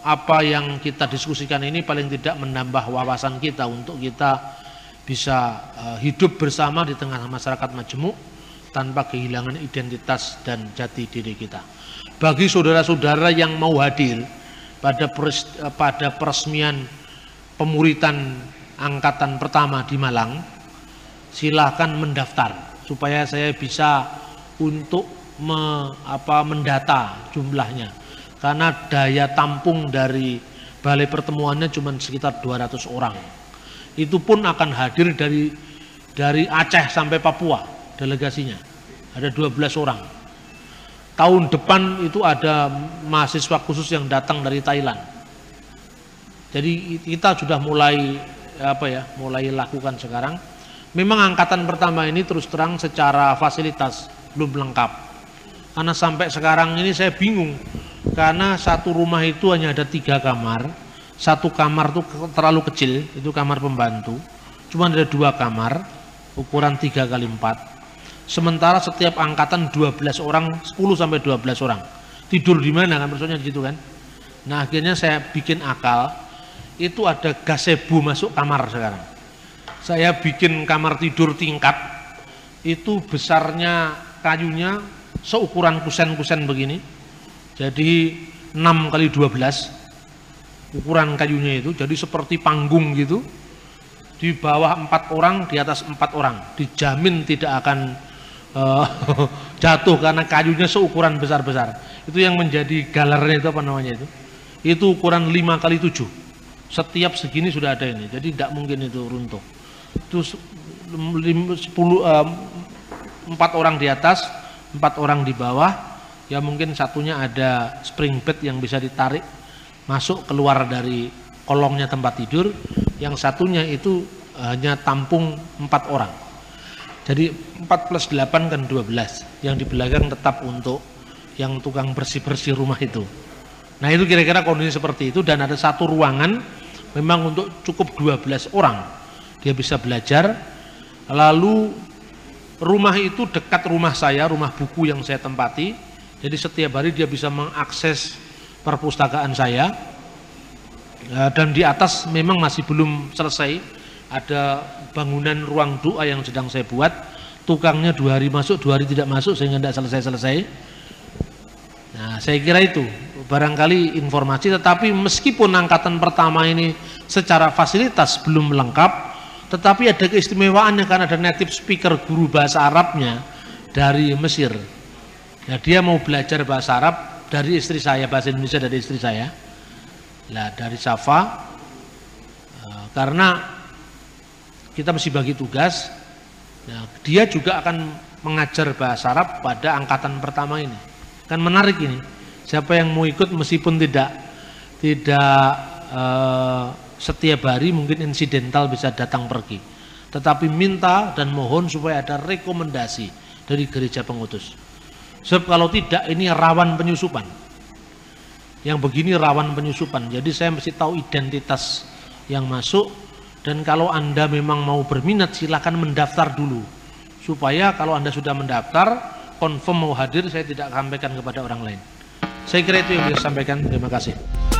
apa yang kita diskusikan ini paling tidak menambah wawasan kita untuk kita bisa uh, hidup bersama di tengah masyarakat majemuk tanpa kehilangan identitas dan jati diri kita. Bagi saudara-saudara yang mau hadir pada pres, pada peresmian pemuritan angkatan pertama di Malang, silahkan mendaftar supaya saya bisa untuk me, apa, mendata jumlahnya. Karena daya tampung dari balai pertemuannya cuma sekitar 200 orang. Itu pun akan hadir dari dari Aceh sampai Papua delegasinya. Ada 12 orang. Tahun depan itu ada mahasiswa khusus yang datang dari Thailand. Jadi kita sudah mulai apa ya mulai lakukan sekarang Memang angkatan pertama ini terus terang secara fasilitas belum lengkap. Karena sampai sekarang ini saya bingung. Karena satu rumah itu hanya ada tiga kamar. Satu kamar itu terlalu kecil, itu kamar pembantu. Cuma ada dua kamar, ukuran tiga kali empat. Sementara setiap angkatan 12 orang, 10 sampai 12 orang. Tidur di mana kan maksudnya gitu kan. Nah akhirnya saya bikin akal, itu ada gazebo masuk kamar sekarang saya bikin kamar tidur tingkat itu besarnya kayunya seukuran kusen-kusen begini. Jadi 6 kali 12 ukuran kayunya itu. Jadi seperti panggung gitu. Di bawah empat orang di atas empat orang. Dijamin tidak akan uh, jatuh karena kayunya seukuran besar-besar. Itu yang menjadi galernya itu apa namanya itu? Itu ukuran 5 kali 7 setiap segini sudah ada ini. Jadi tidak mungkin itu runtuh itu sepuluh empat orang di atas empat orang di bawah. Ya mungkin satunya ada spring bed yang bisa ditarik masuk keluar dari kolongnya tempat tidur. Yang satunya itu hanya tampung empat orang. Jadi 4 plus 8 kan 12 yang di belakang tetap untuk yang tukang bersih-bersih rumah itu. Nah itu kira-kira kondisi seperti itu dan ada satu ruangan memang untuk cukup 12 orang dia bisa belajar. Lalu rumah itu dekat rumah saya rumah buku yang saya tempati. Jadi setiap hari dia bisa mengakses perpustakaan saya. Ya, dan di atas memang masih belum selesai. Ada bangunan ruang doa yang sedang saya buat. Tukangnya dua hari masuk dua hari tidak masuk sehingga tidak selesai-selesai. Nah saya kira itu. Barangkali informasi tetapi meskipun angkatan pertama ini secara fasilitas belum lengkap tetapi ada keistimewaannya karena ada native speaker guru bahasa Arabnya dari Mesir. Ya, dia mau belajar bahasa Arab dari istri saya, bahasa Indonesia dari istri saya. Nah, dari Safa eh, karena kita mesti bagi tugas. Nah, dia juga akan mengajar bahasa Arab pada angkatan pertama ini. Kan menarik ini. Siapa yang mau ikut meskipun tidak tidak uh, setiap hari mungkin insidental bisa datang pergi. Tetapi minta dan mohon supaya ada rekomendasi dari gereja pengutus. Sebab kalau tidak ini rawan penyusupan. Yang begini rawan penyusupan. Jadi saya mesti tahu identitas yang masuk dan kalau Anda memang mau berminat silakan mendaftar dulu. Supaya kalau Anda sudah mendaftar, confirm mau hadir saya tidak sampaikan kepada orang lain. Saya kira itu yang bisa sampaikan. Terima kasih.